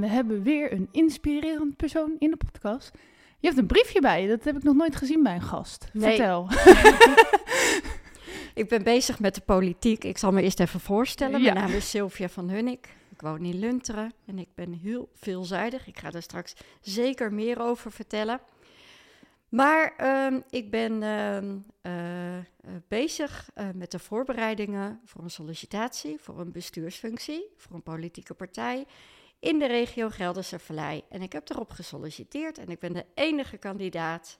En we hebben weer een inspirerend persoon in de podcast. Je hebt een briefje bij je, dat heb ik nog nooit gezien bij een gast. Nee. Vertel. Ik ben bezig met de politiek. Ik zal me eerst even voorstellen. Ja. Mijn naam is Sylvia van Hunnik. Ik woon in Lunteren en ik ben heel veelzijdig. Ik ga daar straks zeker meer over vertellen. Maar ehm, ik ben ehm, eh, eh, bezig eh, met de voorbereidingen voor een sollicitatie, voor een bestuursfunctie, voor een politieke partij in de regio Gelderse Vallei. En ik heb erop gesolliciteerd en ik ben de enige kandidaat.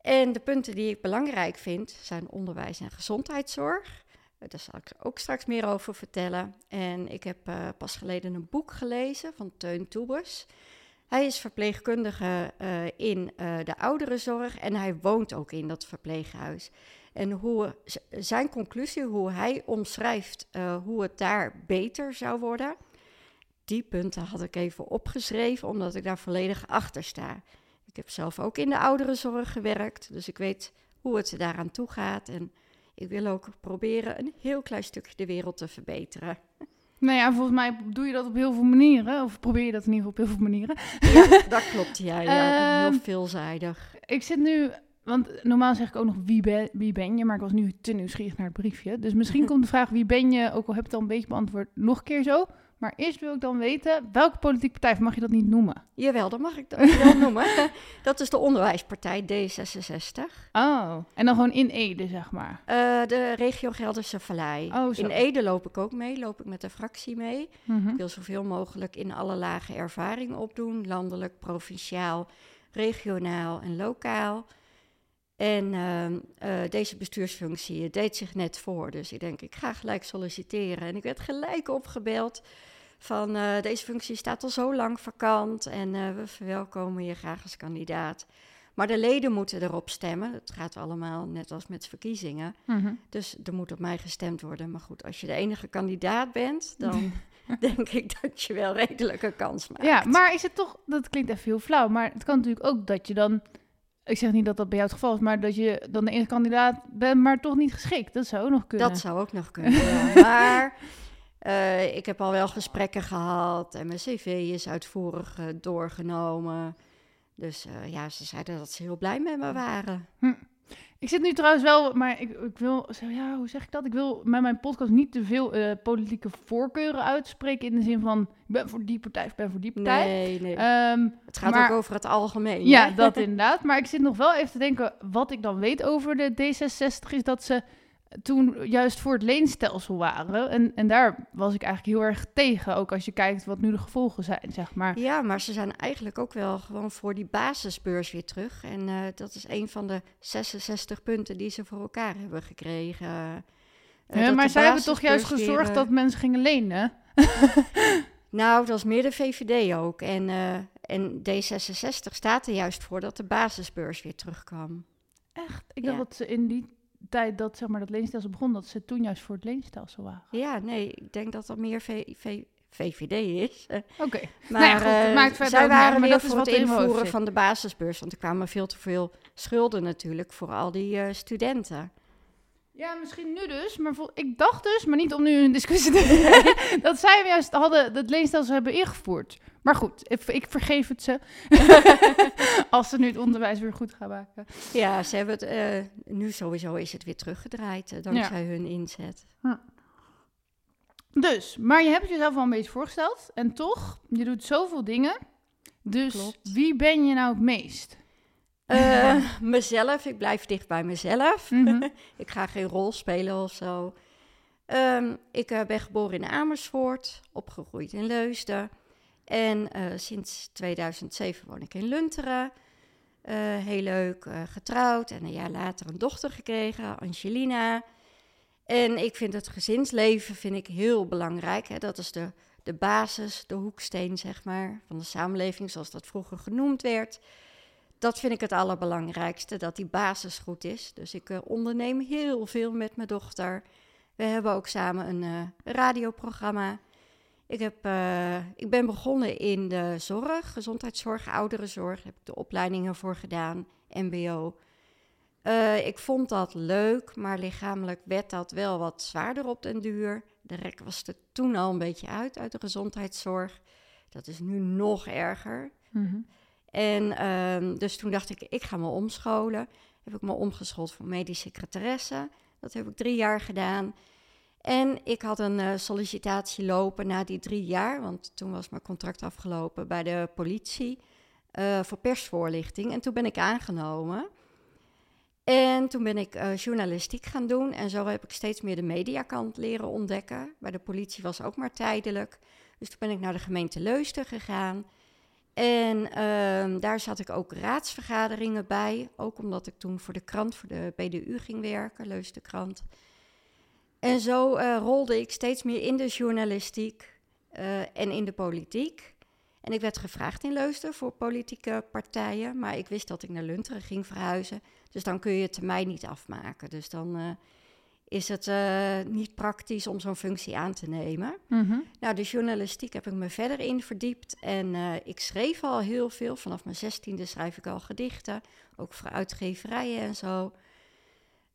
En de punten die ik belangrijk vind zijn onderwijs en gezondheidszorg. Eh, Daar zal ik ook straks meer over vertellen. En ik heb eh, pas geleden een boek gelezen van Teun Toebers. Hij is verpleegkundige eh, in eh, de ouderenzorg en hij woont ook in dat verpleeghuis. En hoe zijn conclusie, hoe hij omschrijft hoe het daar beter zou worden, die punten had ik even opgeschreven, omdat ik daar volledig achter sta. Ik heb zelf ook in de ouderenzorg gewerkt, dus ik weet hoe het daaraan toe gaat. En ik wil ook proberen een heel klein stukje de wereld te verbeteren. nou ja, volgens mij doe je dat op heel veel manieren. Of probeer je dat in ieder geval op heel veel manieren. Ja, dat klopt. Ja, ja ik ben Ehm, heel veelzijdig. Ik zit nu, want normaal zeg ik ook nog wie ben, wie ben je, maar ik was nu te nieuwsgierig naar het briefje. Dus misschien komt de vraag wie ben je, ook al heb je het al een beetje beantwoord, nog een keer zo. Maar eerst wil ik dan weten, welke politieke partij, mag je dat niet noemen? Jawel, dat mag ik dat wel noemen. Dat is de onderwijspartij D66. Oh, en dan gewoon in Ede, zeg maar. Eh, de regio Gelderse Vallei. Oh, zo. in Ede loop ik ook mee, loop ik met de fractie mee. Mhm. Ik wil zoveel mogelijk in alle lagen ervaring opdoen. Landelijk, provinciaal, regionaal en lokaal. En ehm, eh, deze bestuursfunctie deed zich net voor. Dus ik denk, ik ga gelijk solliciteren. En ik werd gelijk opgebeld van eh, deze functie staat al zo lang vakant. En eh, we verwelkomen je graag als kandidaat. Maar de leden moeten erop stemmen. Het gaat allemaal net als met verkiezingen. Mhm. Dus er moet op mij gestemd worden. Maar goed, als je de enige kandidaat bent, dan denk ik dat je wel redelijk een kans maakt. Ja, maar is het toch, dat klinkt even heel flauw, maar het kan natuurlijk ook dat je dan, ik zeg niet dat dat bij jou het geval is, maar dat je dan de enige kandidaat bent, maar toch niet geschikt. Dat zou ook nog kunnen. Dat zou ook nog kunnen. ja. Maar eh, ik heb al wel gesprekken gehad en mijn cv is uitvoerig eh, doorgenomen. Dus eh, ja, ze zeiden dat ze heel blij met me waren. Ik zit nu trouwens wel, maar ik, ik wil, ja, hoe zeg ik dat? Ik wil met mijn podcast niet te veel eh, politieke voorkeuren uitspreken in de zin van, ik ben voor die partij, ik ben voor die partij. Nee, nee. Ehm, het gaat maar- ook over het algemeen. ja, hè? dat inderdaad. Maar ik zit nog wel even te denken, wat ik dan weet over de D66 is dat ze toen juist voor het leenstelsel waren. En, en daar was ik eigenlijk heel erg tegen, ook als je kijkt wat nu de gevolgen zijn, zeg maar. Ja, maar ze zijn eigenlijk ook wel gewoon voor die basisbeurs weer terug. En eh, dat is een van de 66 punten die ze voor elkaar hebben gekregen. Eh, Ja, maar zij hebben toch juist weer, gezorgd eh, dat mensen gingen lenen? Nou, dat was meer de VVD ook. En, eh, en D66 staat er juist voor dat de basisbeurs weer terugkwam. Echt? Ik dacht Ja. dat ze in die tijd dat zeg maar dat leenstelsel begon, dat ze toen juist voor het leenstelsel waren. Ja, nee, ik denk dat dat meer V- V- VVD is. Oké. maar Nou ja, goed, het eh, maakt verder zij waren is voor het er invoeren van de basisbeurs. Want er kwamen veel te veel schulden natuurlijk voor al die eh, studenten. Ja, misschien nu dus, maar vol- ik dacht dus, maar niet om nu een discussie te dat zij hem juist hadden dat leenstelsel hebben ingevoerd. Maar goed, ik, ik vergeef het ze. Als ze nu het onderwijs weer goed gaan maken. Ja, ze hebben het, eh, nu sowieso is het weer teruggedraaid eh, dankzij hun inzet. Dus, maar je hebt het jezelf al een beetje voorgesteld. En toch, je doet zoveel dingen. Dus Klopt. wie ben je nou het meest? Eh, mezelf, ik blijf dicht bij mezelf. Mhm. Ik ga geen rol spelen of zo. Ehm, ik eh, ben geboren in Amersfoort, opgegroeid in Leusden. En eh, sinds 2007 woon ik in Lunteren. Heel leuk, getrouwd en een jaar later een dochter gekregen, Angelina. En ik vind het gezinsleven vind ik heel belangrijk. Hè? Dat is de, de basis, de hoeksteen, zeg maar, van de samenleving, zoals dat vroeger genoemd werd. Dat vind ik het allerbelangrijkste, dat die basis goed is. Dus ik uh, onderneem heel veel met mijn dochter. We hebben ook samen een uh, radioprogramma. Ik, heb, uh, ik ben begonnen in de zorg, gezondheidszorg, ouderenzorg. Daar heb ik de opleidingen voor gedaan, MBO. Ik vond dat leuk, maar lichamelijk werd dat wel wat zwaarder op den duur. De rek was er toen al een beetje uit, uit de gezondheidszorg. Dat is nu nog erger. Mm. En uh, dus toen dacht ik, ik ga me omscholen. Heb ik me omgeschoold voor medische secretaresse. Dat heb ik drie jaar gedaan. En ik had een uh, sollicitatie lopen na die drie jaar, want toen was mijn contract afgelopen bij de politie uh, voor persvoorlichting. En toen ben ik aangenomen. En toen ben ik uh, journalistiek gaan doen en zo heb ik steeds meer de mediakant leren ontdekken. Bij de politie was ook maar tijdelijk. Dus toen ben ik naar de gemeente Leusden gegaan. En uh, daar zat ik ook raadsvergaderingen bij. Ook omdat ik toen voor de krant, voor de BDU ging werken, Leusden Krant. En zo uh, rolde ik steeds meer in de journalistiek uh, en in de politiek. En ik werd gevraagd in Leusden voor politieke partijen. Maar ik wist dat ik naar Lunteren ging verhuizen. Dus dan kun je het mij niet afmaken. Dus dan uh, is het uh, niet praktisch om zo'n functie aan te nemen. Mm-hmm. Nou, de journalistiek heb ik me verder in verdiept. En uh, ik schreef al heel veel. Vanaf mijn zestiende schrijf ik al gedichten. Ook voor uitgeverijen en zo.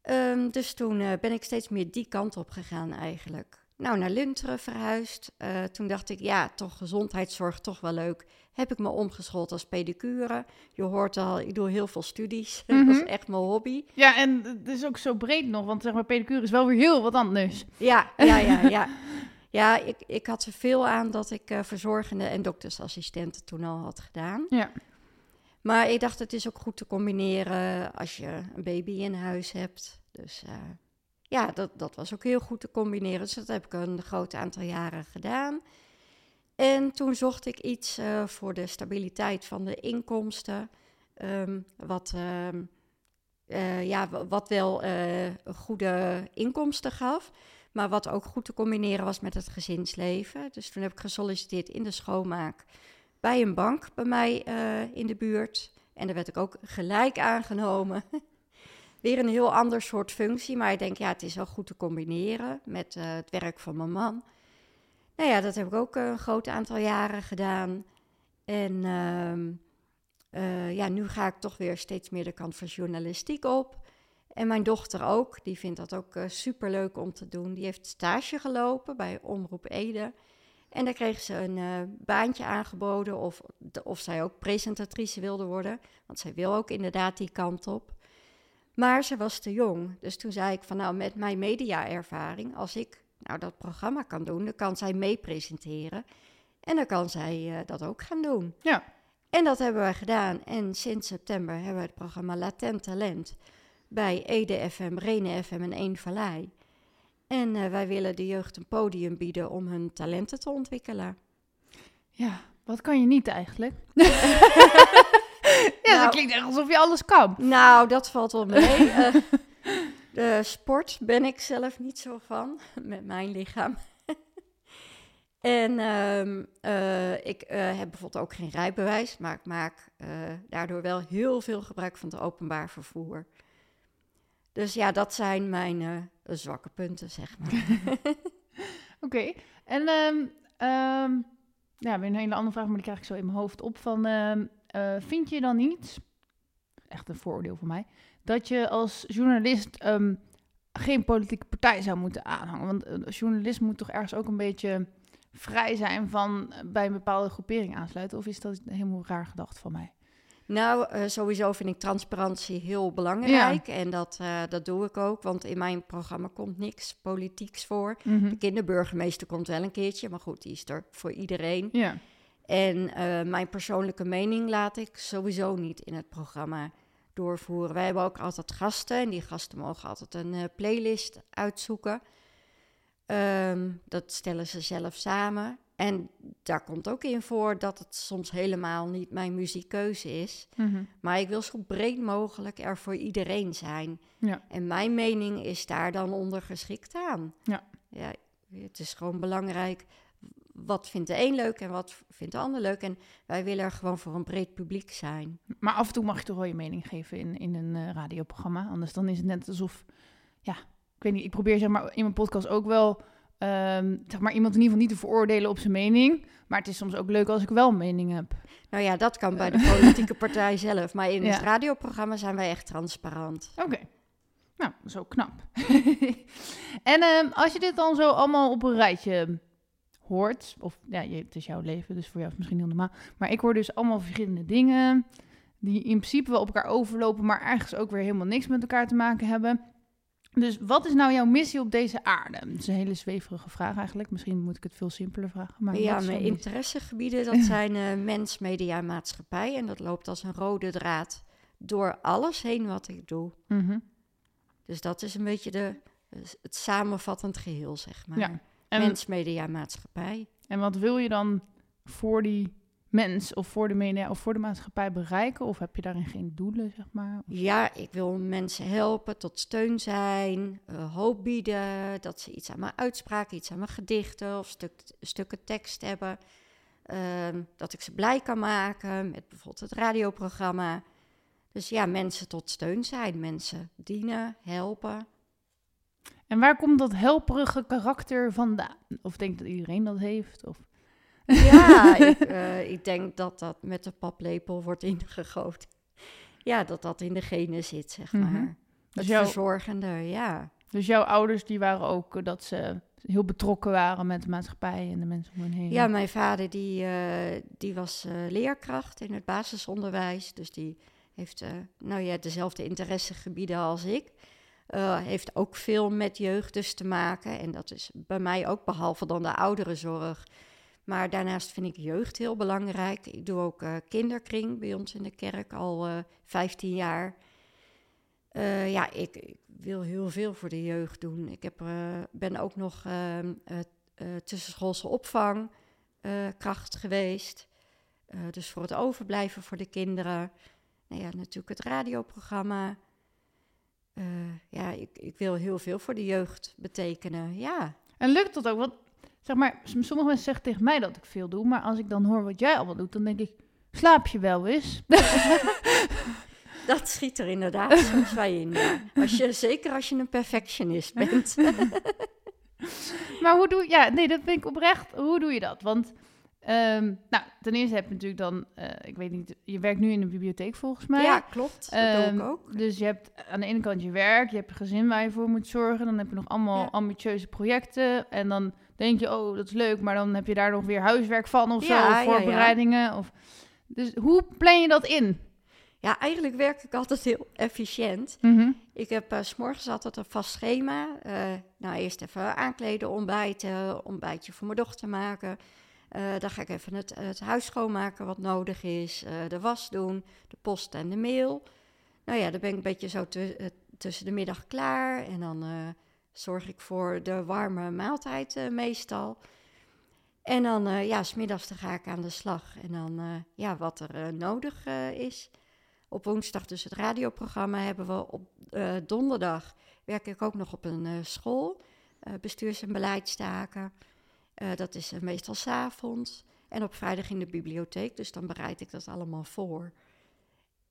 Um, dus toen ben ik steeds meer die kant op gegaan eigenlijk. Nou, naar Lunteren verhuisd. Uh, toen dacht ik, ja, toch gezondheidszorg, toch wel leuk. Heb ik me omgeschoold als pedicure. Je hoort al, ik doe heel veel studies. Mm-hmm. dat is echt mijn hobby. Ja, en het is ook zo breed nog, want zeg maar, pedicure is wel weer heel wat anders. Ja, ja, ja, ja. ja, ik, ik had er veel aan dat ik uh, verzorgende en doktersassistenten toen al had gedaan. Ja. Maar ik dacht, het is ook goed te combineren als je een baby in huis hebt. Dus... Uh, ja, dat, dat was ook heel goed te combineren. Dus dat heb ik een groot aantal jaren gedaan. En toen zocht ik iets uh, voor de stabiliteit van de inkomsten. Um, wat, uh, uh, ja, wat wel eh, goede inkomsten gaf. Maar wat ook goed te combineren was met het gezinsleven. Dus toen heb ik gesolliciteerd in de schoonmaak bij een bank bij mij in de buurt. En daar werd ik ook gelijk aangenomen. Weer een heel ander soort functie, maar ik denk, ja, het is wel goed te combineren met uh, het werk van mijn man. Nou ja, dat heb ik ook een groot aantal jaren gedaan. En uh, uh, ja, nu ga ik toch weer steeds meer de kant van journalistiek op. En mijn dochter ook, die vindt dat ook uh, superleuk om te doen. Die heeft stage gelopen bij Omroep Ede. En daar kreeg ze een baantje aangeboden of, of zij ook presentatrice wilde worden. Want zij wil ook inderdaad die kant op. Maar ze was te jong. Dus toen zei ik van nou, met mijn mediaervaring, als ik nou dat programma kan doen, dan kan zij mee presenteren. En dan kan zij uh, dat ook gaan doen. Ja. En dat hebben we gedaan. En sinds september hebben we het programma Latent Talent bij Ede FM, Rene FM en Eén Vallei. En uh, wij willen de jeugd een podium bieden om hun talenten te ontwikkelen. Ja, wat kan je niet eigenlijk? ja, nou, dat klinkt echt alsof je alles kan. Nou, dat valt wel mee. uh, de sport ben ik zelf niet zo van, met mijn lichaam. en um, uh, ik uh, heb bijvoorbeeld ook geen rijbewijs, maar ik maak daardoor wel heel veel gebruik van het openbaar vervoer. Dus ja, dat zijn mijn zwakke punten, zeg maar. Oké, okay. en um, um, ja, weer een hele andere vraag, maar die krijg ik zo in mijn hoofd op. Van, uh, vind je dan niet, echt een vooroordeel van mij, dat je als journalist um, geen politieke partij zou moeten aanhangen? Want een journalist moet toch ergens ook een beetje vrij zijn van bij een bepaalde groepering aansluiten? Of is dat helemaal raar gedacht van mij? Nou, uh, sowieso vind ik transparantie heel belangrijk. Ja. En dat, uh, dat doe ik ook. Want in mijn programma komt niks politieks voor. Mm -hmm. De kinderburgemeester komt wel een keertje. Maar goed, die is er voor iedereen. Ja. En uh, mijn persoonlijke mening laat ik sowieso niet in het programma doorvoeren. Wij hebben ook altijd gasten en die gasten mogen altijd een uh, playlist uitzoeken. Um, dat stellen ze zelf samen. En daar komt ook in voor dat het soms helemaal niet mijn muziekkeuze is. Mm-hmm. Maar ik wil zo breed mogelijk er voor iedereen zijn. Ja. En mijn mening is daar dan onder geschikt aan. Ja. ja. Het is gewoon belangrijk wat vindt de een leuk en wat vindt de ander leuk. En wij willen er gewoon voor een breed publiek zijn. Maar af en toe mag je toch wel je mening geven in, in een eh, radioprogramma. Anders dan is het net alsof, ja, ik weet niet, ik probeer zeg maar in mijn podcast ook wel, ehm, zeg maar iemand in ieder geval niet te veroordelen op zijn mening. Maar het is soms ook leuk als ik wel een mening heb. Nou ja, dat kan bij de politieke partij zelf. Maar in Ja. het radioprogramma zijn wij echt transparant. Oké. Nou, zo knap. en ehm, als je dit dan zo allemaal op een rijtje hoort, of ja, het is jouw leven, dus voor jou is het misschien heel normaal. Maar ik hoor dus allemaal verschillende dingen die in principe wel op elkaar overlopen, maar ergens ook weer helemaal niks met elkaar te maken hebben. Dus wat is nou jouw missie op deze aarde? Dat is een hele zweverige vraag eigenlijk. Misschien moet ik het veel simpeler vragen. Maar ja, mijn interessegebieden, dat zijn eh, mens, media en maatschappij. En dat loopt als een rode draad door alles heen wat ik doe. Mhm. Dus dat is een beetje de, het samenvattend geheel, zeg maar. Ja, En, Mens, media, maatschappij. en wat wil je dan voor die mens of voor de media of voor de maatschappij bereiken? Of heb je daarin geen doelen, zeg maar? Ja, ik wil mensen helpen, tot steun zijn, eh, hoop bieden, dat ze iets aan mijn uitspraken, iets aan mijn gedichten of stuk, stukken tekst hebben. Ehm, dat ik ze blij kan maken met bijvoorbeeld het radioprogramma. Dus ja, mensen tot steun zijn, mensen dienen, helpen. En waar komt dat helperige karakter vandaan? Of denk je dat iedereen dat heeft? Of... Ja, ik, eh, ik denk dat dat met de paplepel wordt ingegoten. Ja, dat dat in de genen zit, zeg Mhm. maar. Dus, Het jouw, verzorgende, ja. dus jouw ouders die waren ook eh, dat ze heel betrokken waren met de maatschappij en de mensen om hen heen. Ja, mijn vader die, eh, die was leerkracht in het basisonderwijs. Dus die heeft nou ja, dezelfde interessegebieden als ik. Eh, heeft ook veel met jeugd dus te maken. En dat is bij mij ook, behalve dan de ouderenzorg. Maar daarnaast vind ik jeugd heel belangrijk. Ik doe ook eh, kinderkring bij ons in de kerk al eh 15 jaar. Eh, ja, ik, wil heel veel voor de jeugd doen. Ik heb, ben ook nog ehm, eh, eh, tussenschoolse opvang eh, kracht geweest. Dus voor het overblijven voor de kinderen. Nou ja, natuurlijk het radioprogramma. Eh, ja, ik, ik wil heel veel voor de jeugd betekenen. Ja, En lukt dat ook? Want zeg maar, sommige mensen zeggen tegen mij dat ik veel doe, maar als ik dan hoor wat jij allemaal doet, dan denk ik, slaap je wel eens? dat schiet er inderdaad soms bij in. Ja. Als je, zeker als je een perfectionist bent. Maar hoe doe je, ja, nee, dat vind ik oprecht. Hoe doe je dat? Want, ehm, nou, ten eerste heb je natuurlijk dan, eh, ik weet niet, je werkt nu in een bibliotheek volgens mij. ja, klopt. Dat doe Ehm, ik ook. Dus je hebt aan de ene kant je werk, je hebt je gezin waar je voor moet zorgen. Dan heb je nog allemaal Ja. ambitieuze projecten. En dan denk je, oh, dat is leuk, maar dan heb je daar nog weer huiswerk van of Ja, zo, of ja. voorbereidingen. Of... Dus hoe plan je dat in? Ja, eigenlijk werk ik altijd heel efficiënt. Mhm. Ik heb eh, s s'morgens altijd een vast schema. Eh, nou, eerst even aankleden, ontbijten, ontbijtje voor mijn dochter maken. Eh, dan ga ik even het, huis schoonmaken wat nodig is, eh, de was doen, de post en de mail. Nou ja, dan ben ik een beetje zo eh, tussen de middag klaar. En dan zorg ik voor de warme maaltijd meestal. En dan, ja, smiddags dan ga ik aan de slag. En dan, ja, wat er nodig is. Op woensdag dus het radioprogramma hebben we. Op donderdag werk ik ook nog op een school. bestuurs- en beleidstaken. Eh, dat is eh, meestal 's avonds. En op vrijdag in de bibliotheek. Dus dan bereid ik dat allemaal voor.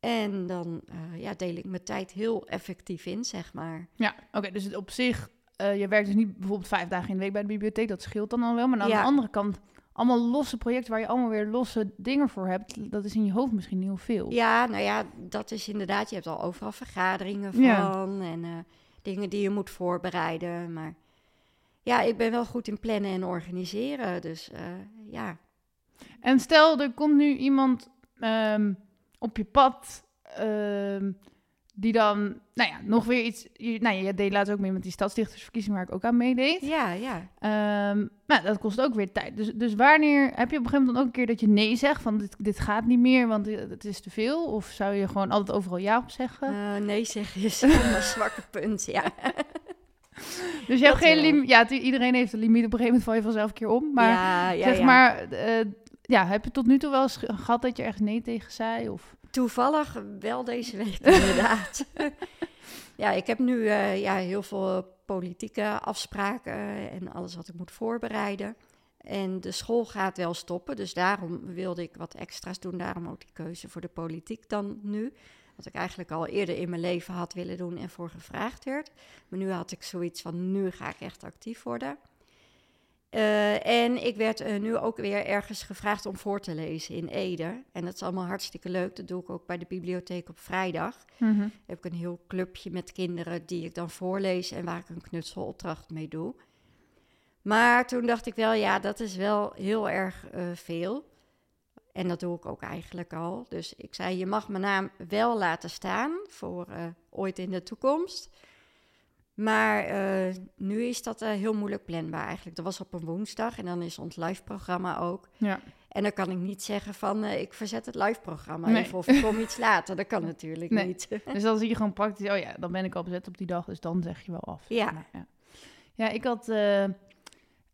En dan eh, ja, deel ik mijn tijd heel effectief in, zeg maar. Ja, oké, dus op zich, je werkt dus niet bijvoorbeeld vijf dagen in de week bij de bibliotheek, dat scheelt dan al wel. Maar aan de andere kant, allemaal losse projecten waar je allemaal weer losse dingen voor hebt, dat is in je hoofd misschien heel veel. Ja, nou ja, dat is inderdaad. Je hebt al overal vergaderingen van Ja. en dingen die je moet voorbereiden. Maar ja, ik ben wel goed in plannen en organiseren. Dus eh, ja, En stel, er komt nu iemand ehm, op je pad ehm, die dan, nou ja, nog weer iets... Je, nou, je deed laatst ook mee met die stadsdichtersverkiezing waar ik ook aan meedeed. ja, ja. Ehm, nou, dat kost ook weer tijd. Dus, dus wanneer heb je op een gegeven moment dan ook een keer dat je nee zegt van dit, dit gaat niet meer, want het is te veel? Of zou je gewoon altijd overal ja op zeggen? Eh, nee zeggen is mijn zwakke punt, ja. dus je hebt dat geen limiet. Ja, iedereen heeft een limiet. Op een gegeven moment val je vanzelf een keer om. Maar ja, ja, zeg maar, eh, ja, heb je tot nu toe wel eens ge- gehad dat je ergens nee tegen zei? Of? Toevallig wel deze week, inderdaad. ja, ik heb nu eh, ja, heel veel politieke afspraken en alles wat ik moet voorbereiden. En de school gaat wel stoppen, dus daarom wilde ik wat extra's doen. Daarom ook die keuze voor de politiek dan nu. Wat ik eigenlijk al eerder in mijn leven had willen doen en voor gevraagd werd. Maar nu had ik zoiets van, nu ga ik echt actief worden. Uh, en ik werd uh, nu ook weer ergens gevraagd om voor te lezen in Ede. En dat is allemaal hartstikke leuk. Dat doe ik ook bij de bibliotheek op vrijdag. Mm -hmm. Heb ik een heel clubje met kinderen die ik dan voorlees en waar ik een knutselopdracht mee doe. Maar toen dacht ik wel, ja, dat is wel heel erg uh, veel. En dat doe ik ook eigenlijk al. Dus ik zei, je mag mijn naam wel laten staan voor ooit in de toekomst. Maar uh, nu is dat uh, heel moeilijk planbaar eigenlijk. Dat was op een woensdag en dan is ons live-programma ook. Ja. En dan kan ik niet zeggen van, uh, ik verzet het live-programma nee. even of ik kom iets later. Dat kan natuurlijk nee. niet. dus dan zie je gewoon praktisch, oh ja, dan ben ik al bezet op die dag, dus dan zeg je wel af. Ja. Ja. ja. ik had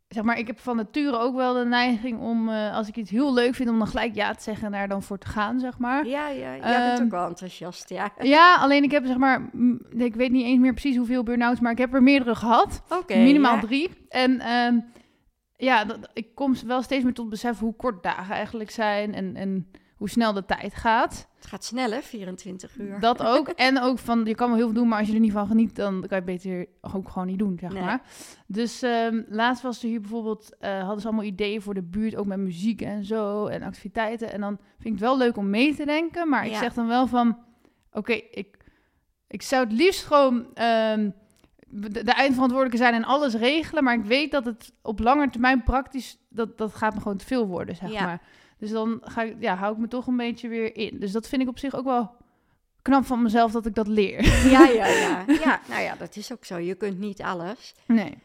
zeg maar, ik heb van nature ook wel de neiging om, uh, als ik iets heel leuk vind, om dan gelijk ja te zeggen en daar dan voor te gaan, zeg maar. Ja, ja, jij um, bent ook wel enthousiast, ja. Ja, alleen ik heb zeg maar, ik weet niet eens meer precies hoeveel burn-outs, maar ik heb er meerdere gehad. Oké. Minimaal ja. drie. En um, ja, dat, ik kom wel steeds meer tot besef hoe kort dagen eigenlijk zijn en, en hoe snel de tijd gaat. Het gaat snel, hè? 24 uur. Dat ook. en ook van, je kan wel heel veel doen, maar als je er niet van geniet, dan kan je het beter ook gewoon niet doen, zeg nee. maar. Dus um, laatst was er hier bijvoorbeeld, uh, hadden ze allemaal ideeën voor de buurt, ook met muziek en zo, en activiteiten. En dan vind ik het wel leuk om mee te denken, maar ik ja. zeg dan wel van, oké, okay, ik, ik zou het liefst gewoon... Um, de, de eindverantwoordelijke zijn en alles regelen, maar ik weet dat het op lange termijn praktisch, dat, dat gaat me gewoon te veel worden, zeg ja. maar. Dus dan ga ik, ja, hou ik me toch een beetje weer in. Dus dat vind ik op zich ook wel knap van mezelf dat ik dat leer. Ja, ja, ja. ja nou ja, dat is ook zo. Je kunt niet alles. Nee.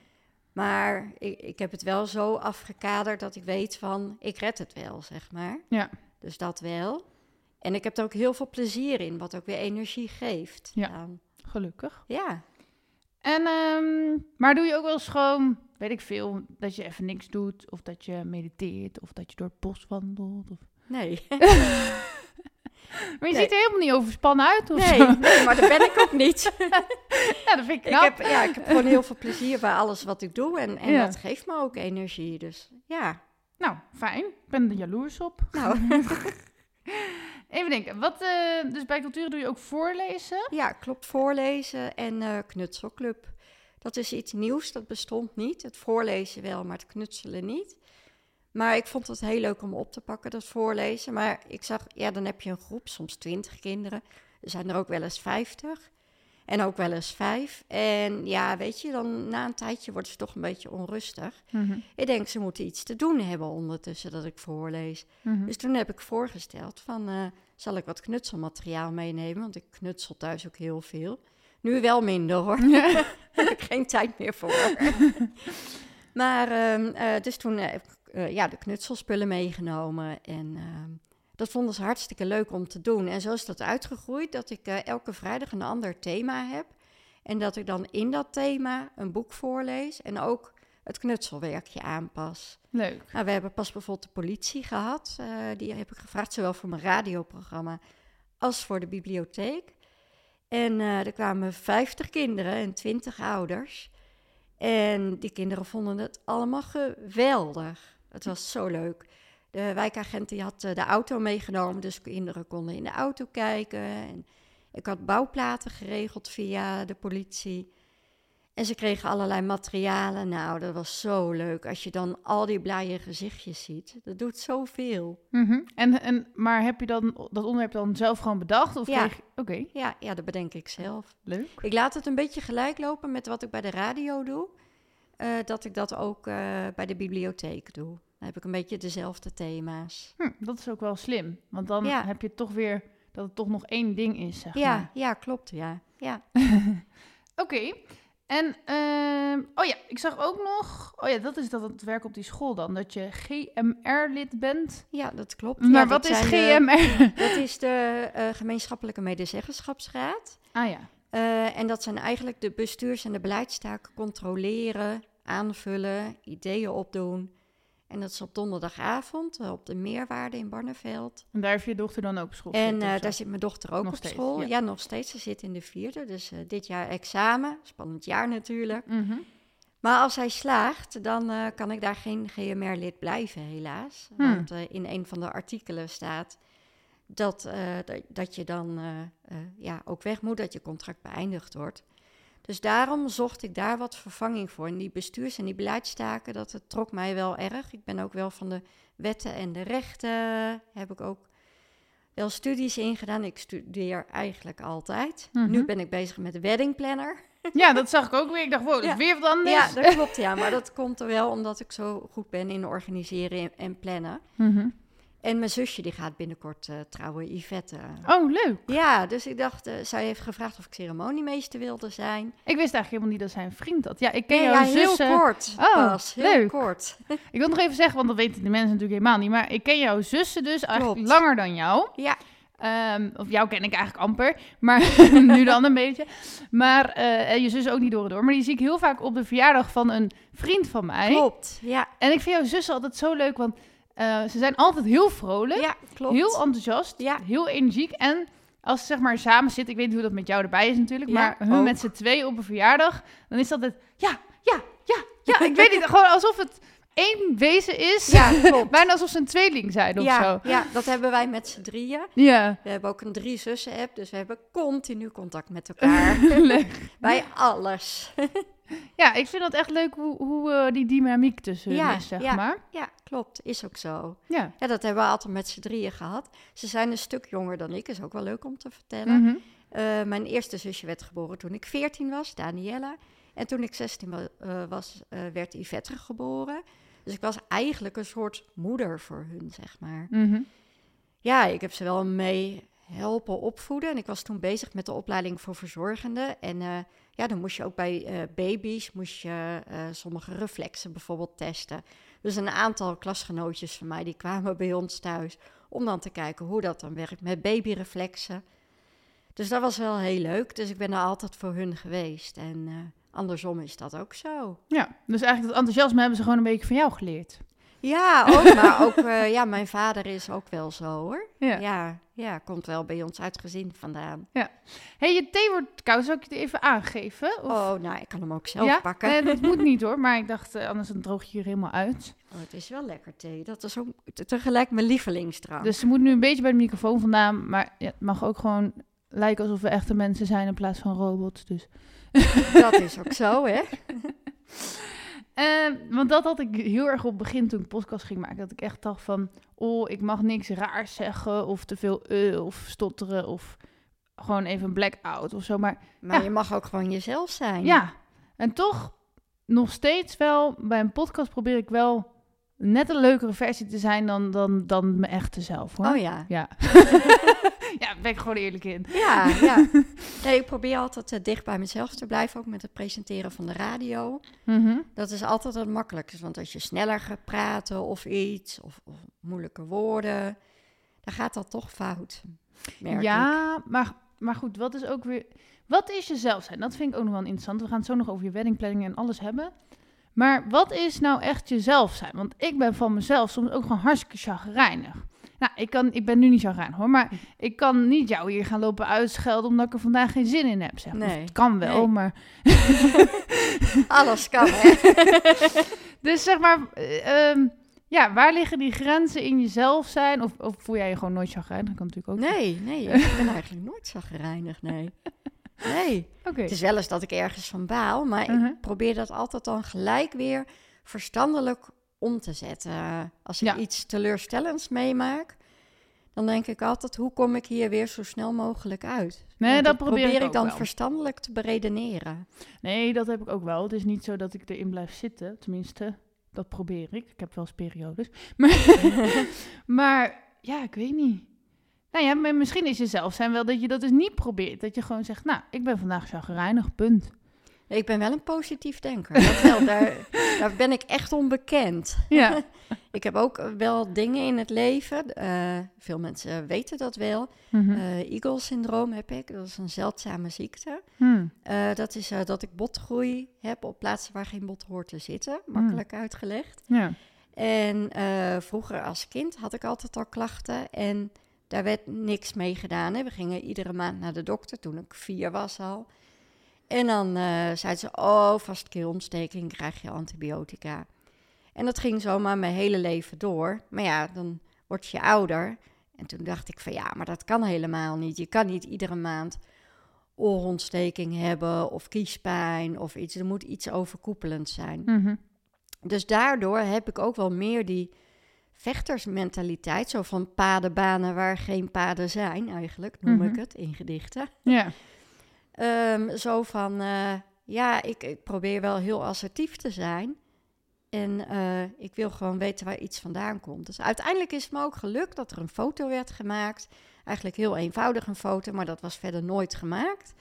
Maar ik, ik heb het wel zo afgekaderd dat ik weet van, ik red het wel, zeg maar. Ja. Dus dat wel. En ik heb er ook heel veel plezier in, wat ook weer energie geeft. Ja, gelukkig. Ja. En, um, maar doe je ook wel gewoon, weet ik veel, dat je even niks doet, of dat je mediteert, of dat je door het bos wandelt? Of... Nee. maar je nee. ziet er helemaal niet overspannen uit, of nee, nee, maar dat ben ik ook niet. ja, dat vind ik knap. Ik heb, ja, ik heb gewoon heel veel plezier bij alles wat ik doe, en, en ja. dat geeft me ook energie, dus ja. Nou, fijn. Ik ben er jaloers op. Nou... Even denken, wat, uh, dus bij cultuur doe je ook voorlezen? Ja, klopt, voorlezen en uh, knutselclub. Dat is iets nieuws, dat bestond niet. Het voorlezen wel, maar het knutselen niet. Maar ik vond het heel leuk om op te pakken, dat voorlezen. Maar ik zag, ja, dan heb je een groep, soms twintig kinderen. Er zijn er ook wel eens vijftig. En ook wel eens vijf. En ja, weet je, dan na een tijdje wordt ze toch een beetje onrustig. Mhm. Ik denk, ze moeten iets te doen hebben ondertussen dat ik voorlees. Mm-hmm. Dus toen heb ik voorgesteld van, uh, zal ik wat knutselmateriaal meenemen? Want ik knutsel thuis ook heel veel. Nu wel minder hoor. Ik geen tijd meer voor. maar, um, uh, dus toen heb ik uh, ja, de knutselspullen meegenomen en... Dat vonden ze hartstikke leuk om te doen. En zo is dat uitgegroeid dat ik uh, elke vrijdag een ander thema heb. En dat ik dan in dat thema een boek voorlees en ook het knutselwerkje aanpas. Leuk. Nou, we hebben pas bijvoorbeeld de politie gehad. Uh, die heb ik gevraagd, zowel voor mijn radioprogramma als voor de bibliotheek. En uh, er kwamen 50 kinderen en 20 ouders. En die kinderen vonden het allemaal geweldig. Het was zo leuk. De wijkagent die had de auto meegenomen, dus kinderen konden in de auto kijken. En ik had bouwplaten geregeld via de politie. En ze kregen allerlei materialen. Nou, dat was zo leuk. Als je dan al die blije gezichtjes ziet. Dat doet zoveel. Mm-hmm. en, en, maar heb je dan dat onderwerp dan zelf gewoon bedacht? Of ja. Kreeg... Okay. ja, ja, dat bedenk ik zelf. Leuk. Ik laat het een beetje gelijk lopen met wat ik bij de radio doe. Uh, dat ik dat ook uh, bij de bibliotheek doe. Dan heb ik een beetje dezelfde thema's. Hm, dat is ook wel slim. Want dan ja. heb je toch weer dat het toch nog één ding is, zeg ja, maar. Ja, klopt, ja. ja. Oké. Okay. En, uh, oh ja, ik zag ook nog... Oh ja, dat is dat het werk op die school dan. Dat je GMR-lid bent. Ja, dat klopt. Maar ja, wat is GMR? Dat is de uh, gemeenschappelijke medezeggenschapsraad. Ah ja. Uh, en dat zijn eigenlijk de bestuurs- en de beleidstaken controleren, aanvullen, ideeën opdoen... En dat is op donderdagavond uh, op de Meerwaarde in Barneveld. En daar heeft je dochter dan ook op school? En uh, daar zit mijn dochter ook nog op steeds, school. Ja. ja. nog steeds. Ze zit in de vierde, dus uh, dit jaar examen. Spannend jaar natuurlijk. Mm -hmm. Maar als hij slaagt, dan eh, kan ik daar geen GMR-lid blijven, helaas. Hmm. Want eh, in een van de artikelen staat dat, eh, dat, dat je dan eh, eh, ja, ook weg moet, dat je contract beëindigd wordt. Dus daarom zocht ik daar wat vervanging voor. En die bestuurs- en die beleidstaken, dat het trok mij wel erg. Ik ben ook wel van de wetten en de rechten, heb ik ook wel studies in gedaan. Ik studeer eigenlijk altijd. Mhm. Nu ben ik bezig met de weddingplanner. Ja, dat zag ik ook weer. Ik dacht, wow, dat is Ja. weer wat anders. Ja, dat klopt, ja. Maar dat komt er wel omdat ik zo goed ben in organiseren en- en plannen. Mhm. En mijn zusje die gaat binnenkort eh, trouwen, Yvette. Oh, leuk. Ja, dus ik dacht, eh, zij heeft gevraagd of ik ceremoniemeester wilde zijn. Ik wist eigenlijk helemaal niet dat zij een vriend had. Ja, ik ken Nee, jouw ja, heel kort Oh, pas, heel leuk. kort. Ik wil nog even zeggen, want dat weten de mensen natuurlijk helemaal niet. Maar ik ken jouw zussen dus eigenlijk Klopt. langer dan jou. Ja, Ehm, of jou ken ik eigenlijk amper, maar nu dan een beetje. Maar eh, je zus ook niet door en door. Maar die zie ik heel vaak op de verjaardag van een vriend van mij. klopt. Ja, En ik vind jouw zussen altijd zo leuk, want eh, ze zijn altijd heel vrolijk, ja klopt. heel enthousiast, Ja. heel energiek. En als ze zeg maar samen zitten, ik weet niet hoe dat met jou erbij is natuurlijk, Ja, maar hun ook. met z'n twee op een verjaardag, dan is dat het ja, ja, ja, ja. Ik weet niet, gewoon alsof het één wezen is. Ja, klopt. Bijna alsof ze een tweeling zijn of ja, zo. ja, dat hebben wij met z'n drieën. Ja, We hebben ook een drie zussen app, dus we hebben continu contact met elkaar. leuk. Bij alles. Ja, ik vind dat echt leuk hoe, hoe eh, die dynamiek tussen hun Ja, is, zeg ja. maar. Ja, klopt. Is ook zo. Ja. Ja, dat hebben we altijd met z'n drieën gehad. Ze zijn een stuk jonger dan ik, is ook wel leuk om te vertellen. Mhm. Eh, mijn eerste zusje werd geboren toen ik 14 was, Daniela. En toen ik 16 wa- eh, was, eh, werd Yvette geboren. Dus ik was eigenlijk een soort moeder voor hun, zeg maar. Mhm. Ja, ik heb ze wel mee helpen opvoeden. En ik was toen bezig met de opleiding voor verzorgende. En eh, ja, dan moest je ook bij baby's moest je, sommige reflexen bijvoorbeeld testen. Dus een aantal klasgenootjes van mij die kwamen bij ons thuis om dan te kijken hoe dat dan werkt met babyreflexen. Dus dat was wel heel leuk. Dus ik ben er altijd voor hun geweest. En eh, andersom is dat ook zo. Ja, dus eigenlijk dat enthousiasme hebben ze gewoon een beetje van jou geleerd. Ja, ook, maar ook eh, ja, mijn vader is ook wel zo hoor. Ja. Ja, ja, komt wel bij ons uit gezin vandaan. hey, je thee wordt koud. Zal ik je even aangeven? Of... Oh, nou, ik kan hem ook zelf ja? pakken. Nee, dat moet niet hoor. Maar ik dacht, eh, anders dan droog je hier helemaal uit. Oh, het is wel lekker thee. Dat is ook te- tegelijk mijn lievelingsdrank. Dus ze moet nu een beetje bij de microfoon vandaan. Maar ja, het mag ook gewoon lijken alsof we echte mensen zijn in plaats van robots. Dus. Dat is ook zo, hè? Eh, want dat had ik heel erg op het begin toen ik podcast ging maken. Dat ik echt dacht van, oh, ik mag niks raars zeggen. Of te veel eh of stotteren. Of gewoon even een blackout of zo. Maar Maar Ja. je mag ook gewoon jezelf zijn. Ja, en toch nog steeds wel, bij een podcast probeer ik wel net een leukere versie te zijn dan, dan, dan mijn echte zelf, hoor. Oh ja. Ja. ja, daar ben ik gewoon eerlijk in. Ja, ja. Nee, ik probeer altijd eh, dicht bij mezelf te blijven, ook met het presenteren van de radio. Mhm. Dat is altijd het makkelijkste, want als je sneller gaat praten of iets, of, of moeilijke woorden, dan gaat dat toch fout. merk ik. Ja, maar, maar goed, wat is ook weer... Wat is jezelf zijn? Dat vind ik ook nog wel interessant. We gaan het zo nog over je weddingplanning en alles hebben. Maar wat is nou echt jezelf zijn? Want ik ben van mezelf soms ook gewoon hartstikke chagrijnig. Nou, ik, kan, ik ben nu niet chagrijnig hoor, maar ik kan niet jou hier gaan lopen uitschelden omdat ik er vandaag geen zin in heb. Zeg. Nee. Of het kan wel, Nee. maar... Alles kan, hè? Dus zeg maar, eh, ehm, ja, waar liggen die grenzen in jezelf zijn? Of, of voel jij je gewoon nooit chagrijnig? Dat kan natuurlijk ook. Nee, nee, ik ben eigenlijk nooit zagrijnig, nee. Nee. Oké. Het is wel eens dat ik ergens van baal, maar ik probeer dat altijd dan gelijk weer verstandelijk om te zetten. Als ik Ja. iets teleurstellends meemaak, dan denk ik altijd, hoe kom ik hier weer zo snel mogelijk uit? Nee, dat probeer ik dan wel. verstandelijk te beredeneren. Nee, dat heb ik ook wel. Het is niet zo dat ik erin blijf zitten. Tenminste, dat probeer ik. Ik heb wel eens periodes. Maar, maar ja, ik weet niet. Nou ja, misschien is jezelf zijn wel dat je dat dus niet probeert. Dat je gewoon zegt, nou, ik ben vandaag chagrijnig, punt. Ik ben wel een positief denker. Dat wel, daar, daar ben ik echt onbekend. Ja. Ik heb ook wel dingen in het leven. eh, veel mensen weten dat wel. Mhm. Eh Eagle-syndroom heb ik. Dat is een zeldzame ziekte. Hmm. Eh, dat is dat ik botgroei heb op plaatsen waar geen bot hoort te zitten. Makkelijk uitgelegd. Ja. En vroeger als kind had ik altijd al klachten en daar werd niks mee gedaan. Hè. We gingen iedere maand naar de dokter toen ik vier was al. En dan uh, zei ze, oh, vast keelontsteking, krijg je antibiotica. En dat ging zomaar mijn hele leven door. Maar ja, dan word je ouder. En toen dacht ik van ja, maar dat kan helemaal niet. Je kan niet iedere maand oorontsteking hebben of kiespijn of iets. Er moet iets overkoepelend zijn. Mhm. Dus daardoor heb ik ook wel meer die vechtersmentaliteit. Zo van padenbanen waar geen paden zijn, eigenlijk, noem Mhm. ik het in gedichten. Ja. Ehm, zo van, eh, ja, ik, ik probeer wel heel assertief te zijn. En eh, ik wil gewoon weten waar iets vandaan komt. Dus uiteindelijk is het me ook gelukt dat er een foto werd gemaakt. Eigenlijk heel eenvoudig een foto, maar dat was verder nooit gemaakt.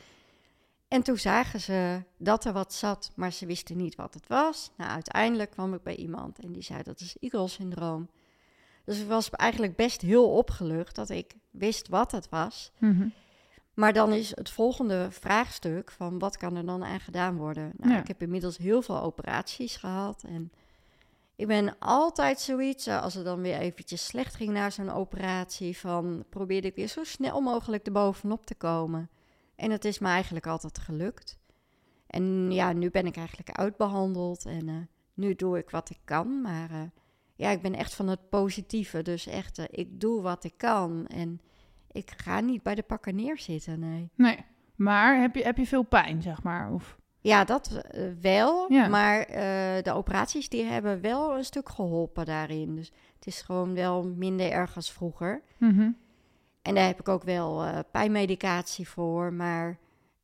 En toen zagen ze dat er wat zat, maar ze wisten niet wat het was. Nou, uiteindelijk kwam ik bij iemand en die zei dat is Eagle-syndroom. Dus ik was eigenlijk best heel opgelucht dat ik wist wat het was. Mhm. Maar dan is het volgende vraagstuk van wat kan er dan aan gedaan worden? Nou, Ja. ik heb inmiddels heel veel operaties gehad en ik ben altijd zoiets, eh, als het dan weer eventjes slecht ging na zo'n operatie, van probeerde ik weer zo snel mogelijk erbovenop te komen. En het is me eigenlijk altijd gelukt. En ja, nu ben ik eigenlijk uitbehandeld en eh, nu doe ik wat ik kan. Maar eh, ja, ik ben echt van het positieve. Dus echt, ik doe wat ik kan. En ik ga niet bij de pakken neerzitten, nee. Nee. Maar heb je, heb je veel pijn, zeg maar? Of... Ja, dat eh, wel. Ja. Maar eh, de operaties die hebben wel een stuk geholpen daarin. Dus het is gewoon wel minder erg als vroeger. Mhm. En daar heb ik ook wel eh, pijnmedicatie voor. Maar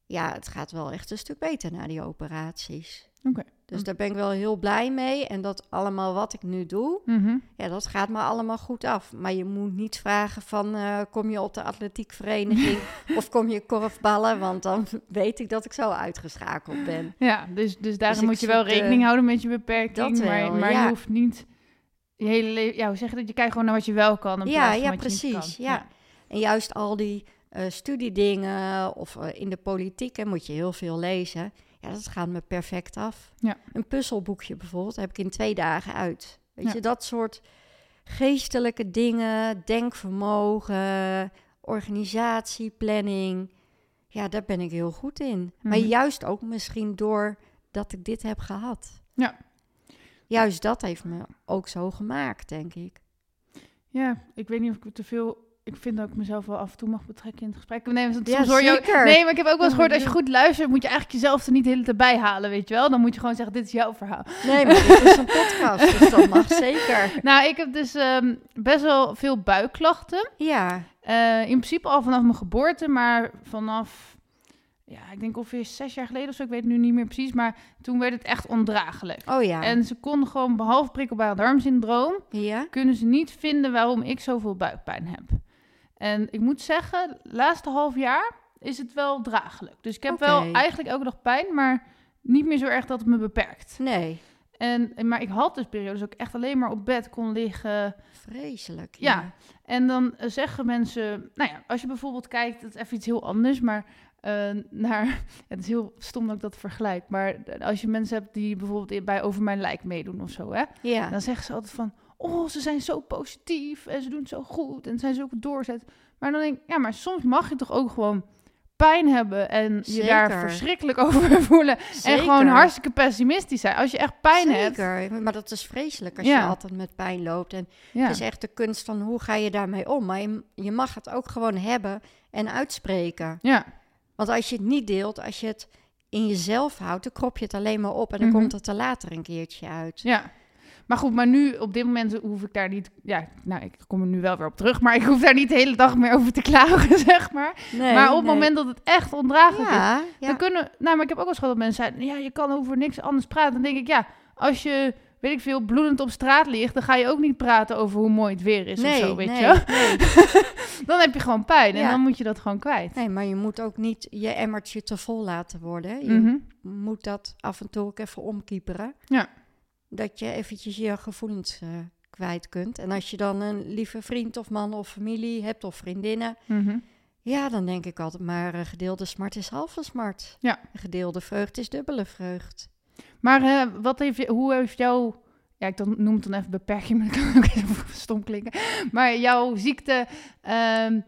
ja, het gaat wel echt een stuk beter na die operaties. Oké. Dus daar ben ik wel heel blij mee. En dat allemaal wat ik nu doe, Mhm. ja, dat gaat me allemaal goed af. Maar je moet niet vragen van, eh, kom je op de atletiekvereniging of kom je korfballen? Want dan weet ik dat ik zo uitgeschakeld ben. Ja, dus, dus daarom ik moet je wel rekening houden met je beperking. dat maar wel, maar ja. je hoeft niet je hele leven... Ja, hoe zeg je dat? Je kijkt gewoon naar wat je wel kan in Ja, plaats van ja, wat je niet precies, kan. ja. En juist al die eh, studiedingen of eh, in de politiek hè, moet je heel veel lezen. Ja, dat gaat me perfect af. Ja. Een puzzelboekje bijvoorbeeld heb ik in twee dagen uit. Weet Ja. je, dat soort geestelijke dingen, denkvermogen, organisatie, planning. Ja, daar ben ik heel goed in. Maar Mhm. juist ook misschien door dat ik dit heb gehad. Ja. Juist dat heeft me ook zo gemaakt, denk ik. Ja, ik weet niet of ik te veel... Ik vind dat ik mezelf wel af en toe mag betrekken in het gesprek. Nee, want Ja, hoor je ook-. Nee, maar ik heb ook wel eens gehoord, als je goed luistert, moet je eigenlijk jezelf er niet de hele tijd bij halen, weet je wel? Dan moet je gewoon zeggen, dit is jouw verhaal. Nee, maar dit is een podcast, dus dat mag zeker. Nou, ik heb dus ehm, best wel veel buikklachten. Ja, Eh, in principe al vanaf mijn geboorte, maar vanaf, ja, ik denk ongeveer zes jaar geleden of zo, ik weet het nu niet meer precies, maar toen werd het echt ondraaglijk. oh ja. En ze konden gewoon, behalve prikkelbare darmsyndroom, ja? kunnen ze niet vinden waarom ik zoveel buikpijn heb. En ik moet zeggen, het laatste half jaar is het wel draaglijk. Dus ik heb wel eigenlijk elke dag pijn, maar niet meer zo erg dat het me beperkt. Nee, En, maar ik had dus periodes ook echt alleen maar op bed kon liggen. vreselijk. Ja. En dan eh, zeggen mensen, nou ja, als je bijvoorbeeld kijkt, dat is even iets heel anders, maar eh, naar, het is heel stom dat ik dat vergelijk, maar als je mensen hebt die bijvoorbeeld bij Over Mijn Lijk meedoen of zo, hè, Ja, dan zeggen ze altijd van, oh, ze zijn zo positief en ze doen het zo goed en zijn ze ook doorzet. Maar dan denk ik, ja, maar soms mag je toch ook gewoon pijn hebben en je daar verschrikkelijk over voelen en gewoon hartstikke pessimistisch zijn. Als je echt pijn hebt, Zeker, maar dat is vreselijk als Ja. je altijd met pijn loopt. En ja. het is echt de kunst van hoe ga je daarmee om. Maar je, je mag het ook gewoon hebben en uitspreken. ja, Want als je het niet deelt, als je het in jezelf houdt, dan krop je het alleen maar op. En dan Mhm. komt het er later een keertje uit. Ja. Maar goed, maar nu op dit moment hoef ik daar niet. Ja, nou, ik kom er nu wel weer op terug, maar ik hoef daar niet de hele dag meer over te klagen, zeg maar. Nee, maar op het nee. moment dat het echt ondraaglijk is, Ja, dan kunnen. Nou, maar ik heb ook wel eens gehad dat mensen zeiden: ja, je kan over niks anders praten. Dan denk ik, ja, als je, weet ik veel, bloedend op straat ligt, dan ga je ook niet praten over hoe mooi het weer is nee, of zo, weet nee, je. nee. Dan heb je gewoon pijn en Ja. dan moet je dat gewoon kwijt. Nee, maar je moet ook niet je emmertje te vol laten worden. Je Mhm. moet dat af en toe ook even omkieperen. Ja. Dat je eventjes je gevoelens eh, kwijt kunt. En als je dan een lieve vriend of man of familie hebt of vriendinnen... Mhm. Ja, dan denk ik altijd maar eh, gedeelde smart is halve smart. Ja. Gedeelde vreugd is dubbele vreugd. Maar eh, wat heeft, hoe heeft jouw... Ja, ik dan, noem het dan even beperking, maar dat kan ook even stom klinken. Maar jouw ziekte... ehm,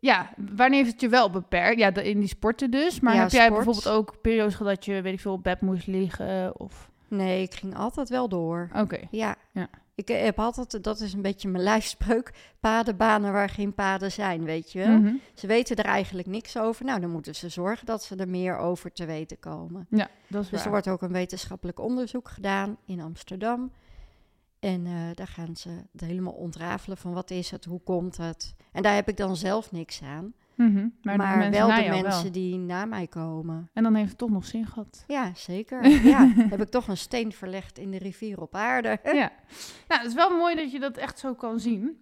ja, wanneer heeft het je wel beperkt? Ja, in die sporten dus. Maar Ja, heb jij sport. bijvoorbeeld ook periodes gehad dat je, weet ik veel, op bed moest liggen? Of... Nee, ik ging altijd wel door. Oké. Ja. Ja. Ik eh, heb altijd, dat is een beetje mijn lijfspreuk, padenbanen waar geen paden zijn, weet je wel. Mhm. Ze weten er eigenlijk niks over. Nou, dan moeten ze zorgen dat ze er meer over te weten komen. Ja, dat is Dus er wordt ook een wetenschappelijk onderzoek gedaan in Amsterdam. En eh, daar gaan ze het helemaal ontrafelen van wat is het, hoe komt het. En daar heb ik dan zelf niks aan. Mhm. Maar, wel de mensen wel. die na mij komen. En dan heeft het toch nog zin gehad. Ja, zeker. ja, heb ik toch een steen verlegd in de rivier op aarde. ja. Nou, het is wel mooi dat je dat echt zo kan zien.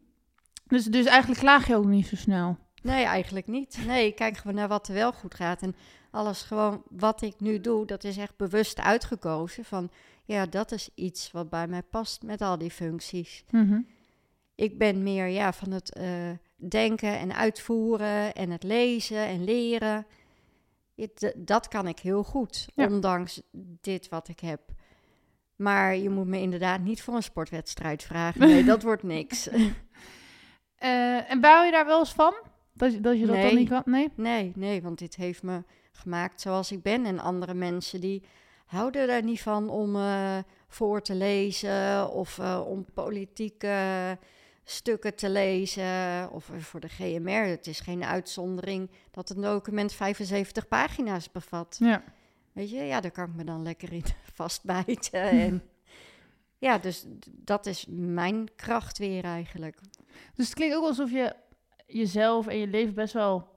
Dus, dus eigenlijk klaag je ook niet zo snel. Nee, eigenlijk niet. Nee, ik kijk gewoon naar wat er wel goed gaat. En alles gewoon wat ik nu doe, dat is echt bewust uitgekozen. Van ja, dat is iets wat bij mij past met al die functies. Mhm. Ik ben meer ja, van het eh, denken en uitvoeren en het lezen en leren. Dat kan ik heel goed, Ja. ondanks dit wat ik heb. Maar je moet me inderdaad niet voor een sportwedstrijd vragen. Nee, dat wordt niks. Eh, en bouw je daar wel eens van? Dat, je- dat je dat dan Nee. niet kan? Nee? Nee, nee, want dit heeft me gemaakt zoals ik ben. En andere mensen die houden er niet van om eh, voor te lezen of eh, om politieke stukken te lezen. Of voor de GMR, het is geen uitzondering dat een document 75 pagina's bevat. Ja. Weet je, ja, daar kan ik me dan lekker in vastbijten. En ja, dus dat is mijn kracht weer eigenlijk. Dus het klinkt ook alsof je jezelf en je leven best wel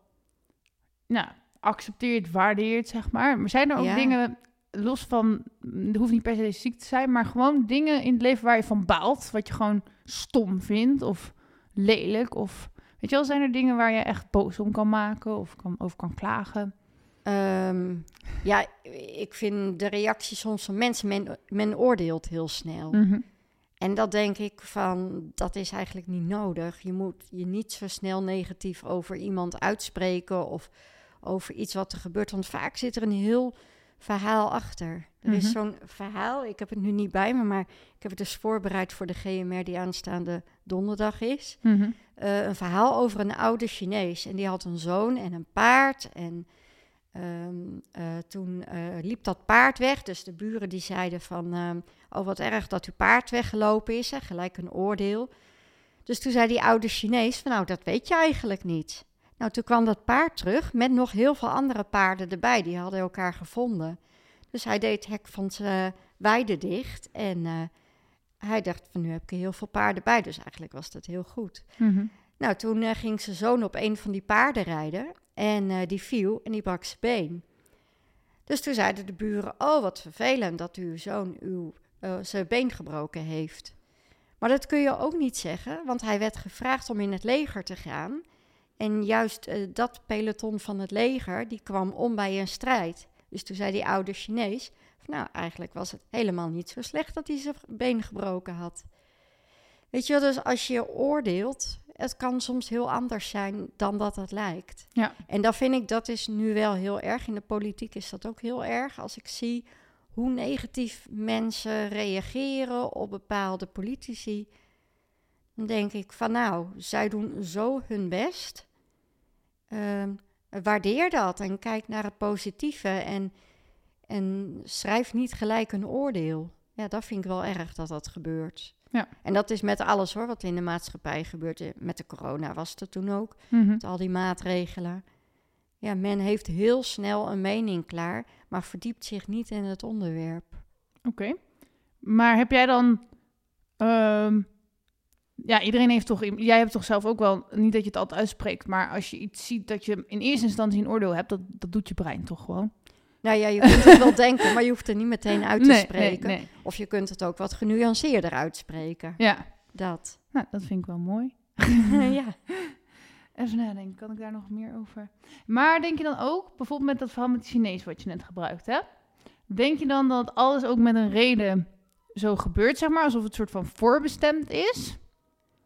nou, accepteert, waardeert, zeg maar. Maar zijn er ook Ja. dingen, los van, het hoeft niet per se ziek te zijn, maar gewoon dingen in het leven waar je van baalt, wat je gewoon stom vindt of lelijk of... Weet je wel, zijn er dingen waar je echt boos om kan maken of kan, over kan klagen? Ehm, ja, ik vind de reactie soms van mensen, men, men oordeelt heel snel. Mhm. En dat denk ik van, dat is eigenlijk niet nodig. Je moet je niet zo snel negatief over iemand uitspreken of over iets wat er gebeurt. Want vaak zit er een heel verhaal achter. Er is Mhm. zo'n verhaal, ik heb het nu niet bij me, maar ik heb het dus voorbereid voor de GMR die aanstaande donderdag is. Mhm. Eh, een verhaal over een oude Chinees. En die had een zoon en een paard. En ehm, eh, toen eh, liep dat paard weg. Dus de buren die zeiden van... ehm, oh, wat erg dat uw paard weggelopen is. Hè? Gelijk een oordeel. Dus toen zei die oude Chinees van... nou, dat weet je eigenlijk niet. Nou, toen kwam dat paard terug met nog heel veel andere paarden erbij. Die hadden elkaar gevonden. Dus hij deed het hek van zijn weide dicht. En eh, hij dacht van, nu heb ik heel veel paarden bij. Dus eigenlijk was dat heel goed. Mhm. Nou, toen eh, ging zijn zoon op een van die paarden rijden en eh, die viel en die brak zijn been. Dus toen zeiden de buren, oh wat vervelend dat uw zoon uw, eh, zijn been gebroken heeft. Maar dat kun je ook niet zeggen, want hij werd gevraagd om in het leger te gaan. En juist eh, dat peloton van het leger, die kwam om bij een strijd. Dus toen zei die oude Chinees, van, nou eigenlijk was het helemaal niet zo slecht dat hij zijn been gebroken had. Weet je wel, dus als je oordeelt, het kan soms heel anders zijn dan dat het lijkt. Ja. En dat vind ik, dat is nu wel heel erg. In de politiek is dat ook heel erg. Als ik zie hoe negatief mensen reageren op bepaalde politici, dan denk ik van nou, zij doen zo hun best. Ehm, waardeer dat en kijk naar het positieve en, en schrijf niet gelijk een oordeel. Ja, dat vind ik wel erg dat dat gebeurt. Ja. En dat is met alles hoor, wat in de maatschappij gebeurt. Eh, Met de corona was het toen ook, Mhm. met al die maatregelen. Ja, men heeft heel snel een mening klaar, maar verdiept zich niet in het onderwerp. Oké. Maar heb jij dan... ehm, ja, iedereen heeft toch... Jij hebt toch zelf ook wel... Niet dat je het altijd uitspreekt, maar als je iets ziet dat je in eerste instantie een oordeel hebt, dat, dat doet je brein toch gewoon? Nou ja, je kunt het wel denken, maar je hoeft er niet meteen uit te nee, spreken. Nee, nee. Of je kunt het ook wat genuanceerder uitspreken. Ja, Dat. nou, dat vind ik wel mooi. ja. Even nadenken, kan ik daar nog meer over? Maar denk je dan ook, bijvoorbeeld met dat verhaal met het Chinees wat je net gebruikt hebt, denk je dan dat alles ook met een reden zo gebeurt, zeg maar, alsof het soort van voorbestemd is?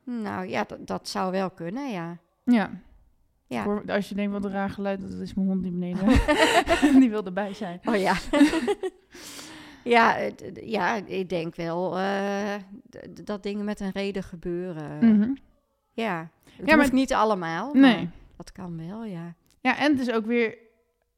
Nou ja, dat, dat zou wel kunnen, ja. Ja. Ja. Voor, als je denkt, wat een raar geluid, dat is mijn hond die beneden. die wil erbij zijn. Oh ja. ja, ja, ik denk wel eh, dat dingen met een reden gebeuren. Mhm. Ja, het Ja, maar- niet allemaal. Nee. dat kan wel, ja. Ja, en het is ook weer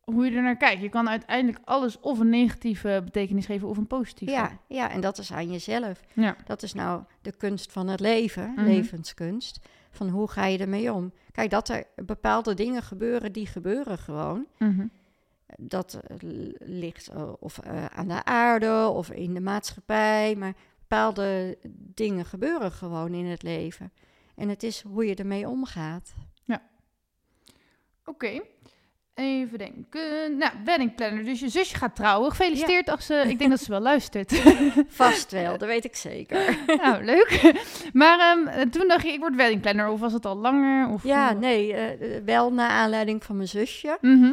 hoe je er naar kijkt. Je kan uiteindelijk alles of een negatieve betekenis geven of een positieve. Ja, ja, en dat is aan jezelf. Ja. Dat is nou de kunst van het leven, Mhm. levenskunst. Van hoe ga je ermee om? Kijk, dat er bepaalde dingen gebeuren, die gebeuren gewoon. Mhm. Dat eh, ligt eh, of eh, aan de aarde of in de maatschappij. Maar bepaalde dingen gebeuren gewoon in het leven. En het is hoe je ermee omgaat. Oké. Even denken. Nou, wedding planner. Dus je zusje gaat trouwen. Gefeliciteerd als ze... Ik denk dat ze wel luistert. Vast wel, dat weet ik zeker. nou, leuk. Maar ehm, toen dacht je, ik word wedding planner. Of was het al langer? Of Ja, hoe- nee, eh, eh, wel naar aanleiding van mijn zusje. Mhm.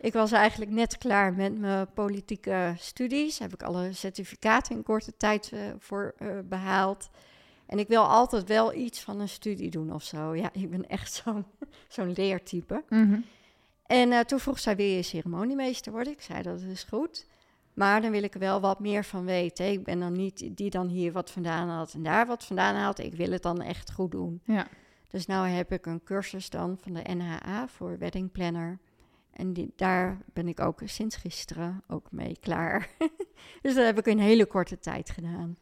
Ik was eigenlijk net klaar met mijn politieke studies. Heb ik alle certificaten in korte tijd eh, voor eh, behaald. En ik wil altijd wel iets van een studie doen of zo. Ja, ik ben echt zo'n zo'n leertype. Mhm. En eh, toen vroeg zij weer je ceremoniemeester worden. Ik zei dat is goed. Maar dan wil ik er wel wat meer van weten. Ik ben dan niet die dan hier wat vandaan haalt en daar wat vandaan haalt. Ik wil het dan echt goed doen. Ja. Dus nou heb ik een cursus dan van de NHA voor wedding planner. En die, daar ben ik ook sinds gisteren ook mee klaar. dus dat heb ik in hele korte tijd gedaan.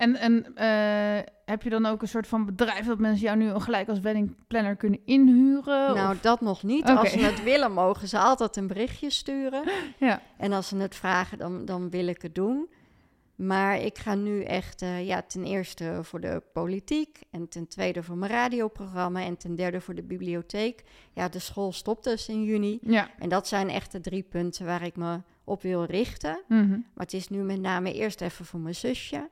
En, en eh, heb je dan ook een soort van bedrijf dat mensen jou nu gelijk als wedding planner kunnen inhuren? Nou, Of- dat nog niet. Als ze het willen, mogen ze altijd een berichtje sturen. Ja. En als ze het vragen, dan, dan wil ik het doen. Maar ik ga nu echt, eh, ja, ten eerste voor de politiek. En ten tweede voor mijn radioprogramma. En ten derde voor de bibliotheek. Ja, de school stopt dus in juni. Ja. En dat zijn echt de drie punten waar ik me op wil richten. Mhm. Maar het is nu met name eerst even voor mijn zusje.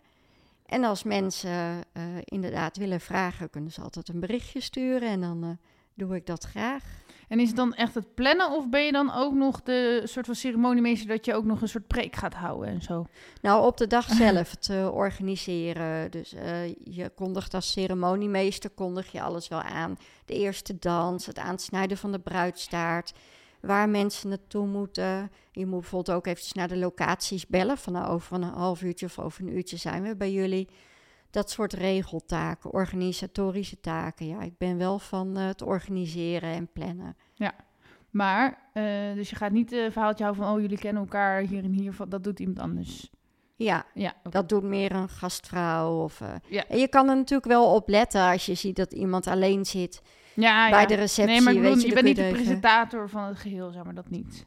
En als mensen eh, inderdaad willen vragen, kunnen ze altijd een berichtje sturen. En dan eh, doe ik dat graag. En is het dan echt het plannen of ben je dan ook nog de soort van ceremoniemeester dat je ook nog een soort preek gaat houden en zo? Nou, op de dag zelf te organiseren. Dus eh, je kondigt als ceremoniemeester kondig je alles wel aan. De eerste dans, het aansnijden van de bruidstaart. Waar mensen naartoe moeten. Je moet bijvoorbeeld ook eventjes naar de locaties bellen. Van nou, over een half uurtje of over een uurtje zijn we bij jullie. Dat soort regeltaken, organisatorische taken. Ja, ik ben wel van eh, het organiseren en plannen. Maar, eh, dus je gaat niet een verhaaltje houden van, oh jullie kennen elkaar hier en hier, van- dat doet iemand anders. Ja, Ja. Dat doet meer een gastvrouw. Of, eh, Ja. En je kan er natuurlijk wel op letten als je ziet dat iemand alleen zit ja, bij de receptie. Nee, maar ik bedoel, weet je, bent kun niet de presentator van het geheel, zeg maar dat niet.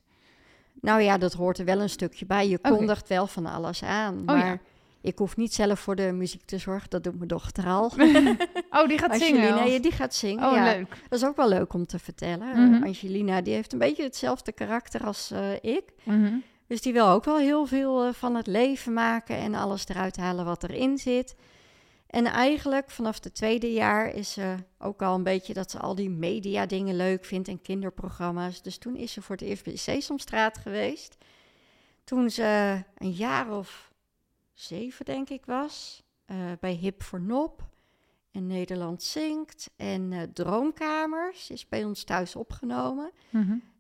Nou ja, dat hoort er wel een stukje bij. Je kondigt wel van alles aan. Oh, maar ja. ik hoef niet zelf voor de muziek te zorgen. Dat doet mijn dochter al. Oh, die gaat zingen? Angelina, die gaat zingen. Oh, ja. leuk. Dat is ook wel leuk om te vertellen. Mhm. Angelina, die heeft een beetje hetzelfde karakter als eh, ik. Mhm. Dus die wil ook wel heel veel eh, van het leven maken en alles eruit halen wat erin zit. En eigenlijk vanaf het tweede jaar is ze ook al een beetje dat ze al die media dingen leuk vindt en kinderprogramma's. Dus toen is ze voor het eerst bij Sesamstraat geweest. Toen ze een jaar of zeven, denk ik, was. eh, bij Hip voor Nop. En Nederland Zingt. En eh, Droomkamers is bij ons thuis opgenomen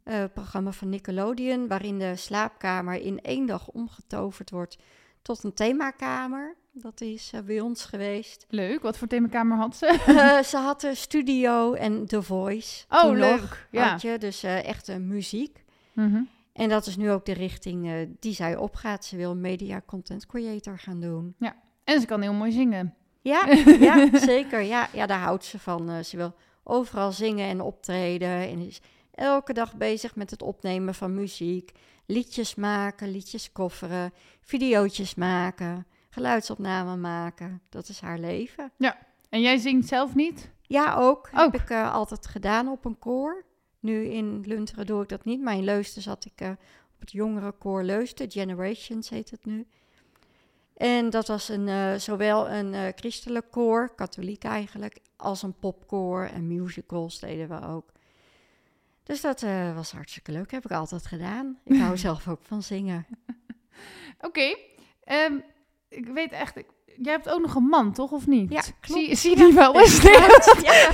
eh, programma van Nickelodeon, waarin de slaapkamer in één dag omgetoverd wordt tot een themakamer. Dat is eh, bij ons geweest. Leuk, wat voor themakamer had ze? Eh, ze had een studio en The Voice. Oh, toen leuk. nog, Ja. had je, dus eh, echt muziek. Mhm. En dat is nu ook de richting die zij opgaat. Ze wil media content creator gaan doen. En ze kan heel mooi zingen. Ja, ja zeker. Ja, ja, daar houdt ze van. Ze wil overal zingen en optreden. En is elke dag bezig met het opnemen van muziek. Liedjes maken, liedjes kofferen, videootjes maken, geluidsopnamen maken. Dat is haar leven. En jij zingt zelf niet? Ja, ook. Ook. Heb ik eh, altijd gedaan op een koor. Nu in Lunteren doe ik dat niet. Maar in Leusden zat ik eh, op het jongere koor Leusden. Generations heet het nu. En dat was een, eh, zowel een christelijk koor, katholiek eigenlijk, als een popkoor en musicals deden we ook. Dus dat was hartstikke leuk. Heb ik altijd gedaan. Ik hou zelf ook van zingen. Oké. ehm, ik weet echt... ik- Jij hebt ook nog een man, toch? Of niet? Ja, klopt. Zie, zie die wel eens? ja,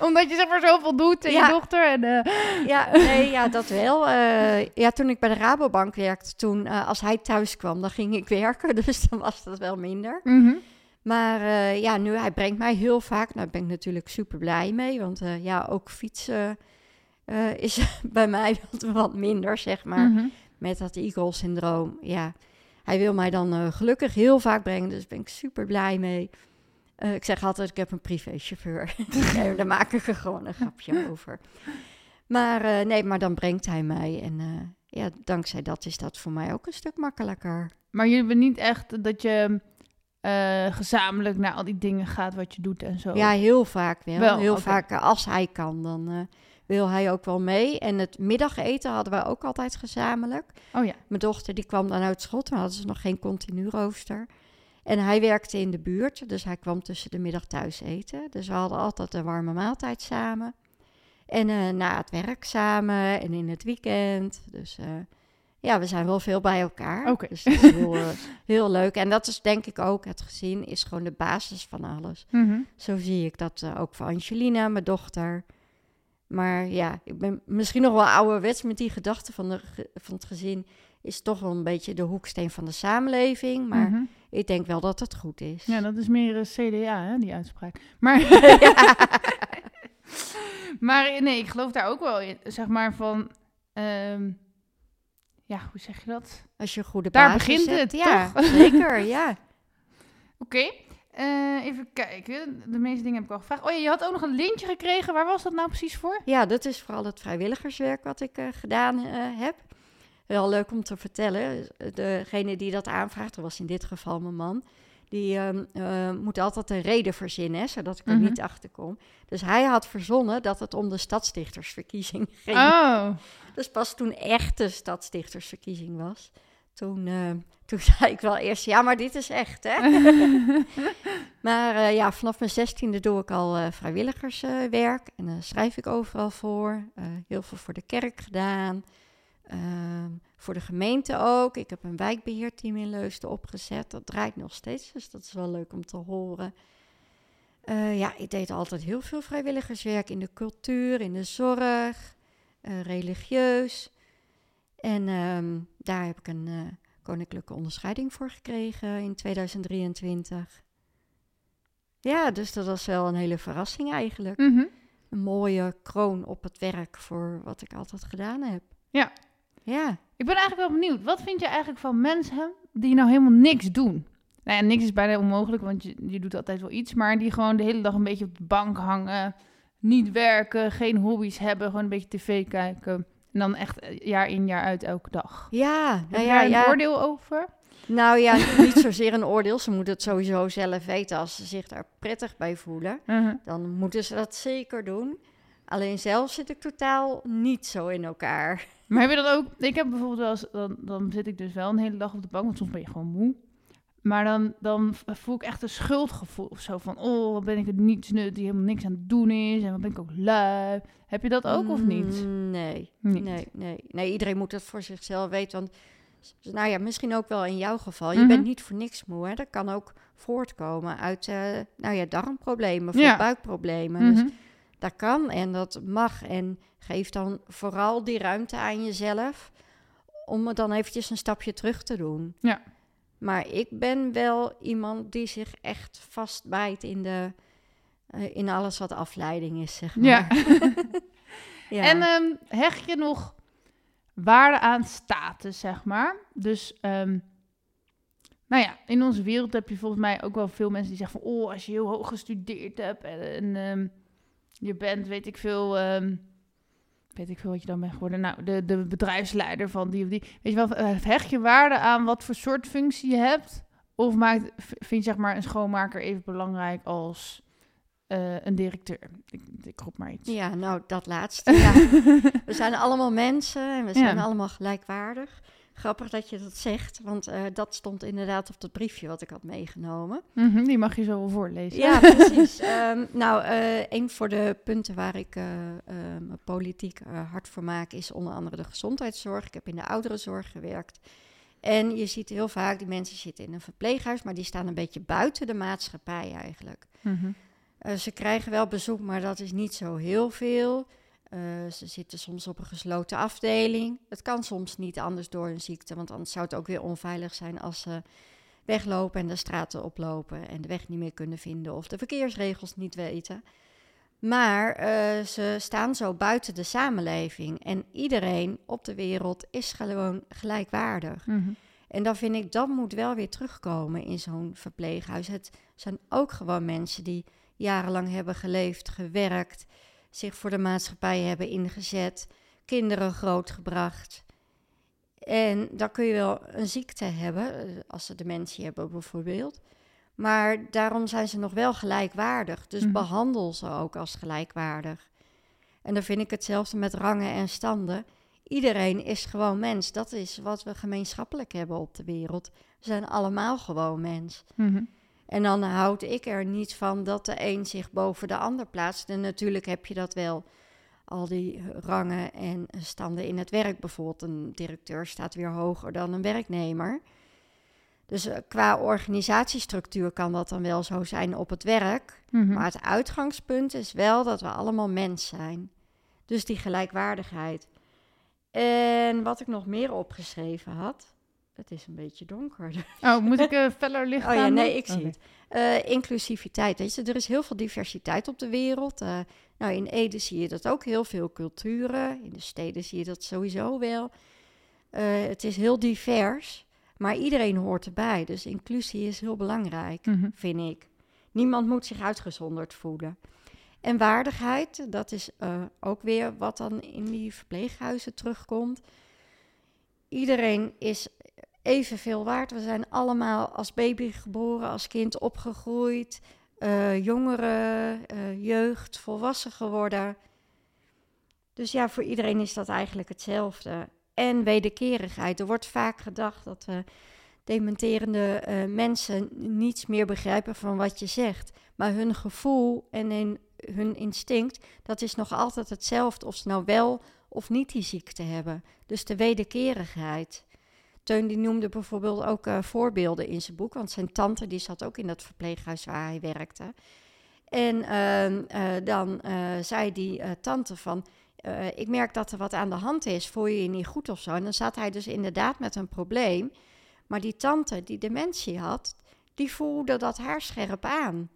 Omdat je zeg maar zoveel doet en Ja. je dochter en... eh, ja, nee, ja, dat wel. Eh, ja, toen ik bij de Rabobank werkte, toen, eh, als hij thuis kwam, dan ging ik werken. Dus dan was dat wel minder. mhm. Maar ja, nu hij brengt mij heel vaak. Nou, daar ben ik natuurlijk super blij mee. Want ja, ook fietsen is bij mij wat, wat minder, zeg maar. Mhm. Met dat Eagle-syndroom. Ja, hij wil mij dan eh, gelukkig heel vaak brengen. Dus daar ben ik super blij mee. Eh, ik zeg altijd, ik heb een privéchauffeur. nee, daar maak ik er gewoon een grapje over. Maar eh, nee, maar dan brengt hij mij. En ja, dankzij dat is dat voor mij ook een stuk makkelijker. Maar jullie hebben niet echt dat je gezamenlijk naar al die dingen gaat wat je doet en zo. Ja, heel vaak wel. Wel, heel vaak als hij kan, dan wil hij ook wel mee. En het middageten hadden we ook altijd gezamenlijk. Oh ja. Mijn dochter die kwam dan uit school, toen hadden ze nog geen continu rooster. En hij werkte in de buurt, dus hij kwam tussen de middag thuis eten. Dus we hadden altijd een warme maaltijd samen. En eh, na het werk samen en in het weekend. Dus eh, ja, we zijn wel veel bij elkaar. Oké. Dus dat is heel, eh, heel leuk. En dat is denk ik ook, het gezin is gewoon de basis van alles. Mhm. Zo zie ik dat ook voor Angelina, mijn dochter. Maar ja, ik ben misschien nog wel ouderwets met die gedachte van, de, van het gezin. Is toch wel een beetje de hoeksteen van de samenleving. Maar Mhm. ik denk wel dat het goed is. Ja, dat is meer eh, CDA, hè, die uitspraak. Maar, maar eh, nee, ik geloof daar ook wel in. Zeg maar van, ehm, ja, hoe zeg je dat? Als je een goede Daar begint hebt. het, ja, toch? zeker, ja. Oké, eh, even kijken. De meeste dingen heb ik al gevraagd. Oh ja, je had ook nog een lintje gekregen. Waar was dat nou precies voor? Ja, dat is vooral het vrijwilligerswerk wat ik eh, gedaan eh, heb. Wel leuk om te vertellen. Degene die dat aanvraagt, dat was in dit geval mijn man. Die ehm, eh, moet altijd een reden verzinnen, hè, zodat ik er Mhm. niet achter kom. Dus hij had verzonnen dat het om de stadsdichtersverkiezing ging. Oh, Dus pas toen echt de stadsdichtersverkiezing was, toen, eh, toen zei ik wel eerst, ja, maar dit is echt, hè? maar eh, ja, vanaf mijn zestiende doe ik al eh, vrijwilligerswerk en dan schrijf ik overal voor. Heel veel voor de kerk gedaan, Ehm, voor de gemeente ook. Ik heb een wijkbeheerteam in Leusden opgezet, dat draait nog steeds, dus dat is wel leuk om te horen. Ja, ik deed altijd heel veel vrijwilligerswerk in de cultuur, in de zorg, religieus. En ehm, daar heb ik een eh, koninklijke onderscheiding voor gekregen in 2023. Ja, dus dat was wel een hele verrassing eigenlijk. mhm. Een mooie kroon op het werk voor wat ik altijd gedaan heb. Ja. Ja. Ik ben eigenlijk wel benieuwd. Wat vind je eigenlijk van mensen die nou helemaal niks doen? Nou ja, niks is bijna onmogelijk, want je, je doet altijd wel iets. Maar die gewoon de hele dag een beetje op de bank hangen. Niet werken, geen hobby's hebben, gewoon een beetje tv kijken. En dan echt eh, jaar in, jaar uit, elke dag. Ja, Heb nou ja, daar een ja. oordeel over? Nou ja, niet zozeer een oordeel. Ze moeten het sowieso zelf weten als ze zich daar prettig bij voelen. Mhm. Dan moeten ze dat zeker doen. Alleen zelf zit ik totaal niet zo in elkaar. Maar heb je dat ook? Ik heb bijvoorbeeld wel eens, dan, dan zit ik dus wel een hele dag op de bank, want soms ben je gewoon moe. Maar dan, dan voel ik echt een schuldgevoel of zo van, oh, wat ben ik het niet nut die helemaal niks aan het doen is en wat ben ik ook lui. Heb je dat ook of niet? Mm, Nee, Niet. nee, nee. Nee, iedereen moet het voor zichzelf weten. Want, nou ja, misschien ook wel in jouw geval. Je Mhm. bent niet voor niks moe. Hè? Dat kan ook voortkomen uit, eh, nou ja, darmproblemen Ja. buikproblemen. Dus Mhm. dat kan en dat mag. En geef dan vooral die ruimte aan jezelf om het dan eventjes een stapje terug te doen. Ja. Maar ik ben wel iemand die zich echt vastbijt in, de, eh, in alles wat afleiding is, zeg maar. Ja. ja. En ehm, hecht je nog waarde aan status, zeg maar? Dus, ehm, nou ja, in onze wereld heb je volgens mij ook wel veel mensen die zeggen van... Oh, als je heel hoog gestudeerd hebt en, en, ehm, je bent, weet ik veel... weet ik veel wat je dan bent geworden. Nou, de, de bedrijfsleider van die of die. Weet je wel, eh, hecht je waarde aan wat voor soort functie je hebt? Of maakt, vind je zeg maar een schoonmaker even belangrijk als eh, een directeur? Ik, ik roep maar iets. Ja, nou, dat laatste. Ja. we zijn allemaal mensen en we zijn Ja. allemaal gelijkwaardig. Grappig dat je dat zegt, want eh, dat stond inderdaad op dat briefje wat ik had meegenomen. Mhm, die mag je zo wel voorlezen. Ja, precies. Ehm, nou, eh, een voor de punten waar ik me politiek hard voor maak is onder andere de gezondheidszorg. Ik heb in de ouderenzorg gewerkt. En je ziet heel vaak, die mensen zitten in een verpleeghuis, maar die staan een beetje buiten de maatschappij eigenlijk. Mhm. Ze krijgen wel bezoek, maar dat is niet zo heel veel. Eh, ze zitten soms op een gesloten afdeling. Het kan soms niet anders door een ziekte, want anders zou het ook weer onveilig zijn als ze weglopen en de straten oplopen en de weg niet meer kunnen vinden of de verkeersregels niet weten. Maar eh, ze staan zo buiten de samenleving en iedereen op de wereld is gewoon gelijkwaardig. Mhm. En dan vind ik, dat moet wel weer terugkomen in zo'n verpleeghuis. Het zijn ook gewoon mensen die jarenlang hebben geleefd, gewerkt, zich voor de maatschappij hebben ingezet, kinderen grootgebracht. En dan kun je wel een ziekte hebben, eh, als ze dementie hebben bijvoorbeeld. Maar daarom zijn ze nog wel gelijkwaardig. Dus Mhm. behandel ze ook als gelijkwaardig. En dan vind ik hetzelfde met rangen en standen. Iedereen is gewoon mens. Dat is wat we gemeenschappelijk hebben op de wereld. We zijn allemaal gewoon mens. Mhm. En dan houd ik er niet van dat de een zich boven de ander plaatst. En natuurlijk heb je dat wel. Al die rangen en standen in het werk. Bijvoorbeeld een directeur staat weer hoger dan een werknemer. Dus eh, qua organisatiestructuur kan dat dan wel zo zijn op het werk. Mhm. Maar het uitgangspunt is wel dat we allemaal mens zijn. Dus die gelijkwaardigheid. En wat ik nog meer opgeschreven had. Het is een beetje donker. Oh, moet ik eh feller licht Oh ja, nee, ik zie het. Eh, inclusiviteit. Weet je, er is heel veel diversiteit op de wereld. Eh, nou, in Ede zie je dat ook heel veel culturen. In de steden zie je dat sowieso wel. Het is heel divers, maar iedereen hoort erbij. Dus inclusie is heel belangrijk, Mhm. vind ik. Niemand moet zich uitgezonderd voelen. En waardigheid, dat is ook weer wat dan in die verpleeghuizen terugkomt. Iedereen is evenveel waard. We zijn allemaal als baby geboren, als kind opgegroeid, eh, jongeren, eh, jeugd, volwassen geworden. Dus ja, voor iedereen is dat eigenlijk hetzelfde. En wederkerigheid. Er wordt vaak gedacht dat eh, dementerende mensen niets meer begrijpen van wat je zegt. Maar hun gevoel en hun, hun instinct, dat is nog altijd hetzelfde. Of ze nou wel of niet die ziekte hebben. Dus de wederkerigheid. Teun die noemde bijvoorbeeld ook eh, voorbeelden in zijn boek. Want zijn tante die zat ook in dat verpleeghuis waar hij werkte. En ehm, eh, dan eh, zei die tante van... ik merk dat er wat aan de hand is, voel je je niet goed of zo? En dan zat hij dus inderdaad met een probleem. Maar die tante die dementie had, die voelde dat haarscherp aan.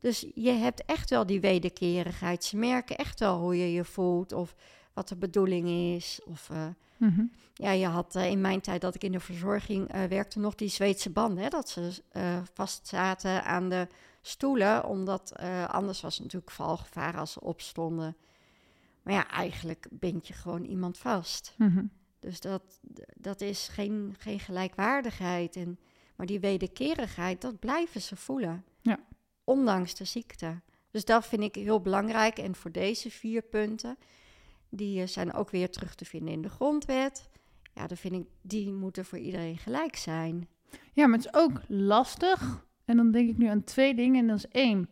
Dus je hebt echt wel die wederkerigheid. Ze merken echt wel hoe je je voelt of wat de bedoeling is. Of Mhm. Ja, je had eh, in mijn tijd dat ik in de verzorging eh, werkte nog die Zweedse banden. Hè, dat ze eh vast zaten aan de stoelen, omdat anders was het natuurlijk valgevaar als ze opstonden. Maar ja, eigenlijk bind je gewoon iemand vast. Mhm. Dus dat, dat is geen, geen gelijkwaardigheid. En, maar die wederkerigheid, dat blijven ze voelen. Ja. Ondanks de ziekte. Dus dat vind ik heel belangrijk. En voor deze vier punten, die zijn ook weer terug te vinden in de grondwet. Ja, dan vind ik, die moeten voor iedereen gelijk zijn. Ja, maar het is ook lastig. En dan denk ik nu aan twee dingen. En dat is één,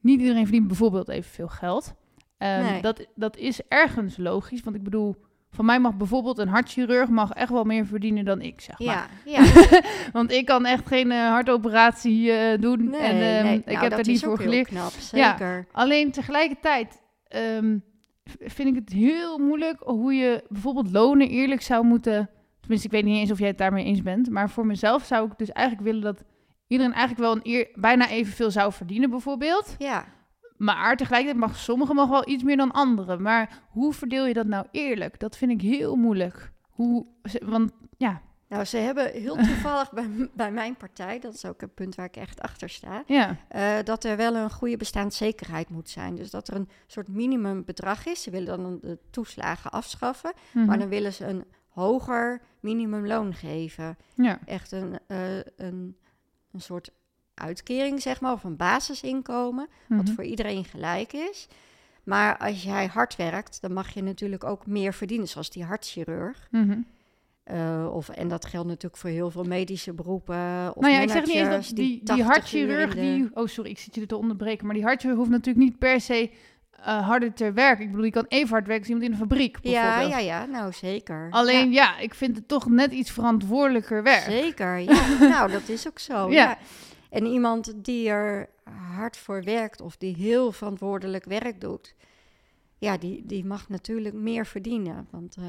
niet iedereen verdient bijvoorbeeld evenveel geld. Ehm, Nee. dat, dat is ergens logisch. Want ik bedoel, van mij mag bijvoorbeeld een hartchirurg mag echt wel meer verdienen dan ik, zeg maar. Ja, ja. Want ik kan echt geen eh, hartoperatie eh, doen. Nee, en ehm, nee. ik Nou, heb dat er niet voor geleerd. knap, Ja. zeker. Alleen tegelijkertijd ehm, vind ik het heel moeilijk hoe je bijvoorbeeld lonen eerlijk zou moeten. Tenminste, ik weet niet eens of jij het daarmee eens bent. Maar voor mezelf zou ik dus eigenlijk willen dat iedereen eigenlijk wel een eer, bijna evenveel zou verdienen, bijvoorbeeld. Ja, Maar tegelijkertijd mag sommigen mag wel iets meer dan anderen. Maar hoe verdeel je dat nou eerlijk? Dat vind ik heel moeilijk. Hoe, want ja, nou, ze hebben heel toevallig bij, bij mijn partij, dat is ook een punt waar ik echt achter sta, ja. eh, dat er wel een goede bestaanszekerheid moet zijn. Dus dat er een soort minimumbedrag is. Ze willen dan de toeslagen afschaffen, Mhm. maar dan willen ze een hoger minimumloon geven. ja. Echt een, eh, een, een soort uitkering, zeg maar, of een basisinkomen, wat Mhm. voor iedereen gelijk is. Maar als jij hard werkt, dan mag je natuurlijk ook meer verdienen, zoals die hartchirurg. Mhm. Eh, of, en dat geldt natuurlijk voor heel veel medische beroepen. Of nou ja, ik zeg niet eens dat die, die, 80 uur hartchirurg, de- die... Oh, sorry, ik zit je te onderbreken. Maar die hartchirurg hoeft natuurlijk niet per se eh, harder te werken. Ik bedoel, die kan even hard werken als iemand in een fabriek, Ja, bijvoorbeeld. ja, ja, nou zeker. Alleen, ja. ik vind het toch net iets verantwoordelijker werk. zeker, ja. nou, dat is ook zo. Ja. Ja. En iemand die er hard voor werkt of die heel verantwoordelijk werk doet, ja, die, die mag natuurlijk meer verdienen. Want eh,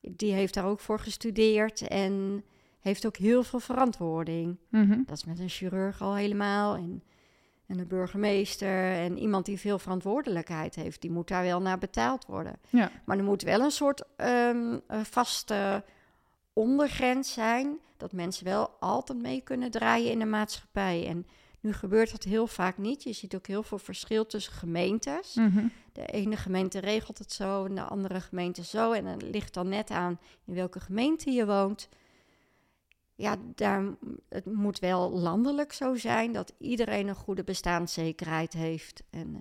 die heeft daar ook voor gestudeerd en heeft ook heel veel verantwoording. Mhm. Dat is met een chirurg al helemaal. En, en een burgemeester. En iemand die veel verantwoordelijkheid heeft. Die moet daar wel naar betaald worden. Ja. Maar er moet wel een soort ehm, eh, vaste ondergrens zijn. Dat mensen wel altijd mee kunnen draaien in de maatschappij. En nu gebeurt dat heel vaak niet. Je ziet ook heel veel verschil tussen gemeentes. Mhm. De ene gemeente regelt het zo en de andere gemeente zo. En het ligt dan net aan in welke gemeente je woont. Ja, daar, het moet wel landelijk zo zijn dat iedereen een goede bestaanszekerheid heeft. En eh,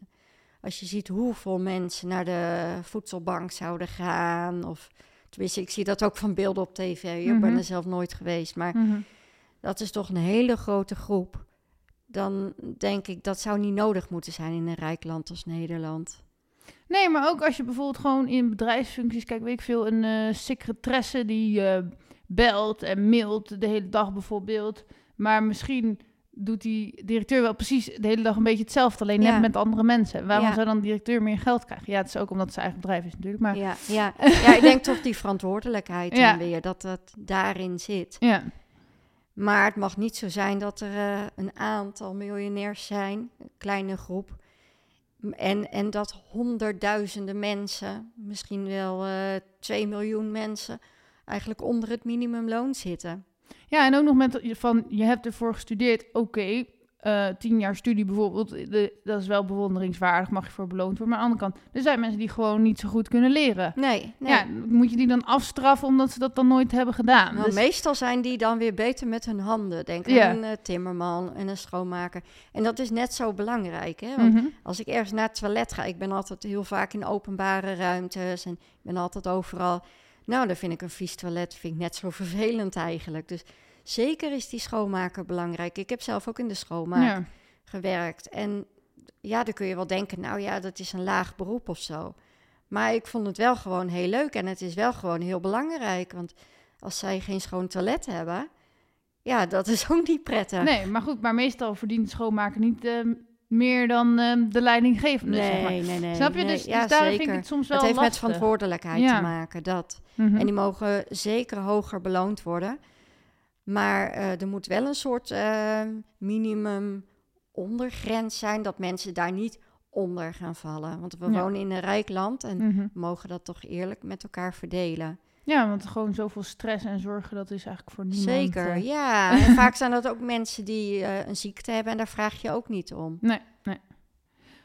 als je ziet hoeveel mensen naar de voedselbank zouden gaan, of tenminste, ik zie dat ook van beelden op tv. Ik ben Mhm. er zelf nooit geweest, maar Mhm. dat is toch een hele grote groep. Dan denk ik dat zou niet nodig moeten zijn in een rijk land als Nederland. Nee, maar ook als je bijvoorbeeld gewoon in bedrijfsfuncties, kijk, weet ik veel, een eh secretaresse die eh, belt en mailt de hele dag bijvoorbeeld. Maar misschien doet die directeur wel precies de hele dag een beetje hetzelfde, alleen Ja. net met andere mensen. Waarom Ja. zou dan de directeur meer geld krijgen? Ja, het is ook omdat het zijn eigen bedrijf is natuurlijk, maar ja. Ja, ja. ik denk toch die verantwoordelijkheid Ja. dan weer, dat dat daarin zit. ja. Maar het mag niet zo zijn dat er eh, een aantal miljonairs zijn, een kleine groep. En, en dat honderdduizenden mensen, misschien wel eh 2 miljoen mensen, eigenlijk onder het minimumloon zitten. Ja, en ook nog met van je hebt ervoor gestudeerd, oké, eh, tien jaar studie bijvoorbeeld, de, dat is wel bewonderingswaardig, mag je voor beloond worden. Maar aan de andere kant, er zijn mensen die gewoon niet zo goed kunnen leren. Nee, nee. Ja, moet je die dan afstraffen omdat ze dat dan nooit hebben gedaan? Nou, Dus- Meestal zijn die dan weer beter met hun handen. Denk aan Ja. een eh, timmerman en een schoonmaker. En dat is net zo belangrijk. Hè? Want Mhm. als ik ergens naar het toilet ga, ik ben altijd heel vaak in openbare ruimtes en ik ben altijd overal. Nou, dan vind ik een vies toilet vind ik net zo vervelend eigenlijk. Dus zeker is die schoonmaker belangrijk. Ik heb zelf ook in de schoonmaak Ja. gewerkt. En ja, dan kun je wel denken, nou ja, dat is een laag beroep of zo. Maar ik vond het wel gewoon heel leuk en het is wel gewoon heel belangrijk. Want als zij geen schoon toilet hebben, ja, dat is ook niet prettig. Nee, maar goed, maar meestal verdient schoonmaker niet ehm, meer dan ehm, de leidinggevende, zeg maar. nee, nee, nee. Snap je? nee. Dus, ja, dus daar vind ik het soms wel Het heeft met verantwoordelijkheid Ja. te maken, dat. Mhm. En die mogen zeker hoger beloond worden. Maar eh, er moet wel een soort eh, minimum ondergrens zijn dat mensen daar niet onder gaan vallen. Want we Ja. wonen in een rijk land en Mhm. mogen dat toch eerlijk met elkaar verdelen. Ja, want gewoon zoveel stress en zorgen, dat is eigenlijk voor niemand... Zeker, eh, ja. En vaak zijn dat ook mensen die een ziekte hebben en daar vraag je ook niet om. Nee, nee.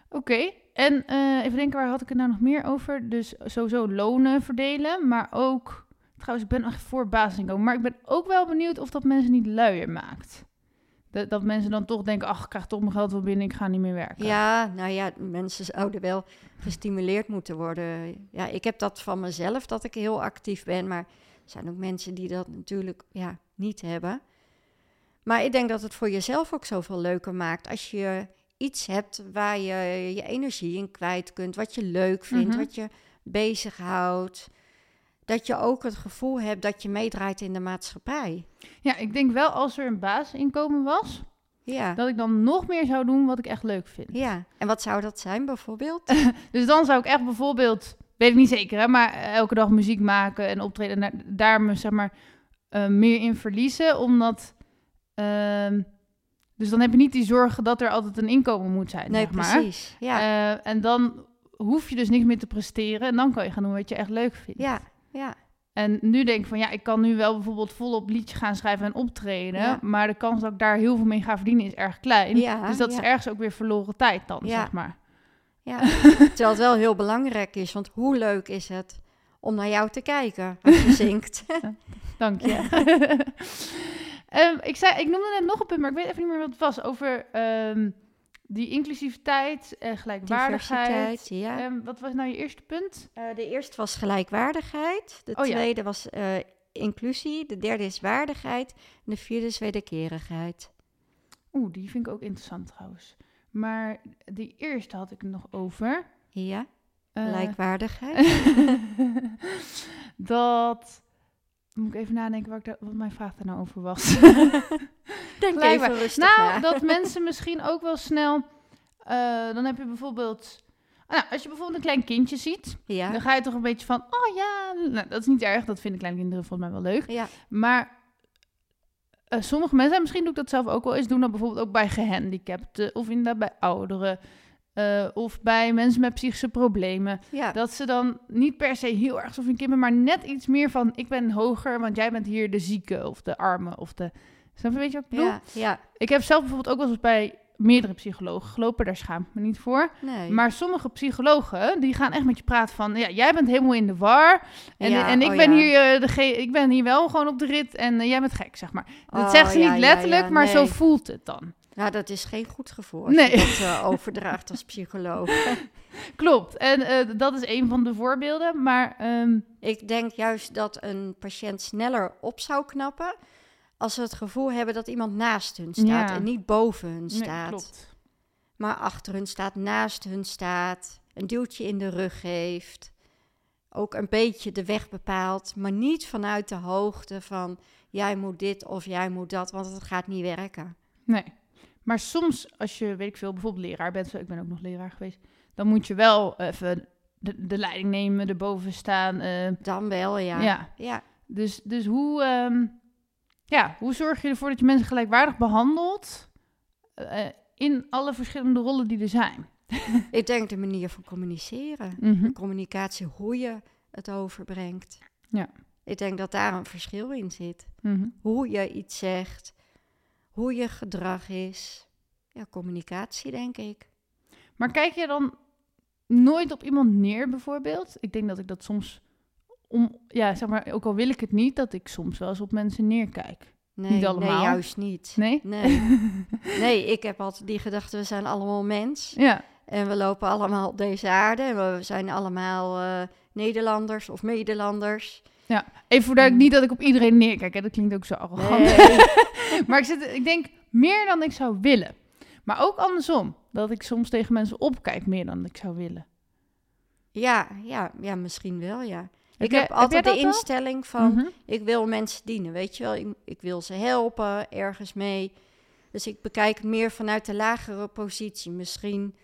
Oké, en even denken, waar had ik het nou nog meer over? Dus sowieso lonen verdelen, maar ook... Trouwens, ik ben echt voor basisinkomen, maar ik ben ook wel benieuwd of dat mensen niet luier maakt. Dat, dat mensen dan toch denken, ach, ik krijg toch mijn geld wel binnen, ik ga niet meer werken. Ja, nou ja, mensen zouden wel gestimuleerd moeten worden. Ja, ik heb dat van mezelf, dat ik heel actief ben. Maar er zijn ook mensen die dat natuurlijk ja, niet hebben. Maar ik denk dat het voor jezelf ook zoveel leuker maakt als je iets hebt waar je je energie in kwijt kunt. Wat je leuk vindt, Mhm. wat je bezighoudt. Dat je ook het gevoel hebt dat je meedraait in de maatschappij. Ja, ik denk wel als er een basisinkomen was, Ja, dat ik dan nog meer zou doen wat ik echt leuk vind. ja. En wat zou dat zijn bijvoorbeeld? Dus dan zou ik echt bijvoorbeeld, weet ik niet zeker, hè, maar eh, elke dag muziek maken en optreden en daar, me zeg maar eh, meer in verliezen, omdat. ehm, dus dan heb je niet die zorgen dat er altijd een inkomen moet zijn. Nee, zeg maar. precies. Ja, Eh, en dan hoef je dus niks meer te presteren en dan kan je gaan doen wat je echt leuk vindt. ja, ja. En nu denk ik van ja, ik kan nu wel bijvoorbeeld volop liedjes gaan schrijven en optreden, Ja. maar de kans dat ik daar heel veel mee ga verdienen is erg klein. Ja, dus dat is ergens ook weer verloren tijd dan, zeg maar. Ja, terwijl het wel heel belangrijk is, want hoe leuk is het om naar jou te kijken als je zingt? Dank je. Ehm, ik, zei, ik noemde net nog een punt, maar ik weet even niet meer wat het was. Over ehm, die inclusiviteit en gelijkwaardigheid. Ja. Ehm, wat was nou je eerste punt? Eh, de eerste was gelijkwaardigheid, de Oh ja. tweede was eh, inclusie, de derde is waardigheid en de vierde is wederkerigheid. Oeh, die vind ik ook interessant trouwens. Maar die eerste had ik nog over. Ja, Eh, gelijkwaardigheid. dat... Moet ik even nadenken wat, ik wat mijn vraag daar nou over was. Denk even rustig Nou, na. dat mensen misschien ook wel snel. eh, dan heb je bijvoorbeeld. ah, Nou, als je bijvoorbeeld een klein kindje ziet, Ja, dan ga je toch een beetje van. Oh ja, nou, dat is niet erg. Dat vinden kleine kinderen volgens mij wel leuk. ja, Maar eh, sommige mensen, en misschien doe ik dat zelf ook wel eens, doen dat bijvoorbeeld ook bij gehandicapten of inderdaad bij ouderen. Eh, of bij mensen met psychische problemen. Ja, Dat ze dan niet per se heel erg zo van kinderen, maar net iets meer van ik ben hoger, want jij bent hier de zieke of de arme of de. Snap je, weet je wat ik bedoel? ja, ja. Ik heb zelf bijvoorbeeld ook wel eens bij meerdere psychologen gelopen, daar schaam ik me niet voor. Nee. Maar sommige psychologen, die gaan echt met je praten van, ja, jij bent helemaal in de war. En, Ja, en ik, oh ben ja. hier, eh, dege- ik ben hier wel gewoon op de rit en eh, jij bent gek, zeg maar. Dat Oh, zegt ze niet letterlijk, maar zo voelt het dan. Nou, dat is geen goed gevoel als Nee. je dat eh, overdraagt als psycholoog. Klopt. En eh, dat is een van de voorbeelden. Maar ehm, Ik denk juist dat een patiënt sneller op zou knappen als ze het gevoel hebben dat iemand naast hun staat Ja. en niet boven hun nee, staat. klopt. maar achter hun staat, naast hun staat, een duwtje in de rug geeft, ook een beetje de weg bepaalt, maar niet vanuit de hoogte van jij moet dit of jij moet dat, want het gaat niet werken. Nee. Maar soms, als je, weet ik veel, bijvoorbeeld leraar bent, zo, ik ben ook nog leraar geweest, dan moet je wel even de, de leiding nemen, erboven staan. eh, Dan wel, ja. ja. ja. Dus, dus hoe, ehm, ja, hoe zorg je ervoor dat je mensen gelijkwaardig behandelt eh, in alle verschillende rollen die er zijn? Ik denk de manier van communiceren. De communicatie, hoe je het overbrengt. Ja. Ik denk dat daar een verschil in zit. Mhm. Hoe je iets zegt, hoe je gedrag is. Ja, communicatie, denk ik. Maar kijk je dan nooit op iemand neer, bijvoorbeeld? Ik denk dat ik dat soms, om, ja, zeg maar, ook al wil ik het niet, dat ik soms wel eens op mensen neerkijk. Nee, Niet allemaal. nee juist niet. Nee? Nee. nee, ik heb altijd die gedachte, we zijn allemaal mens. Ja. En we lopen allemaal op deze aarde. En we zijn allemaal eh, Nederlanders of Nederlanders. Even voor duidelijk, niet dat ik op iedereen neerkijk, hè? dat klinkt ook zo arrogant. Nee. maar ik, zit, ik denk meer dan ik zou willen. Maar ook andersom, dat ik soms tegen mensen opkijk meer dan ik zou willen. ja, ja, ja, misschien wel, ja. Heb ik jij- heb heb altijd de wel? instelling van, Mhm. ik wil mensen dienen, weet je wel. Ik, ik wil ze helpen, ergens mee. Dus ik bekijk meer vanuit de lagere positie. Misschien,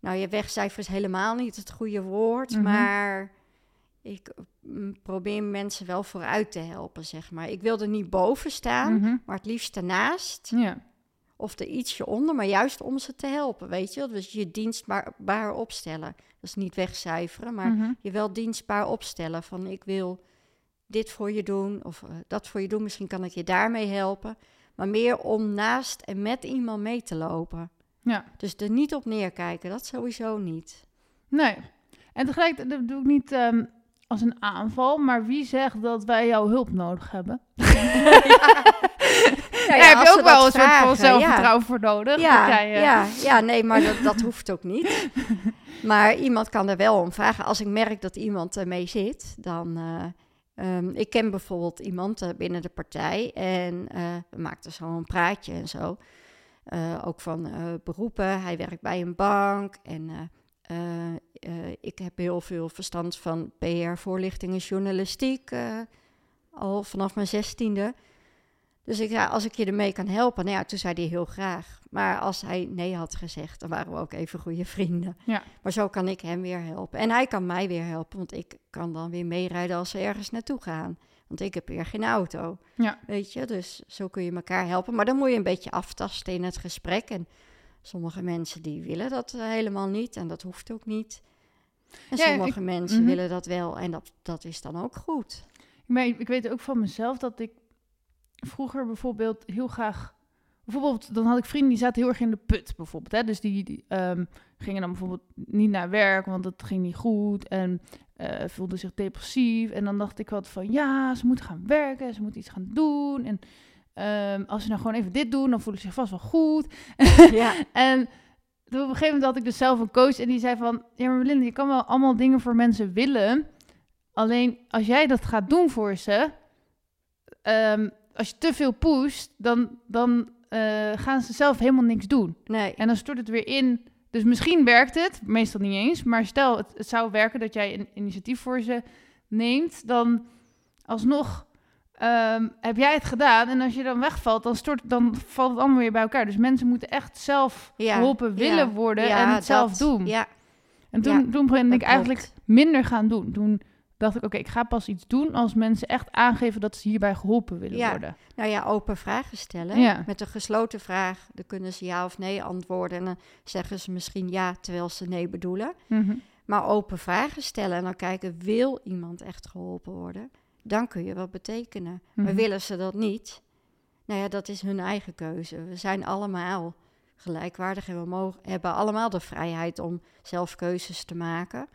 nou, je wegcijfer is helemaal niet het goede woord, Mhm. maar ik mm, probeer mensen wel vooruit te helpen, zeg maar. Ik wil er niet boven staan, Mhm. maar het liefst ernaast. Ja. Of er ietsje onder, maar juist om ze te helpen, weet je wel. Dus je dienstbaar opstellen. Dat is niet wegcijferen, maar Mhm. je wel dienstbaar opstellen. Van ik wil dit voor je doen of eh, dat voor je doen. Misschien kan ik je daarmee helpen. Maar meer om naast en met iemand mee te lopen. Ja. Dus er niet op neerkijken, dat sowieso niet. Nee. En tegelijk, dat doe ik niet ehm, als een aanval, maar wie zegt dat wij jouw hulp nodig hebben? Ja, Daar heb je ook wel een soort van zelfvertrouwen voor nodig. Ja, jij, ja, ja, nee, maar dat, dat hoeft ook niet. Maar iemand kan er wel om vragen. Als ik merk dat iemand ermee zit, dan... eh, ehm, ik ken bijvoorbeeld iemand eh, binnen de partij en eh, we maakten zo een praatje en zo. Eh, ook van eh, beroepen. Hij werkt bij een bank en eh, eh, eh, ik heb heel veel verstand van PR, voorlichting en journalistiek. eh, al vanaf mijn zestiende. Dus ik zei, als ik je ermee kan helpen, nou ja, toen zei hij heel graag. Maar als hij nee had gezegd, dan waren we ook even goede vrienden. Ja. Maar zo kan ik hem weer helpen. En hij kan mij weer helpen, want ik kan dan weer meerijden als ze ergens naartoe gaan. Want ik heb weer geen auto. Ja. Weet je, dus zo kun je elkaar helpen. Maar dan moet je een beetje aftasten in het gesprek. En sommige mensen die willen dat eh, helemaal niet en dat hoeft ook niet. En Ja, sommige mensen mhm. willen dat wel en dat, dat is dan ook goed. Maar ik weet ook van mezelf dat ik vroeger bijvoorbeeld heel graag... Bijvoorbeeld, dan had ik vrienden die zaten heel erg in de put, bijvoorbeeld. Hè? Dus die, die ehm, gingen dan bijvoorbeeld niet naar werk, want het ging niet goed. En eh voelden zich depressief. En dan dacht ik wat van, ja, ze moeten gaan werken, ze moeten iets gaan doen. En ehm, als ze nou gewoon even dit doen, dan voelen ze zich vast wel goed. ja, En op een gegeven moment had ik dus zelf een coach en die zei van... Ja, maar Belinda, je kan wel allemaal dingen voor mensen willen. Alleen als jij dat gaat doen voor ze... ehm, als je te veel pusht, dan, dan eh, gaan ze zelf helemaal niks doen. nee. En dan stort het weer in. Dus misschien werkt het, meestal niet eens. Maar stel, het, het zou werken dat jij een initiatief voor ze neemt... dan alsnog ehm, heb jij het gedaan. En als je dan wegvalt, dan, stort, dan valt het allemaal weer bij elkaar. Dus mensen moeten echt zelf Ja, geholpen willen ja, worden ja, en het zelf doen. Ja, en toen, toen ben ik eigenlijk minder gaan doen. Toen dacht ik, oké, ik ga pas iets doen als mensen echt aangeven dat ze hierbij geholpen willen Ja. worden. Nou ja, open vragen stellen. Met een gesloten vraag, dan kunnen ze ja of nee antwoorden. En dan zeggen ze misschien ja, terwijl ze nee bedoelen. Mhm. Maar open vragen stellen en dan kijken, wil iemand echt geholpen worden? Dan kun je wat betekenen. Maar Mhm. willen ze dat niet? Nou ja, dat is hun eigen keuze. We zijn allemaal gelijkwaardig en we mogen, hebben allemaal de vrijheid om zelf keuzes te maken.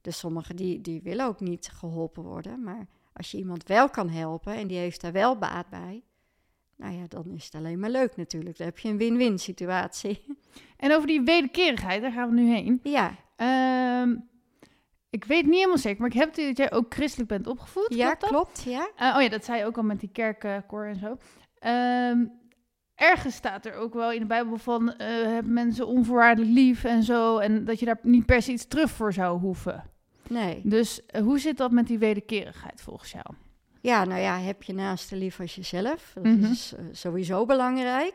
Dus sommigen die, die willen ook niet geholpen worden. Maar als je iemand wel kan helpen en die heeft daar wel baat bij... Nou ja, dan is het alleen maar leuk natuurlijk. Dan heb je een win-win situatie. En over die wederkerigheid, daar gaan we nu heen. ja, Ehm, ik weet niet helemaal zeker, maar ik heb het idee dat jij ook christelijk bent opgevoed. ja klopt klopt. Ja. Eh, oh ja, dat zei je ook al met die kerkkoor en zo. Ehm, ergens staat er ook wel in de Bijbel van... eh heb mensen onvoorwaardelijk lief en zo... en dat je daar niet per se iets terug voor zou hoeven. Nee. Dus eh, hoe zit dat met die wederkerigheid volgens jou? Ja, nou ja, heb je naaste lief als jezelf. Dat Mhm. is sowieso belangrijk.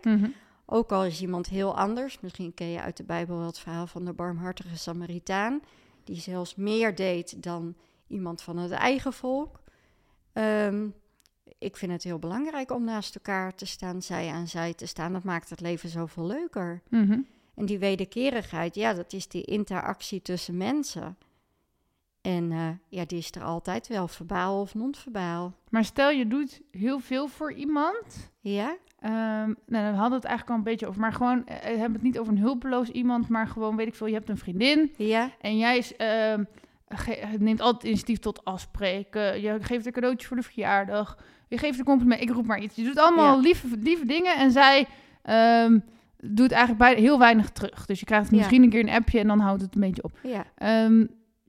Ook al is iemand heel anders. Misschien ken je uit de Bijbel wel het verhaal van de barmhartige Samaritaan. Die zelfs meer deed dan iemand van het eigen volk. Ehm, ik vind het heel belangrijk om naast elkaar te staan, zij aan zij te staan. Dat maakt het leven zoveel leuker. Mhm. En die wederkerigheid, ja, dat is die interactie tussen mensen. En eh, ja, die is er altijd wel, verbaal of non-verbaal. Maar stel je doet heel veel voor iemand... Ja? Ehm, nou, we hadden het eigenlijk al een beetje over, maar gewoon, eh, we hebben het niet over een hulpeloos iemand, maar gewoon, weet ik veel, je hebt een vriendin Ja? en jij is, ge- neemt altijd initiatief tot afspreken, je geeft een cadeautje voor de verjaardag, je geeft een compliment, ik roep maar iets. Je doet allemaal Ja. lieve, lieve dingen en zij ehm, doet eigenlijk bij, heel weinig terug. Dus je krijgt Ja. misschien een keer een appje en dan houdt het een beetje op. Ja.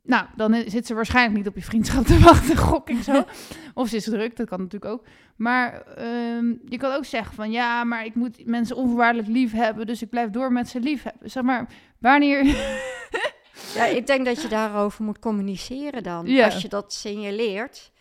Nou, dan zit ze waarschijnlijk niet op je vriendschap te wachten, gok ik zo. of ze is druk, dat kan natuurlijk ook. Maar ehm, je kan ook zeggen van ja, maar ik moet mensen onvoorwaardelijk lief hebben, dus ik blijf door met ze lief hebben. Zeg maar, wanneer. Ja, ik denk dat je daarover moet communiceren dan. Ja. Als je dat signaleert,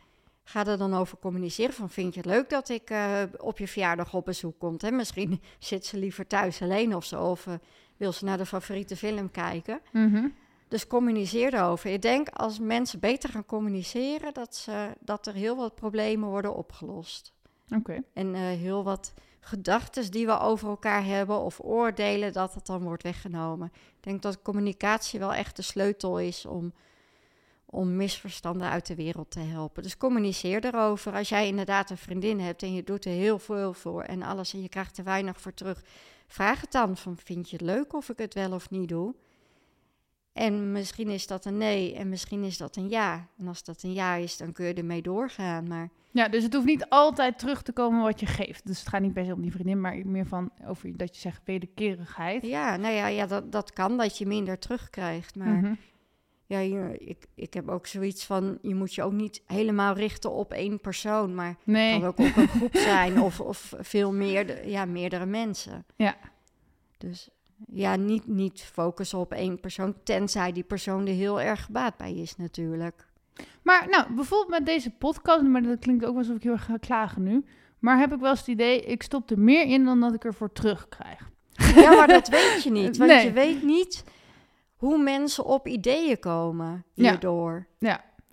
ga er dan over communiceren. Van vind je het leuk dat ik eh, op je verjaardag op bezoek kom? Hè? Misschien zit ze liever thuis alleen of zo. Of eh, wil ze naar de favoriete film kijken. Mhm. Dus communiceer erover. Ik denk als mensen beter gaan communiceren, dat, ze, dat er heel wat problemen worden opgelost. Oké. En eh, heel wat gedachten die we over elkaar hebben of oordelen, dat het dan wordt weggenomen. Ik denk dat communicatie wel echt de sleutel is om, om misverstanden uit de wereld te helpen. Dus communiceer erover. Als jij inderdaad een vriendin hebt en je doet er heel veel voor en alles en je krijgt er weinig voor terug, vraag het dan van vind je het leuk of ik het wel of niet doe? En misschien is dat een nee en misschien is dat een ja. En als dat een ja is, dan kun je ermee doorgaan. Maar Ja, dus het hoeft niet altijd terug te komen wat je geeft. Dus het gaat niet per se om die vriendin, maar meer van over dat je zegt wederkerigheid. Ja, nou ja, ja dat, dat kan dat je minder terugkrijgt. Maar Mhm. ja, ik, ik heb ook zoiets van: je moet je ook niet helemaal richten op één persoon. Maar het kan ook op een groep zijn of, of veel meer, ja, meerdere mensen. Ja. Dus ja, niet, niet focussen op één persoon, tenzij die persoon er heel erg gebaat bij is, natuurlijk. Maar nou, bijvoorbeeld met deze podcast, maar dat klinkt ook wel alsof ik heel erg ga klagen nu. Maar heb ik wel eens het idee, ik stop er meer in dan dat ik ervoor terugkrijg. Ja, maar dat weet je niet. Want Nee. je weet niet hoe mensen op ideeën komen Ja. hierdoor.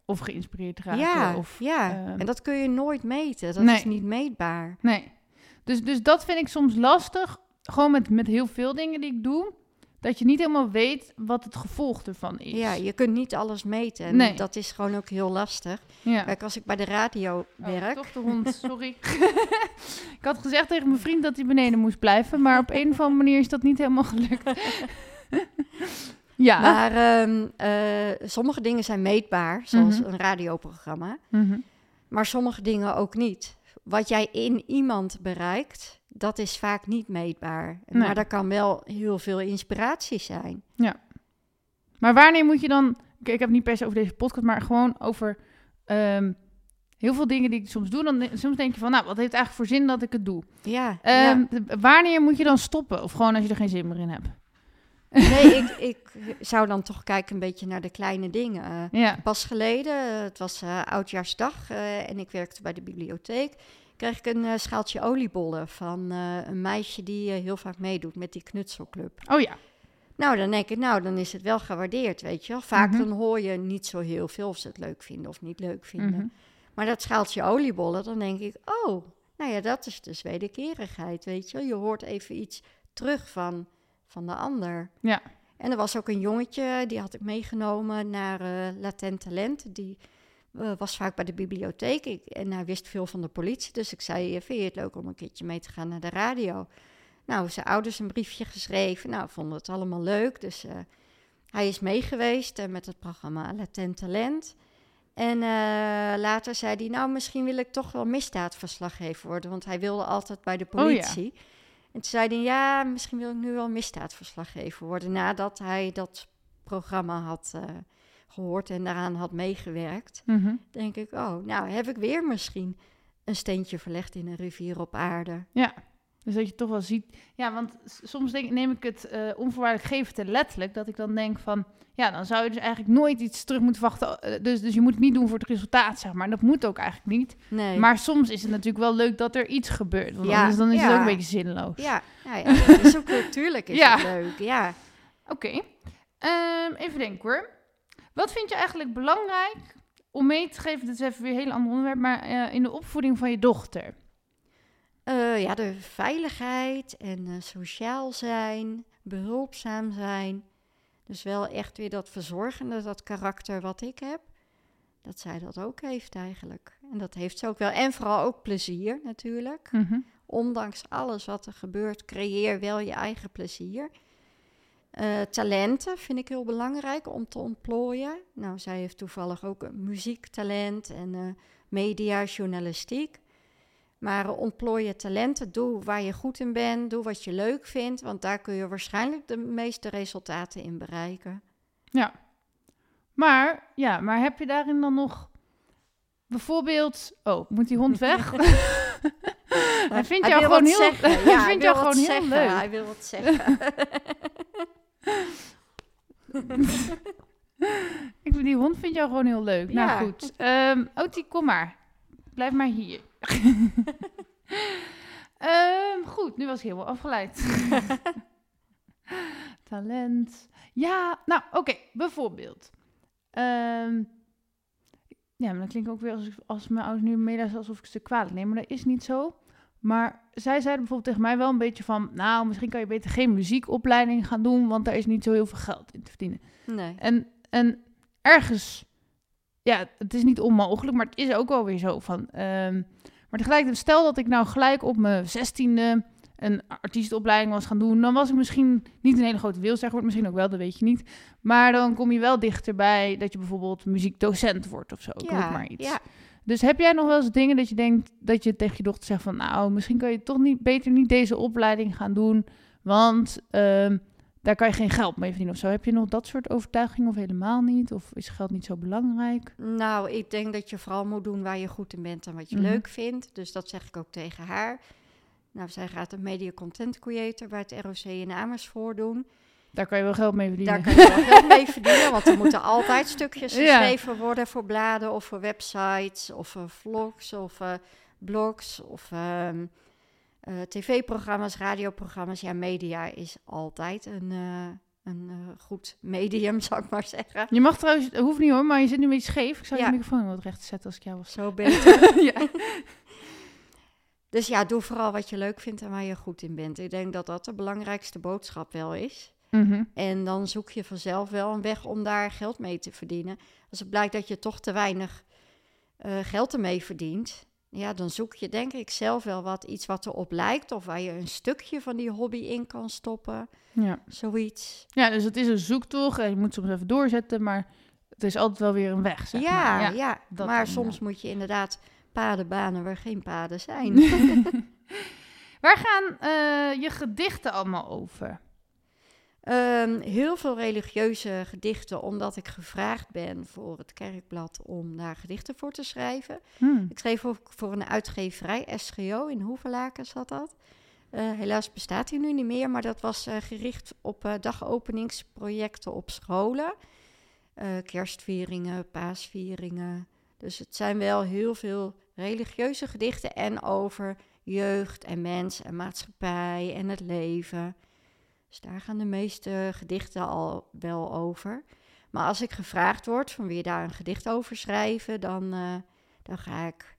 Of geïnspireerd raken. Ja, of, ja. ehm, en dat kun je nooit meten. Dat Nee. is niet meetbaar. Nee. Dus, dus dat vind ik soms lastig. Gewoon met, met heel veel dingen die ik doe. Dat je niet helemaal weet wat het gevolg ervan is. Ja, je kunt niet alles meten. En Nee. dat is gewoon ook heel lastig. Ja. Kijk, als ik bij de radio Oh, werk... toch de hond, sorry. ik had gezegd tegen mijn vriend dat hij beneden moest blijven. Maar op een of andere manier is dat niet helemaal gelukt. ja. Maar ehm, eh, sommige dingen zijn meetbaar, zoals Mhm. een radioprogramma. Mhm. Maar sommige dingen ook niet. Wat jij in iemand bereikt, dat is vaak niet meetbaar. Nee. Maar daar kan wel heel veel inspiratie zijn. Maar wanneer moet je dan... Ik, ik heb niet per se over deze podcast, maar gewoon over... ehm, heel veel dingen die ik soms doe. Dan, soms denk je van, nou, wat heeft eigenlijk voor zin dat ik het doe? Ja, ja. Ehm, Wanneer moet je dan stoppen? Of gewoon als je er geen zin meer in hebt? Nee, ik, ik zou dan toch kijken een beetje naar de kleine dingen. Ja. Pas geleden, het was eh, oudjaarsdag eh, en ik werkte bij de bibliotheek, kreeg ik een eh, schaaltje oliebollen van eh, een meisje die eh, heel vaak meedoet met die knutselclub. Oh ja. Nou, dan denk ik, nou, dan is het wel gewaardeerd, weet je wel. Vaak Mhm. dan hoor je niet zo heel veel of ze het leuk vinden of niet leuk vinden. Mhm. Maar dat schaaltje oliebollen, dan denk ik, oh, nou ja, dat is dus wederkerigheid, weet je wel. Je hoort even iets terug van, van de ander. Ja. En er was ook een jongetje, die had ik meegenomen naar Latent Talent. Die eh, was vaak bij de bibliotheek ik, en hij wist veel van de politie. Dus ik zei, eh, vind je het leuk om een keertje mee te gaan naar de radio? Nou, zijn ouders een briefje geschreven. Nou, vonden het allemaal leuk. Dus eh, hij is meegeweest met het programma Latent Talent. En later zei hij, nou, misschien wil ik toch wel misdaadverslaggever worden. Want hij wilde altijd bij de Oh ja. politie. En toen zei hij, ja, misschien wil ik nu wel misdaadverslaggever worden. Nadat hij dat programma had gehoord en daaraan had meegewerkt. Mhm. Denk ik, oh, nou heb ik weer misschien een steentje verlegd in een rivier op aarde. Ja, dus dat je toch wel ziet. Ja, want soms denk, neem ik het eh onvoorwaardelijk geven te letterlijk. Dat ik dan denk van, ja, dan zou je dus eigenlijk nooit iets terug moeten wachten. eh, Dus, dus je moet het niet doen voor het resultaat, zeg maar. Dat moet ook eigenlijk niet. Nee. Maar soms is het natuurlijk wel leuk dat er iets gebeurt. Want Ja, anders dan is het ja. ook een beetje zinloos. Ja, ja, dat is ook natuurlijk is Ja. het leuk. Ja. Oké, Ehm, even denken hoor. Wat vind je eigenlijk belangrijk om mee te geven? Dit is even weer een heel ander onderwerp, maar eh, in de opvoeding van je dochter. Eh, ja, de veiligheid en eh, sociaal zijn, behulpzaam zijn. Dus wel echt weer dat verzorgende, dat karakter wat ik heb. Dat zij dat ook heeft eigenlijk. En dat heeft ze ook wel. En vooral ook plezier natuurlijk. Mhm. Ondanks alles wat er gebeurt, creëer wel je eigen plezier. Eh, talenten vind ik heel belangrijk om te ontplooien. Nou, zij heeft toevallig ook een muziektalent en eh, media, journalistiek. Maar eh, ontplooi je talenten, doe waar je goed in bent, doe wat je leuk vindt, want daar kun je waarschijnlijk de meeste resultaten in bereiken. Ja. Maar, ja, maar heb je daarin dan nog bijvoorbeeld... Oh, moet die hond weg? hij vindt jou gewoon heel, zeggen. Ja, hij hij vindt wil jou wat gewoon heel zeggen. leuk. Hij wil wat zeggen. Ik vind die hond vindt jou gewoon heel leuk. Ja. Nou goed. Oti, kom maar. Blijf maar hier. Ehm, goed, nu was ik helemaal afgeleid. Talent. Ja, nou oké, bijvoorbeeld. Ehm, ja, maar dat klinkt ook weer als, als mijn ouders nu meeluisteren alsof ik ze kwalijk neem. Maar dat is niet zo. Maar zij zeiden bijvoorbeeld tegen mij wel een beetje van... Nou, misschien kan je beter geen muziekopleiding gaan doen... want daar is niet zo heel veel geld in te verdienen. Nee. En, en ergens, ja, het is niet onmogelijk, maar het is ook wel weer zo van. ehm, maar tegelijkertijd, stel dat ik nou gelijk op mijn zestiende een artiestenopleiding was gaan doen, dan was ik misschien niet een hele grote wereldster geworden, misschien ook wel, dat weet je niet. Maar dan kom je wel dichterbij dat je bijvoorbeeld muziekdocent wordt of zo, ik roep maar iets. ja. Dus heb jij nog wel eens dingen dat je denkt dat je tegen je dochter zegt van, nou, misschien kan je toch niet beter niet deze opleiding gaan doen, want ehm, daar kan je geen geld mee verdienen of zo. Heb je nog dat soort overtuigingen of helemaal niet? Of is geld niet zo belangrijk? Nou, ik denk dat je vooral moet doen waar je goed in bent en wat je Mhm. leuk vindt. Dus dat zeg ik ook tegen haar. Nou, zij gaat een media content creator bij het ROC in Amersfoort doen. Daar kan je wel geld mee verdienen. Daar kan je wel geld mee verdienen, want er moeten altijd stukjes Ja. geschreven worden voor bladen of voor websites of voor vlogs of eh, blogs of ehm, eh, tv-programma's, radioprogramma's. Ja, media is altijd een, eh, een goed medium, zou ik maar zeggen. Je mag trouwens, het hoeft niet hoor, maar je zit nu een beetje scheef. Ik zou Ja. je microfoon wat recht zetten als ik jou was. Zo beter. ja. Dus ja, doe vooral wat je leuk vindt en waar je goed in bent. Ik denk dat dat de belangrijkste boodschap wel is. Mhm. En dan zoek je vanzelf wel een weg om daar geld mee te verdienen. Als het blijkt dat je toch te weinig eh, geld ermee verdient, ja, dan zoek je denk ik zelf wel wat, iets wat erop lijkt. Of waar je een stukje van die hobby in kan stoppen. ja. Zoiets. ja, dus het is een zoektocht en je moet soms even doorzetten, maar het is altijd wel weer een weg, zeg ja, maar. ja, dat maar soms moet je inderdaad paden banen waar geen paden zijn. Waar gaan eh, je gedichten allemaal over? Ehm, heel veel religieuze gedichten, omdat ik gevraagd ben voor het kerkblad om daar gedichten voor te schrijven. Hmm. Ik schreef ook voor een uitgeverij, SGO, in Hoevelaken zat dat. Eh, helaas bestaat die nu niet meer, maar dat was eh, gericht op eh, dagopeningsprojecten op scholen. Kerstvieringen, paasvieringen. Dus het zijn wel heel veel religieuze gedichten en over jeugd en mens en maatschappij en het leven. Dus daar gaan de meeste gedichten al wel over. Maar als ik gevraagd word van wil je daar een gedicht over schrijven, dan, eh, dan ga ik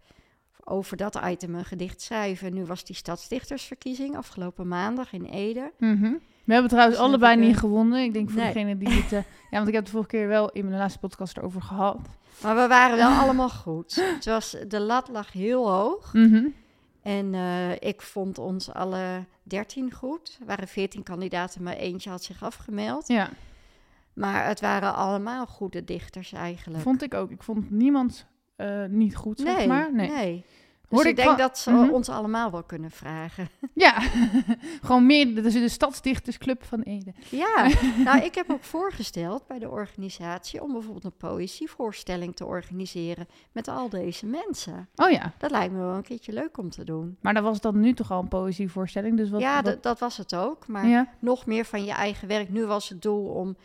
over dat item een gedicht schrijven. Nu was die stadsdichtersverkiezing afgelopen maandag in Ede. Mhm. We hebben trouwens Dus allebei ik, eh, niet gewonnen. Ik denk voor nee. degene die het... eh, ja, want ik heb de vorige keer wel in mijn laatste podcast erover gehad. Maar we waren wel allemaal goed. Het was, de lat lag heel hoog. Mhm. En eh, ik vond ons alle dertien goed. Er waren veertien kandidaten, maar eentje had zich afgemeld. Ja, Maar het waren allemaal goede dichters eigenlijk. vond ik ook. Ik vond niemand eh, niet goed, zeg nee, maar. Nee. nee. Dus ik ik denk dat ze Mhm. ons allemaal wel kunnen vragen. Ja, gewoon meer de, de Stadsdichtersclub van Ede. Ja, nou ik heb ook voorgesteld bij de organisatie om bijvoorbeeld een poëzievoorstelling te organiseren met al deze mensen. Oh ja, Dat lijkt me wel een keertje leuk om te doen. maar dat was dan nu toch al een poëzievoorstelling. Dus wat, ja, wat- dat was het ook. Maar ja. nog meer van je eigen werk. Nu was het doel om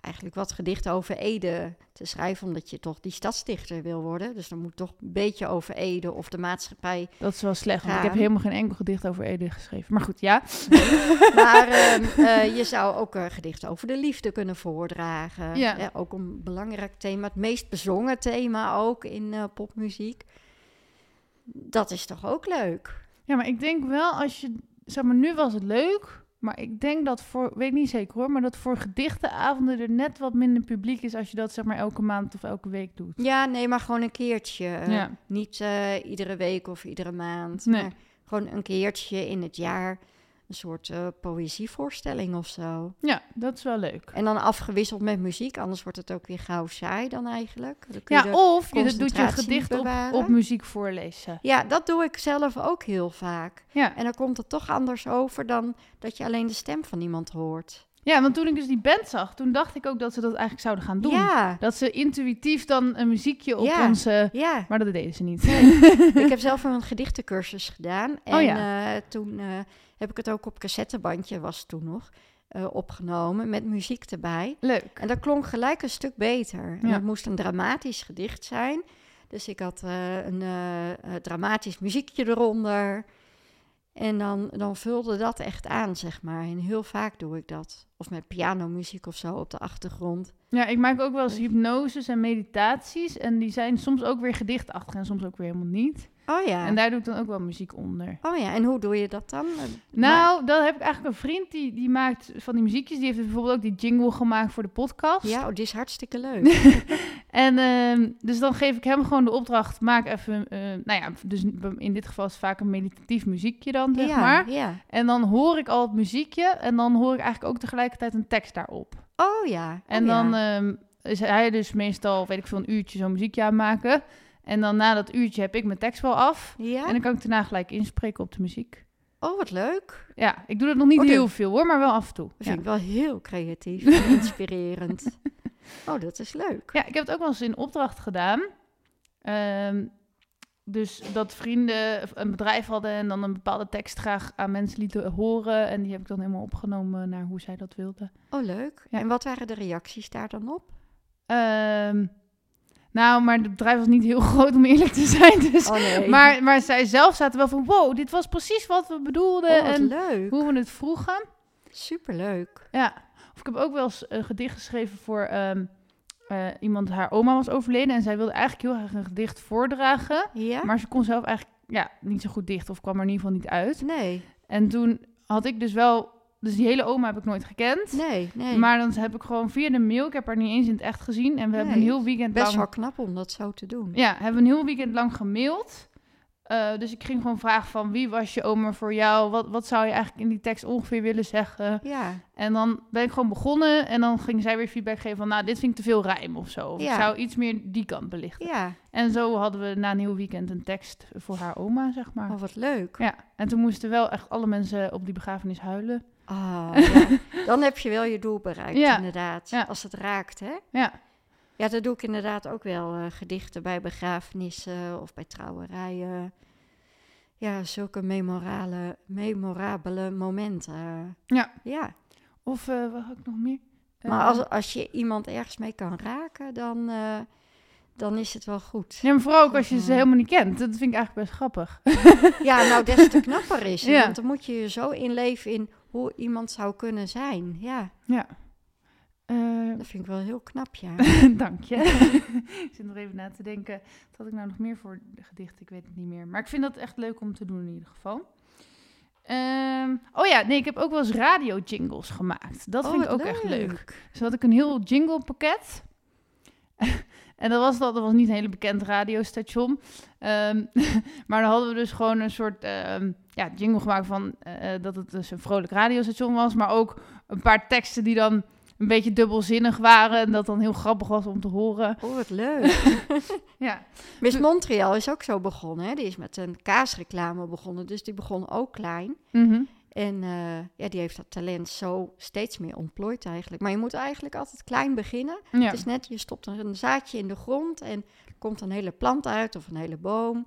eigenlijk wat gedichten over Ede te schrijven, omdat je toch die stadsdichter wil worden. Dus dan moet toch een beetje over Ede of de maatschappij. Dat is wel slecht, want ik heb helemaal geen enkel gedicht over Ede geschreven. Maar goed, ja. Maar ehm, eh, je zou ook eh, gedichten over de liefde kunnen voordragen. Ja. Ook een belangrijk thema, het meest bezongen thema ook in eh, popmuziek. Dat is toch ook leuk? Ja, maar ik denk wel als je... Zeg maar, nu was het leuk. Maar ik denk dat voor... Weet niet zeker hoor. Maar dat voor gedichtenavonden er net wat minder publiek is... als je dat zeg maar elke maand of elke week doet. Ja, nee, maar gewoon een keertje. Eh, Ja. Niet eh, iedere week of iedere maand. Nee. Maar gewoon een keertje in het jaar. Een soort eh, poëzievoorstelling of zo. Ja, dat is wel leuk. En dan afgewisseld met muziek, anders wordt het ook weer gauw saai dan eigenlijk. Dan kun je Ja, de- of je doet je gedicht op, op muziek voorlezen. ja, dat doe ik zelf ook heel vaak. Ja. En dan komt het toch anders over dan dat je alleen de stem van iemand hoort. ja, want toen ik dus die band zag... toen dacht ik ook dat ze dat eigenlijk zouden gaan doen. Ja, Dat ze intuïtief dan een muziekje op Ja. onze... ja. Maar dat deden ze niet. ik heb zelf een gedichtencursus gedaan. En Oh ja. eh, toen eh, heb ik het ook op cassettebandje, was toen nog, eh, opgenomen met muziek erbij. Leuk. En dat klonk gelijk een stuk beter. En het moest een dramatisch gedicht zijn. Dus ik had eh, een eh, dramatisch muziekje eronder. En dan, dan vulde dat echt aan, zeg maar. En heel vaak doe ik dat. Of met pianomuziek of zo op de achtergrond. Ja, ik maak ook wel eens hypnoses en meditaties. En die zijn soms ook weer gedichtachtig en soms ook weer helemaal niet. Oh ja. En daar doe ik dan ook wel muziek onder. Oh ja, en hoe doe je dat dan? Eh, Nou, dan heb ik eigenlijk een vriend die, die maakt van die muziekjes. Die heeft bijvoorbeeld ook die jingle gemaakt voor de podcast. Ja, oh, die is hartstikke leuk. En ehm, dus dan geef ik hem gewoon de opdracht, maak even, eh, nou ja, dus in dit geval is het vaak een meditatief muziekje dan, zeg ja, maar. ja. En dan hoor ik al het muziekje en dan hoor ik eigenlijk ook tegelijkertijd een tekst daarop. Oh ja. En oh, dan ja. ehm, is hij dus meestal, weet ik veel, een uurtje zo'n muziekje aan maken. En dan na dat uurtje heb ik mijn tekst wel af. ja? En dan kan ik daarna gelijk inspreken op de muziek. Oh, wat leuk. Ja, ik doe dat nog niet Oh, heel veel hoor, maar wel af en toe. Dat Ja. vind ik wel heel creatief en inspirerend. oh, dat is leuk. Ja, ik heb het ook wel eens in opdracht gedaan. Ehm, dus dat vrienden een bedrijf hadden en dan een bepaalde tekst graag aan mensen lieten horen. En die heb ik dan helemaal opgenomen naar hoe zij dat wilden. Oh, leuk. Ja. En wat waren de reacties daar dan op? Ehm, nou, maar het bedrijf was niet heel groot om eerlijk te zijn. Dus. Oh nee. Maar, maar zij zelf zaten wel van, wow, dit was precies wat we bedoelden oh, en leuk. hoe we het vroegen. Superleuk. Ja, of ik heb ook wel eens een gedicht geschreven voor ehm, eh, iemand, haar oma was overleden en zij wilde eigenlijk heel graag een gedicht voordragen. Ja? Maar ze kon zelf eigenlijk ja, niet zo goed dicht of kwam er in ieder geval niet uit. Nee, En toen had ik dus wel, dus die hele oma heb ik nooit gekend. nee, nee. Maar dan heb ik gewoon via de mail, ik heb haar niet eens in het echt gezien. En we hebben een heel weekend Best lang... wel knap om dat zo te doen. Ja, hebben we een heel weekend lang gemaild. Eh, dus ik ging gewoon vragen van wie was je oma voor jou? Wat, wat zou je eigenlijk in die tekst ongeveer willen zeggen? Ja, En dan ben ik gewoon begonnen en dan ging zij weer feedback geven van... nou, dit vind ik te veel rijm of zo. Of Ja. ik zou iets meer die kant belichten. ja. En zo hadden we na een heel weekend een tekst voor haar oma, zeg maar. Oh, wat leuk. Ja, en toen moesten wel echt alle mensen op die begrafenis huilen. Ja. Dan heb je wel je doel bereikt, Ja. inderdaad. Ja. Als het raakt, hè? Ja, Ja, dat doe ik inderdaad ook wel. eh, gedichten bij begrafenissen of bij trouwerijen. Ja, zulke memorale, memorabele momenten. Ja. Ja. of eh, wat had ik nog meer? Maar Eh, als, als je iemand ergens mee kan raken, dan, dan is het wel goed. Ja, maar vooral ook als je ze helemaal niet kent. Dat vind ik eigenlijk best grappig. Ja, nou, des te knapper is het. Ja. Want dan moet je je zo inleven in hoe iemand zou kunnen zijn. Ja, Ja. Eh, dat vind ik wel heel knap, ja. Dank je. ik zit nog even na te denken. Wat had ik nou nog meer voor de gedichten? Ik weet het niet meer. Maar ik vind dat echt leuk om te doen in ieder geval. Ehm, oh ja, nee, ik heb ook wel eens radio jingles gemaakt. Dat Oh, vind ik ook echt leuk. Dus had ik een heel jingle pakket. En dat was, dat, dat was niet een hele bekend radiostation. Ehm, maar dan hadden we dus gewoon een soort ehm, ja, jingle gemaakt van eh, dat het dus een vrolijk radiostation was. Maar ook een paar teksten die dan een beetje dubbelzinnig waren. En dat dan heel grappig was om te horen. Oh, wat leuk. Ja, Miss Montreal is ook zo begonnen. Hè? Die is met een kaasreclame begonnen, dus die begon ook klein. Mhm. En eh, ja, die heeft dat talent zo steeds meer ontplooid eigenlijk. Maar je moet eigenlijk altijd klein beginnen. ja. Het is net, je stopt een zaadje in de grond en er komt een hele plant uit of een hele boom.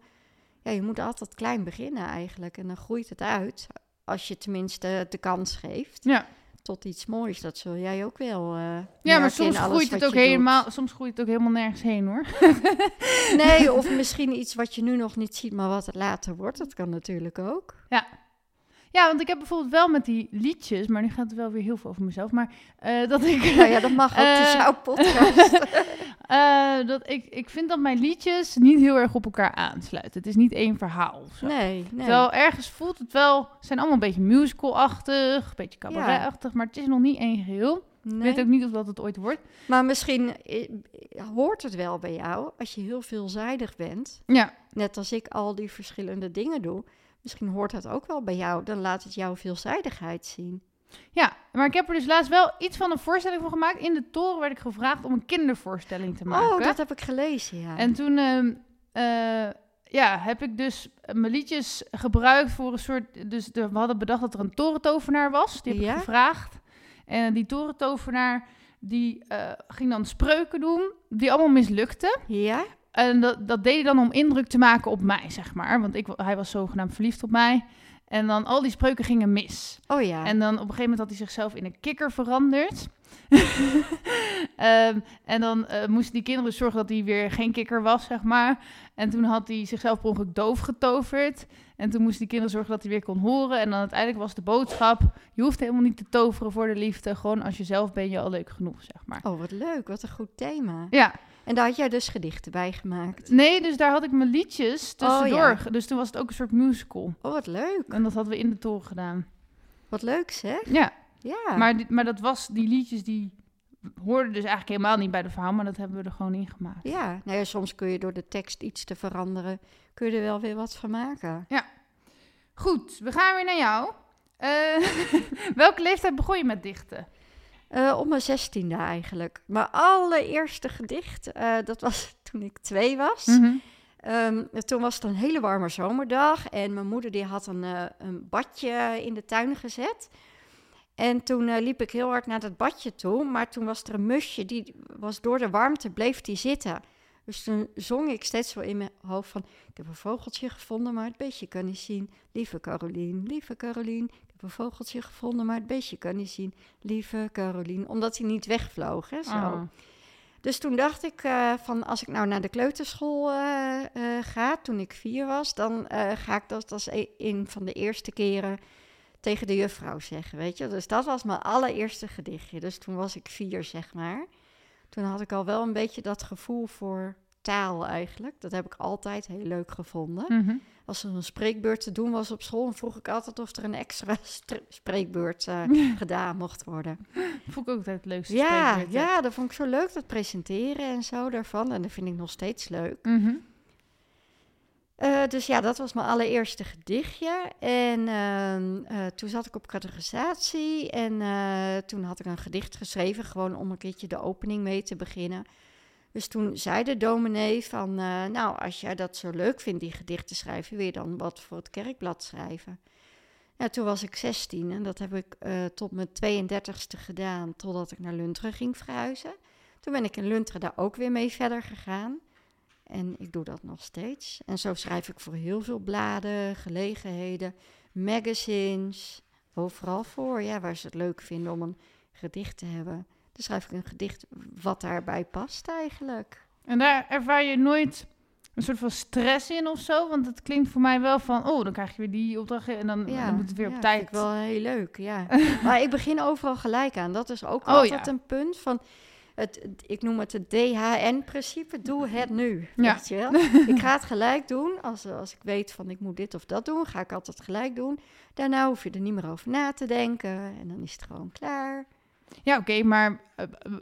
Ja, je moet altijd klein beginnen eigenlijk. En dan groeit het uit, als je tenminste de kans geeft, ja. tot iets moois. Dat zul jij ook wel eh, ja maar soms groeit het ook doet. helemaal, soms groeit het ook helemaal nergens heen hoor. Nee, of misschien iets wat je nu nog niet ziet, maar wat het later wordt. Dat kan natuurlijk ook. Ja, want ik heb bijvoorbeeld wel met die liedjes, maar nu gaat het wel weer heel veel over mezelf, maar eh, dat ik... Nou ja, dat mag ook, is Eh, jouw podcast. Eh, dat ik, ik vind dat mijn liedjes niet heel erg op elkaar aansluiten. Het is niet één verhaal. Zo. Nee, nee. Terwijl ergens voelt het wel... Zijn allemaal een beetje musical-achtig, een beetje cabaret-achtig, maar het is nog niet één geheel. Ik weet ook niet of dat het ooit wordt. Maar misschien hoort het wel bij jou als je heel veelzijdig bent. Ja, Net als ik al die verschillende dingen doe. Misschien hoort dat ook wel bij jou. Dan laat het jouw veelzijdigheid zien. ja, maar ik heb er dus laatst wel iets van een voorstelling van gemaakt. In de toren werd ik gevraagd om een kindervoorstelling te maken. Oh, dat heb ik gelezen, ja. En toen ehm, eh, ja, heb ik dus mijn liedjes gebruikt voor een soort... Dus de, we hadden bedacht dat er een torentovenaar was. Die heb Ja? ik gevraagd. En die torentovenaar die eh, ging dan spreuken doen, die allemaal mislukten. Ja? En dat, dat deed hij dan om indruk te maken op mij, zeg maar. Want ik, hij was zogenaamd verliefd op mij. En dan al die spreuken gingen mis. Oh ja. En dan op een gegeven moment had hij zichzelf in een kikker veranderd. Ehm, en dan eh, moesten die kinderen zorgen dat hij weer geen kikker was, zeg maar. En toen had hij zichzelf per ongeluk doof getoverd. En toen moesten die kinderen zorgen dat hij weer kon horen. En dan uiteindelijk was de boodschap... je hoeft helemaal niet te toveren voor de liefde. Gewoon als je zelf ben je al leuk genoeg, zeg maar. Oh, wat leuk. Wat een goed thema. Ja, En daar had jij dus gedichten bij gemaakt. nee, dus daar had ik mijn liedjes tussendoor. ja. Dus toen was het ook een soort musical. Oh, wat leuk. En dat hadden we in de toren gedaan. Wat leuk zeg. Ja, Ja. maar, maar dat was, die liedjes die hoorden dus eigenlijk helemaal niet bij de verhaal, maar dat hebben we er gewoon in gemaakt. Ja, nou ja, soms kun je door de tekst iets te veranderen, kun je er wel weer wat van maken. Goed, we gaan weer naar jou. Eh, welke leeftijd begon je met dichten? Eh, op mijn zestiende eigenlijk. Mijn allereerste gedicht, eh, dat was toen ik twee was. Mhm. Ehm, toen was het een hele warme zomerdag en mijn moeder die had een, eh, een badje in de tuin gezet. En toen liep ik heel hard naar dat badje toe, maar toen was er een musje, die was door de warmte, bleef die zitten. Dus toen zong ik steeds wel in mijn hoofd van, ik heb een vogeltje gevonden, maar het beestje kan niet zien. Lieve Carolien, lieve Carolien, ik een vogeltje gevonden, maar het beestje kan niet zien. Lieve Carolien, omdat hij niet wegvloog, hè, zo. Oh. Dus toen dacht ik eh, van als ik nou naar de kleuterschool eh, eh, ga, toen ik vier was, dan ga ik dat als e- een van de eerste keren tegen de juffrouw zeggen, weet je. Dus dat was mijn allereerste gedichtje. Dus toen was ik vier, zeg maar. Toen had ik al wel een beetje dat gevoel voor taal eigenlijk. Dat heb ik altijd heel leuk gevonden. Mhm. Als er een spreekbeurt te doen was op school, dan vroeg ik altijd of er een extra spreekbeurt eh, gedaan mocht worden. Vond ik ook het leukste Ja, spreekbeurt, ja, dat vond ik zo leuk, dat presenteren en zo daarvan. En dat vind ik nog steeds leuk. Mhm. Eh, dus ja, dat was mijn allereerste gedichtje. En ehm, eh, toen zat ik op categorisatie en toen had ik een gedicht geschreven, gewoon om een keertje de opening mee te beginnen. Dus toen zei de dominee van, eh, nou, als jij dat zo leuk vindt, die gedichten schrijven, wil je dan wat voor het kerkblad schrijven? Ja, toen was ik 16 en dat heb ik eh, tot mijn 32e gedaan, totdat ik naar Lunteren ging verhuizen. Toen ben ik in Lunteren daar ook weer mee verder gegaan. En ik doe dat nog steeds. En zo schrijf ik voor heel veel bladen, gelegenheden, magazines, overal voor. Ja, waar ze het leuk vinden om een gedicht te hebben. Dan schrijf ik een gedicht wat daarbij past eigenlijk. En daar ervaar je nooit een soort van stress in of zo? Want het klinkt voor mij wel van, oh, dan krijg je weer die opdracht en dan, dan moet het weer ja, op tijd. Ik wel heel leuk, ja. maar ik begin overal gelijk aan. Dat is ook Oh, altijd ja. een punt van... Het, het- ik noem het het DHN-principe. Doe het nu. Ja. Weet je wel? ik ga het gelijk doen. Als, als ik weet van ik moet dit of dat doen, ga ik altijd gelijk doen. Daarna hoef je er niet meer over na te denken. En dan is het gewoon klaar. Ja, oké, maar eh, eh,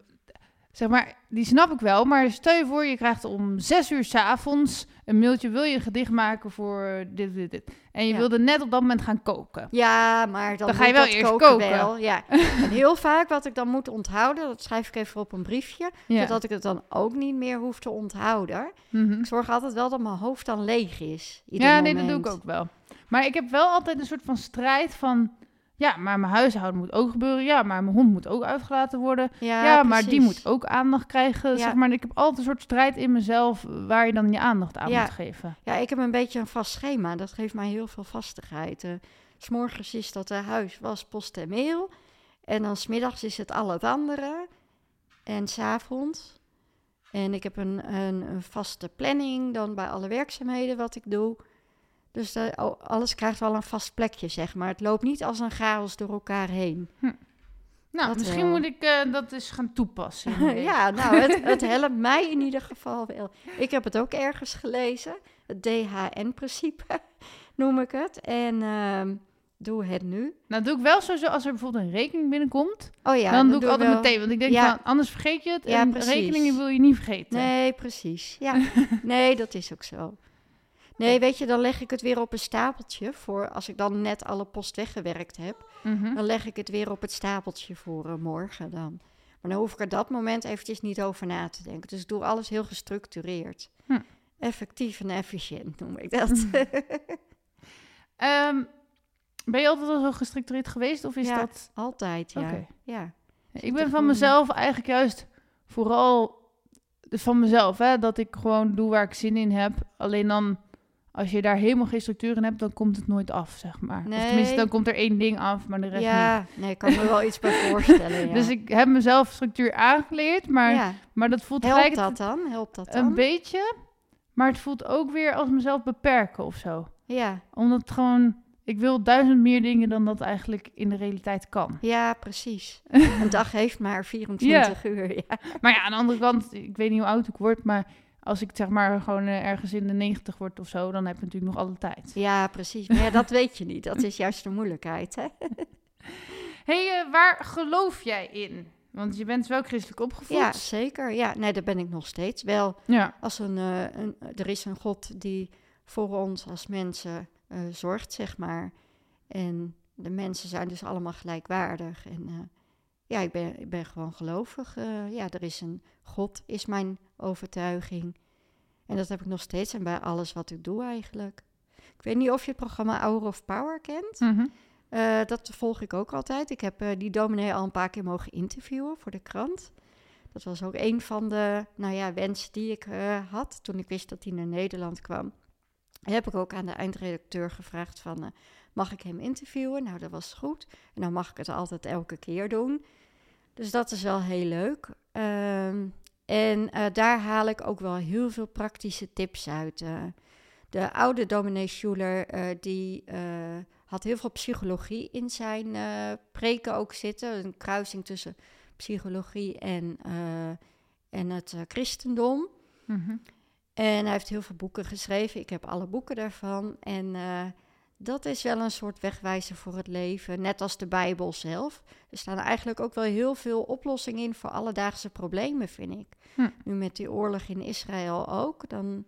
zeg maar, die snap ik wel. Maar stel je voor, je krijgt om zes uur 's avonds een mailtje. Wil je een gedicht maken voor dit, dit, dit? En je Ja. wilde net op dat moment gaan koken. Ja, maar dan, Dan ga je wel eerst koken. koken. Wel, ja. en heel vaak wat ik dan moet onthouden, dat schrijf ik even op een briefje. Ja. Zodat ik het dan ook niet meer hoef te onthouden. Mhm. Ik zorg altijd wel dat mijn hoofd dan leeg is. Ja, nee, dat doe ik ook wel. Maar ik heb wel altijd een soort van strijd van... Ja, maar mijn huishouden moet ook gebeuren. Ja, maar mijn hond moet ook uitgelaten worden. Ja, Ja, maar die moet ook aandacht krijgen. Ja. Zeg maar, ik heb altijd een soort strijd in mezelf... waar je dan je aandacht aan Ja. moet geven. Ja, ik heb een beetje een vast schema. Dat geeft mij heel veel vastigheid. Eh, s S'morgens is dat de huis, was, post en mail. En dan smiddags is het al het andere. En s'avonds. En ik heb een, een, een vaste planning dan bij alle werkzaamheden wat ik doe. Dus de, oh, alles krijgt wel een vast plekje, zeg maar. Het loopt niet als een chaos door elkaar heen. Nou, Dat misschien wel. moet ik eh, dat eens gaan toepassen. ja, nou, het, het helpt mij in ieder geval wel. Ik heb het ook ergens gelezen. Het DHN-principe noem ik het. En ehm, doe het nu. Nou, doe ik wel sowieso als er bijvoorbeeld een rekening binnenkomt. Oh ja, dan doe ik altijd wel. meteen. Want ik denk Ja. van, anders vergeet je het. Ja, en precies. rekeningen wil je niet vergeten. Nee, precies. Ja, nee, dat is ook zo. Nee, weet je, dan leg ik het weer op een stapeltje voor als ik dan net alle post weggewerkt heb. Mhm. Dan leg ik het weer op het stapeltje voor eh, morgen dan. Maar dan hoef ik er dat moment eventjes niet over na te denken. Dus ik doe alles heel gestructureerd. Hm. Effectief en efficiënt noem ik dat. Hm. Ehm, ben je altijd al zo gestructureerd geweest? Of is Ja, dat... Altijd, ja. Ja. Ik ben van mezelf eigenlijk juist vooral dus van mezelf. Hè, dat ik gewoon doe waar ik zin in heb. Alleen dan, als je daar helemaal geen structuur in hebt, dan komt het nooit af, zeg maar. Of tenminste, dan komt er één ding af, maar de rest niet. Ja, nee, ik kan me wel iets bij voorstellen. Ja. Dus ik heb mezelf structuur aangeleerd, maar, ja. maar dat voelt Helpt dat dan? Helpt dat dan? een beetje. Maar het voelt ook weer als mezelf beperken of zo. Ja, Omdat het gewoon, ik wil duizend meer dingen dan dat eigenlijk in de realiteit kan. ja, precies. een dag heeft maar 24 uur. Ja. Maar ja, aan de andere kant, ik weet niet hoe oud ik word, maar als ik zeg maar gewoon eh, ergens in de 90 word of zo, dan heb je natuurlijk nog alle tijd. ja, precies. Maar ja, dat weet je niet. Dat is juist de moeilijkheid. Hè? hey, eh, waar geloof jij in? Want je bent wel christelijk opgevoed. Ja, zeker. Ja, nee, daar ben ik nog steeds. Wel, Ja. als een, eh, een, er is een God die voor ons als mensen zorgt, zeg maar. En de mensen zijn dus allemaal gelijkwaardig. En ja, ik ben, ik ben gewoon gelovig. eh, ja, er is een God, is mijn overtuiging. En dat heb ik nog steeds en bij alles wat ik doe eigenlijk. Ik weet niet of je het programma Hour of Power kent. Mhm. Eh, dat volg ik ook altijd. Ik heb eh, die dominee al een paar keer mogen interviewen voor de krant. Dat was ook een van de nou ja, wensen die ik had toen ik wist dat hij naar Nederland kwam. Heb ik ook aan de eindredacteur gevraagd van, mag ik hem interviewen? Nou, dat was goed. En dan mag ik het altijd elke keer doen. Dus dat is wel heel leuk. Ehm, en eh, daar haal ik ook wel heel veel praktische tips uit. eh. de oude dominee Schuler, eh, die had heel veel psychologie in zijn preken ook zitten. Een kruising tussen psychologie en, en het christendom. Mhm. En hij heeft heel veel boeken geschreven. Ik heb alle boeken daarvan. En dat is wel een soort wegwijzer voor het leven. Net als de Bijbel zelf. Er staan eigenlijk ook wel heel veel oplossingen in voor alledaagse problemen, vind ik. Hm. Nu met die oorlog in Israël ook. Dan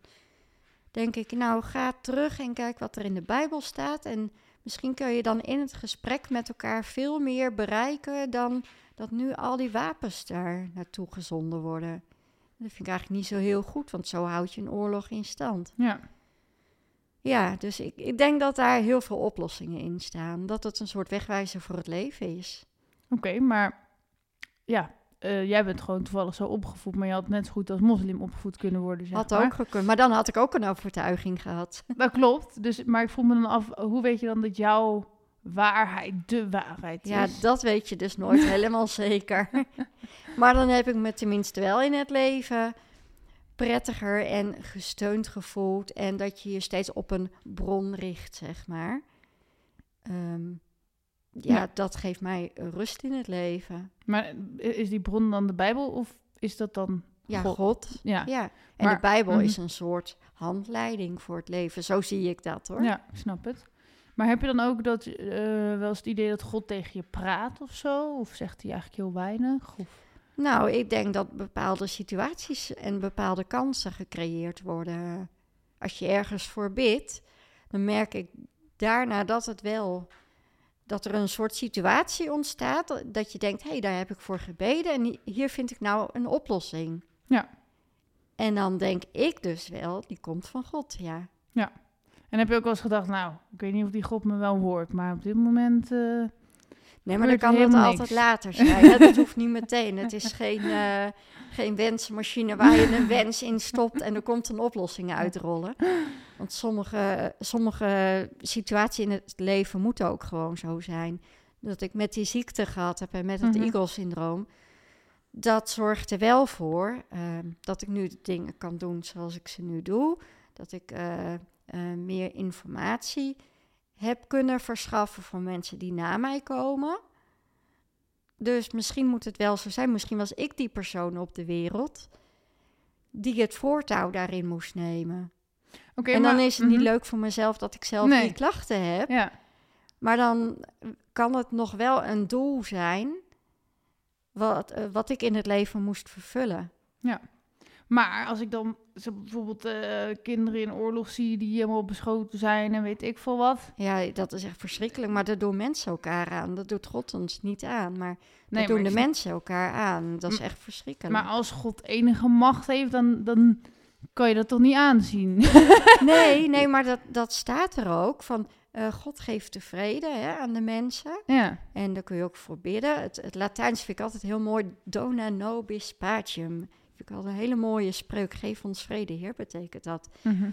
denk ik, nou ga terug en kijk wat er in de Bijbel staat. En misschien kun je dan in het gesprek met elkaar veel meer bereiken dan dat nu al die wapens daar naartoe gezonden worden. Dat vind ik eigenlijk niet zo heel goed, want zo houd je een oorlog in stand. Ja. Ja, dus ik, ik denk dat daar heel veel oplossingen in staan. Dat het een soort wegwijzer voor het leven is. Oké, maar ja, eh, jij bent gewoon toevallig zo opgevoed, maar je had net zo goed als moslim opgevoed kunnen worden. Zeg Had maar. ook gekund, maar dan had ik ook een overtuiging gehad. Dat klopt. Dus, maar ik vroeg me dan af, hoe weet je dan dat jouw waarheid de waarheid Ja, is? dat weet je dus nooit helemaal zeker. Maar dan heb ik me tenminste wel in het leven prettiger en gesteund gevoeld. En dat je je steeds op een bron richt, zeg maar. Ehm, ja, Ja. dat geeft mij rust in het leven. Maar is die bron dan de Bijbel of is dat dan Ja, God? God. Ja, Ja. En Maar- de Bijbel Mhm. is een soort handleiding voor het leven. Zo zie ik dat hoor. ja, ik snap het. Maar heb je dan ook dat, eh, wel eens het idee dat God tegen je praat of zo? Of zegt hij eigenlijk heel weinig? Of... Nou, ik denk dat bepaalde situaties en bepaalde kansen gecreëerd worden. Als je ergens voor bidt, dan merk ik daarna dat het wel. Dat er een soort situatie ontstaat. dat- Dat je denkt, hé, hey, daar heb ik voor gebeden. En hi- hier vind ik nou een oplossing. Ja. En dan denk ik dus wel, die komt van God, ja. En heb je ook wel eens gedacht, nou, ik weet niet of die God me wel hoort, maar op dit moment... eh, Nee, maar dan kan dat altijd later zijn. hè. Dat hoeft niet meteen. Het is geen, eh, geen wensmachine waar je een wens in stopt en er komt een oplossing uitrollen. Want sommige, sommige situaties in het leven moeten ook gewoon zo zijn. Dat ik met die ziekte gehad heb en met het Mhm. Eagle-syndroom. Dat zorgt er wel voor ehm, dat ik nu de dingen kan doen zoals ik ze nu doe. Dat ik eh, eh, meer informatie heb kunnen verschaffen voor mensen die na mij komen. Dus misschien moet het wel zo zijn. Misschien was ik die persoon op de wereld die het voortouw daarin moest nemen. Oké, en dan maar- is het niet Mhm. leuk voor mezelf dat ik zelf Nee. die klachten heb. Ja, Maar dan kan het nog wel een doel zijn wat, eh, wat ik in het leven moest vervullen. Maar als ik dan bijvoorbeeld eh, kinderen in oorlog zie die helemaal beschoten zijn en weet ik veel wat. Ja, dat is echt verschrikkelijk. Maar dat doen mensen elkaar aan. Dat doet God ons niet aan. Maar Nee, dat doen maar de mensen elkaar aan. Dat is echt verschrikkelijk. Maar als God enige macht heeft, dan, dan kan je dat toch niet aanzien? Nee, nee, maar dat, dat staat er ook. Van eh, God geeft de vrede hè, aan de mensen. ja. En daar kun je ook voor bidden. Het, het Latijns vind ik altijd heel mooi. Dona nobis pacem. Ik altijd een hele mooie spreuk. Geef ons vrede, Heer, betekent dat. Mhm.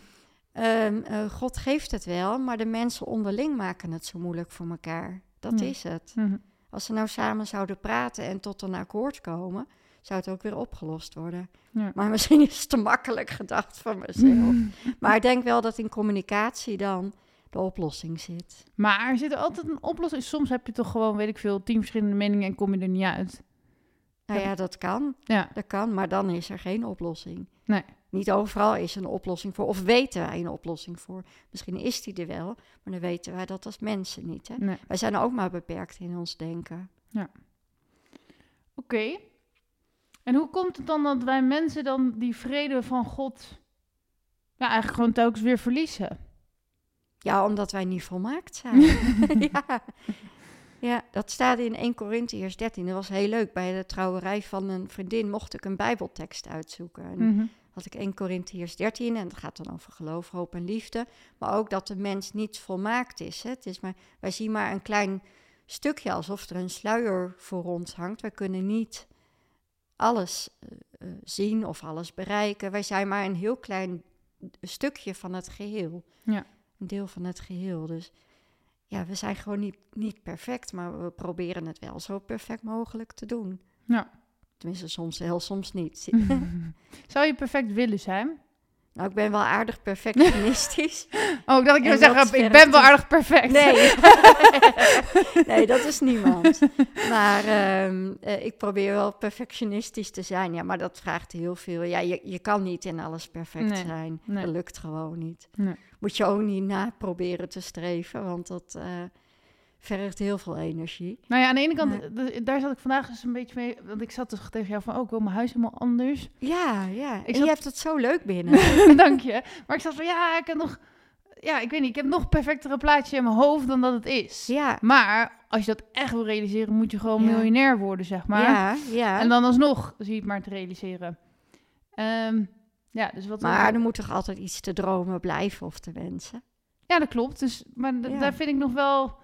Ehm, eh, God geeft het wel, maar de mensen onderling maken het zo moeilijk voor elkaar. Dat Ja. is het. Mhm. Als ze nou samen zouden praten en tot een akkoord komen, zou het ook weer opgelost worden. Ja. Maar misschien is het te makkelijk gedacht van mezelf. maar ik denk wel dat in communicatie dan de oplossing zit. Maar er zit er altijd een oplossing. Soms heb je toch gewoon, weet ik veel, tien verschillende meningen en kom je er niet uit. Nou Ja. ja, dat kan. Ja, Dat kan, maar dan is er geen oplossing. Nee. Niet overal is een oplossing voor, of weten wij een oplossing voor. Misschien is die er wel, maar dan weten wij dat als mensen niet. Hè? nee. Wij zijn ook maar beperkt in ons denken. Oké. En hoe komt het dan dat wij mensen dan die vrede van God... Ja, eigenlijk gewoon telkens weer verliezen? Ja, omdat wij niet volmaakt zijn. ja. Ja, dat staat in 1 Corinthiërs 13. Dat was heel leuk. Bij de trouwerij van een vriendin mocht ik een bijbeltekst uitzoeken. En Mhm. had ik 1 Corinthiërs 13 en dat gaat dan over geloof, hoop en liefde. Maar ook dat de mens niet volmaakt is. Hè. Het is maar, wij zien maar een klein stukje alsof er een sluier voor ons hangt. Wij kunnen niet alles eh, eh, zien of alles bereiken. Wij zijn maar een heel klein stukje van het geheel. Ja. Een deel van het geheel. Dus ja, we zijn gewoon niet, niet perfect, maar we proberen het wel zo perfect mogelijk te doen. Ja. Tenminste, soms wel, soms niet. Zou je perfect willen zijn? Nou, ik ben wel aardig perfectionistisch. Oh, ik dacht ik zou zeggen, dat ik ben wel aardig perfect. Nee. nee, dat is niemand. Maar ehm, eh, ik probeer wel perfectionistisch te zijn. Ja, maar dat vraagt heel veel. Ja, je, je kan niet in alles perfect Nee, zijn. nee. Dat lukt gewoon niet. Nee. Moet je ook niet na proberen te streven, want dat eh, vergt heel veel energie. Nou ja, aan de ene kant, daar zat ik vandaag dus een beetje mee. Want ik zat dus tegen jou van, oh, ik wil mijn huis helemaal anders. Ja, ja. en zat- je hebt het zo leuk binnen. Dank je. Maar ik zat van, ja, ik heb nog... Ja, ik weet niet, ik heb nog perfectere plaatje in mijn hoofd dan dat het is. ja, Maar als je dat echt wil realiseren, moet je gewoon Ja. miljonair worden, zeg maar. ja, ja. En dan alsnog zie je het maar te realiseren. Ehm, ja, dus wat... maar er moet toch altijd iets te dromen blijven of te wensen. Ja, dat klopt. Dus, maar Ja. daar vind ik nog wel...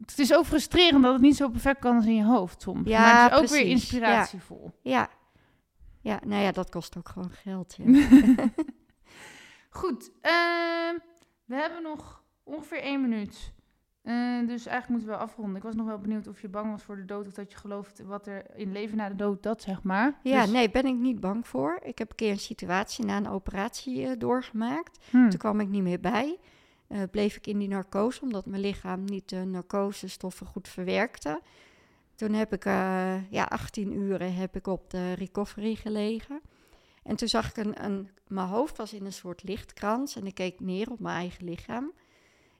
Het is ook frustrerend dat het niet zo perfect kan als in je hoofd soms. Ja, maar het is ook weer inspiratievol. Ja. Ja, nou ja, dat kost ook gewoon geld. Ja. Goed, ehm, we hebben nog ongeveer één minuut. Eh, dus eigenlijk moeten we afronden. Ik was nog wel benieuwd of je bang was voor de dood of dat je gelooft wat er in leven na de dood, dat zeg maar. Ja, Dus- nee, ben ik niet bang voor. Ik heb een keer een situatie na een operatie eh, doorgemaakt. Hm. Toen kwam ik niet meer bij. Eh, bleef ik in die narcose, omdat mijn lichaam niet de narcosestoffen goed verwerkte. Toen heb ik, eh, ja, 18 uren heb ik op de recovery gelegen. En toen zag ik een, een, mijn hoofd was in een soort lichtkrans en ik keek neer op mijn eigen lichaam.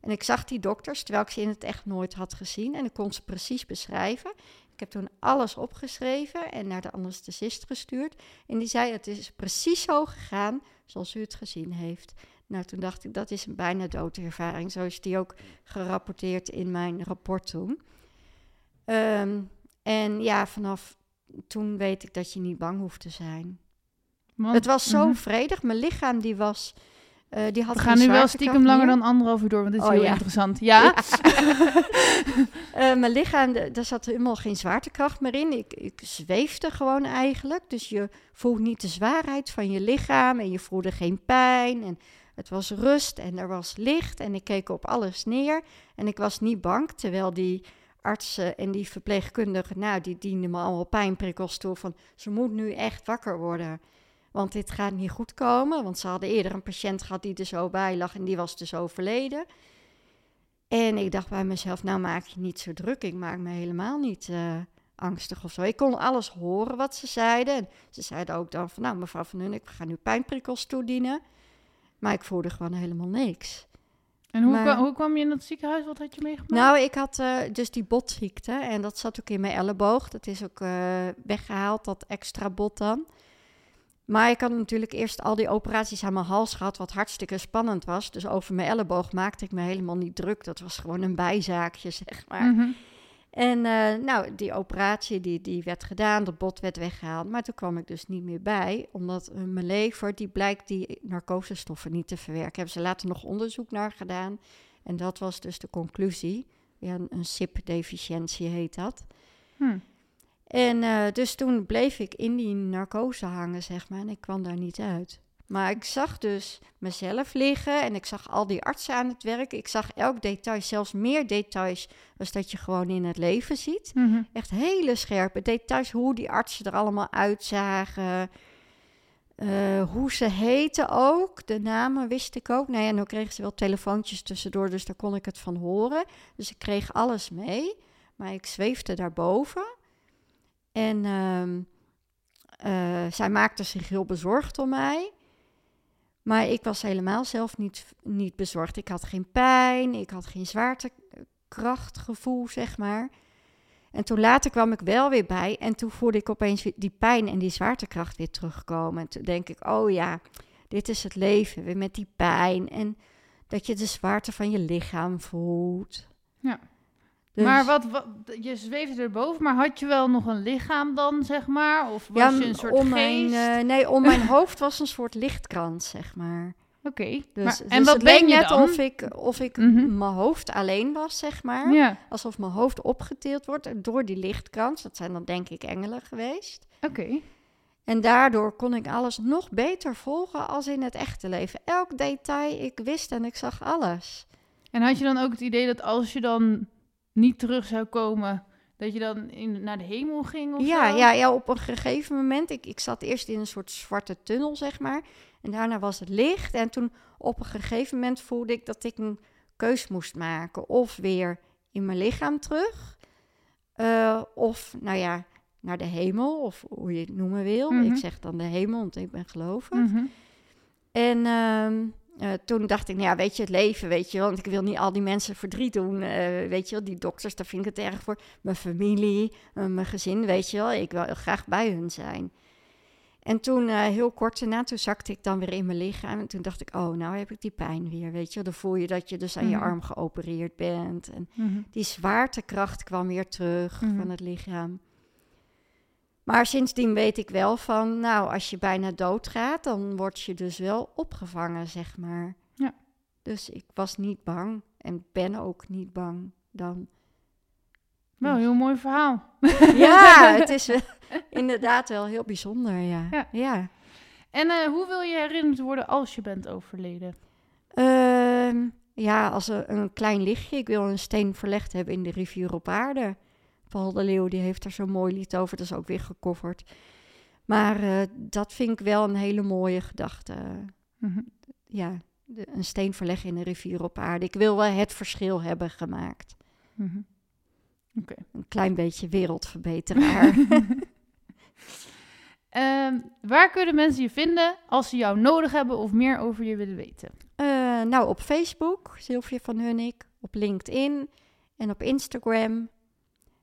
En ik zag die dokters, terwijl ik ze in het echt nooit had gezien. En ik kon ze precies beschrijven. Ik heb toen alles opgeschreven en naar de anesthesist gestuurd. En die zei, het is precies zo gegaan zoals u het gezien heeft. Nou, toen dacht ik, dat is een bijna doodervaring. Zo is die ook gerapporteerd in mijn rapport toen. Ehm, en ja, vanaf toen weet ik dat je niet bang hoeft te zijn. Want- het was zo Mhm. vredig. Mijn lichaam die was... eh, die had We gaan nu wel stiekem langer dan anderhalf uur door, want dit is Oh, heel ja. interessant. Ja? Eh, mijn lichaam, daar zat helemaal geen zwaartekracht meer in. Ik, ik zweefde gewoon eigenlijk. Dus je voelt niet de zwaarheid van je lichaam en je voelde geen pijn. En het was rust en er was licht en ik keek op alles neer. En ik was niet bang, terwijl die artsen en die verpleegkundigen, nou, die dienden me allemaal pijnprikkels toe van ze moet nu echt wakker worden. Want dit gaat niet goed komen, want ze hadden eerder een patiënt gehad die er zo bij lag en die was dus overleden. En ik dacht bij mezelf, nou maak je niet zo druk. Ik maak me helemaal niet eh, angstig of zo. Ik kon alles horen wat ze zeiden. En ze zeiden ook dan van, nou mevrouw Van Hun, ik ga nu pijnprikkels toedienen. Maar ik voelde gewoon helemaal niks. En hoe, Maar- kwa- hoe kwam je in dat ziekenhuis? Wat had je meegemaakt? Nou, ik had eh, dus die botziekte en dat zat ook in mijn elleboog. Dat is ook eh, weggehaald, dat extra bot dan. Maar ik had natuurlijk eerst al die operaties aan mijn hals gehad, wat hartstikke spannend was. Dus over mijn elleboog maakte ik me helemaal niet druk. Dat was gewoon een bijzaakje, zeg maar. Mhm. En eh, nou, die operatie die, die werd gedaan, dat bot werd weggehaald. Maar toen kwam ik dus niet meer bij, omdat eh, mijn lever, die blijkt die narcosestoffen niet te verwerken. Hebben ze later nog onderzoek naar gedaan. En dat was dus de conclusie. Ja, een, een SIP-deficiëntie heet dat. Hm. En eh, dus toen bleef ik in die narcose hangen, zeg maar, en ik kwam daar niet uit. Maar ik zag dus mezelf liggen en ik zag al die artsen aan het werk. Ik zag elk detail, zelfs meer details als dat je gewoon in het leven ziet. Mhm. Echt hele scherpe details, hoe die artsen er allemaal uitzagen. eh, hoe ze heten ook, de namen wist ik ook. Nou ja, nu kregen ze wel telefoontjes tussendoor, dus daar kon ik het van horen. Dus ik kreeg alles mee, maar ik zweefde daarboven. En ehm, eh, zij maakte zich heel bezorgd om mij. Maar ik was helemaal zelf niet, niet bezorgd. Ik had geen pijn, ik had geen zwaartekrachtgevoel, zeg maar. En toen later kwam ik wel weer bij en toen voelde ik opeens die pijn en die zwaartekracht weer terugkomen. En toen denk ik, oh ja, dit is het leven, weer met die pijn. En dat je de zwaarte van je lichaam voelt. Ja. Dus- Maar wat, wat, je zweefde erboven, maar had je wel nog een lichaam dan, zeg maar? Of was ja, je een soort om geest? mijn, eh, nee, om mijn hoofd was een soort lichtkrans, zeg maar. Oké, Dus, maar- dus en wat het ben leek je net dan? of ik, of ik Mhm. mijn hoofd alleen was, zeg maar. Ja, Alsof mijn hoofd opgetild wordt door die lichtkrans. Dat zijn dan denk ik engelen geweest. oké. En daardoor kon ik alles nog beter volgen als in het echte leven. Elk detail, ik wist en ik zag alles. En had je dan ook het idee dat als je dan niet terug zou komen, dat je dan in, naar de hemel ging of Ja, zo? ja, ja, op een gegeven moment, ik, ik zat eerst in een soort zwarte tunnel, zeg maar. En daarna was het licht. En toen op een gegeven moment voelde ik dat ik een keus moest maken. Of weer in mijn lichaam terug. eh, of, nou ja, naar de hemel, of hoe je het noemen wil. Mhm. Ik zeg dan de hemel, want ik ben gelovig. Mhm. En ehm, eh, toen dacht ik, nou ja, weet je, het leven, weet je wel. Want ik wil niet al die mensen verdriet doen, eh, weet je wel. Die dokters, daar vind ik het erg voor. Mijn familie, eh, mijn gezin, weet je wel. Ik wil graag bij hun zijn. En toen, heel kort daarna, toen zakte ik dan weer in mijn lichaam. En toen dacht ik, oh, nou heb ik die pijn weer, weet je wel. Dan voel je dat je dus aan je Mhm. arm geopereerd bent. En Mhm. die zwaartekracht kwam weer terug Mhm. van het lichaam. Maar sindsdien weet ik wel van, nou, als je bijna doodgaat, dan word je dus wel opgevangen, zeg maar. Ja. Dus ik was niet bang en ben ook niet bang dan. Wel, heel mooi verhaal. Ja, het is wel- inderdaad wel heel bijzonder, ja. Ja. ja. En eh, hoe wil je herinnerd worden als je bent overleden? Ehm, ja, als een, een klein lichtje. Ik wil een steen verlegd hebben in de rivier op aarde. Paul de Leeuw die heeft er zo'n mooi lied over. Dat is ook weer gecoverd. Maar eh, dat vind ik wel een hele mooie gedachte. Mhm. Ja, de- een steen verleggen in een rivier op aarde. Ik wil wel het verschil hebben gemaakt. Mhm. Een klein beetje wereldverbeteraar. Ehm, waar kunnen mensen je vinden als ze jou nodig hebben of meer over je willen weten? Eh, nou, op Facebook, Sylvia van Hunnik. Op LinkedIn en op Instagram.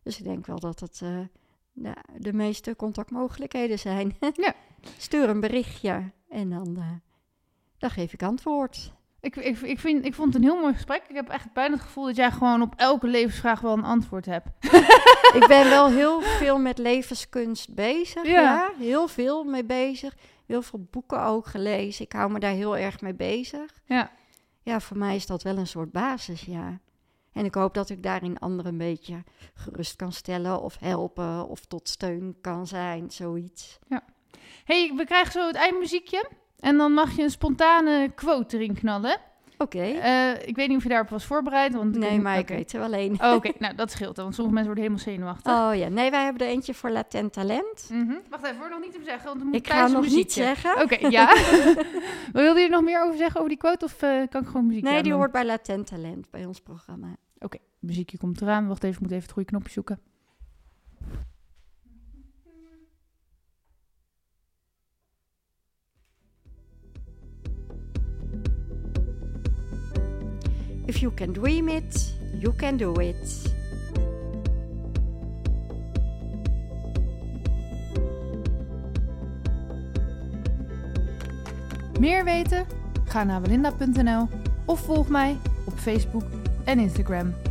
Dus ik denk wel dat het eh, de, de meeste contactmogelijkheden zijn. Ja. Stuur een berichtje en dan, eh, dan geef ik antwoord. Ik, ik, ik, vind, ik vond het een heel mooi gesprek. Ik heb echt bijna het gevoel dat jij gewoon op elke levensvraag wel een antwoord hebt. ik ben wel heel veel met levenskunst bezig. Ja. Ja. heel veel mee bezig. Heel veel boeken ook gelezen. Ik hou me daar heel erg mee bezig. Ja. Ja, voor mij is dat wel een soort basis, ja. En ik hoop dat ik daarin anderen een beetje gerust kan stellen of helpen of tot steun kan zijn, zoiets. hey, we krijgen zo het eindmuziekje. En dan mag je een spontane quote erin knallen. Oké. Eh, ik weet niet of je daarop was voorbereid. Want Nee, maar ik weet er wel één. Oh, Oké, nou dat scheelt dan, want sommige mensen worden helemaal zenuwachtig. Oh ja, nee, wij hebben er eentje voor latent talent. Mhm. Wacht even, hoor nog niet te zeggen, want dan moet Ik ga nog het niet muziekje. zeggen. Oké, ja. Wilde je er nog meer over zeggen over die quote of eh, kan ik gewoon muziek Nee, die hoort bij latent talent bij ons programma. Oké, muziekje komt eraan. Wacht even, ik moet even het goede knopje zoeken. If you can dream it, you can do it. Meer weten? Ga naar belinda.nl of volg mij op Facebook en Instagram.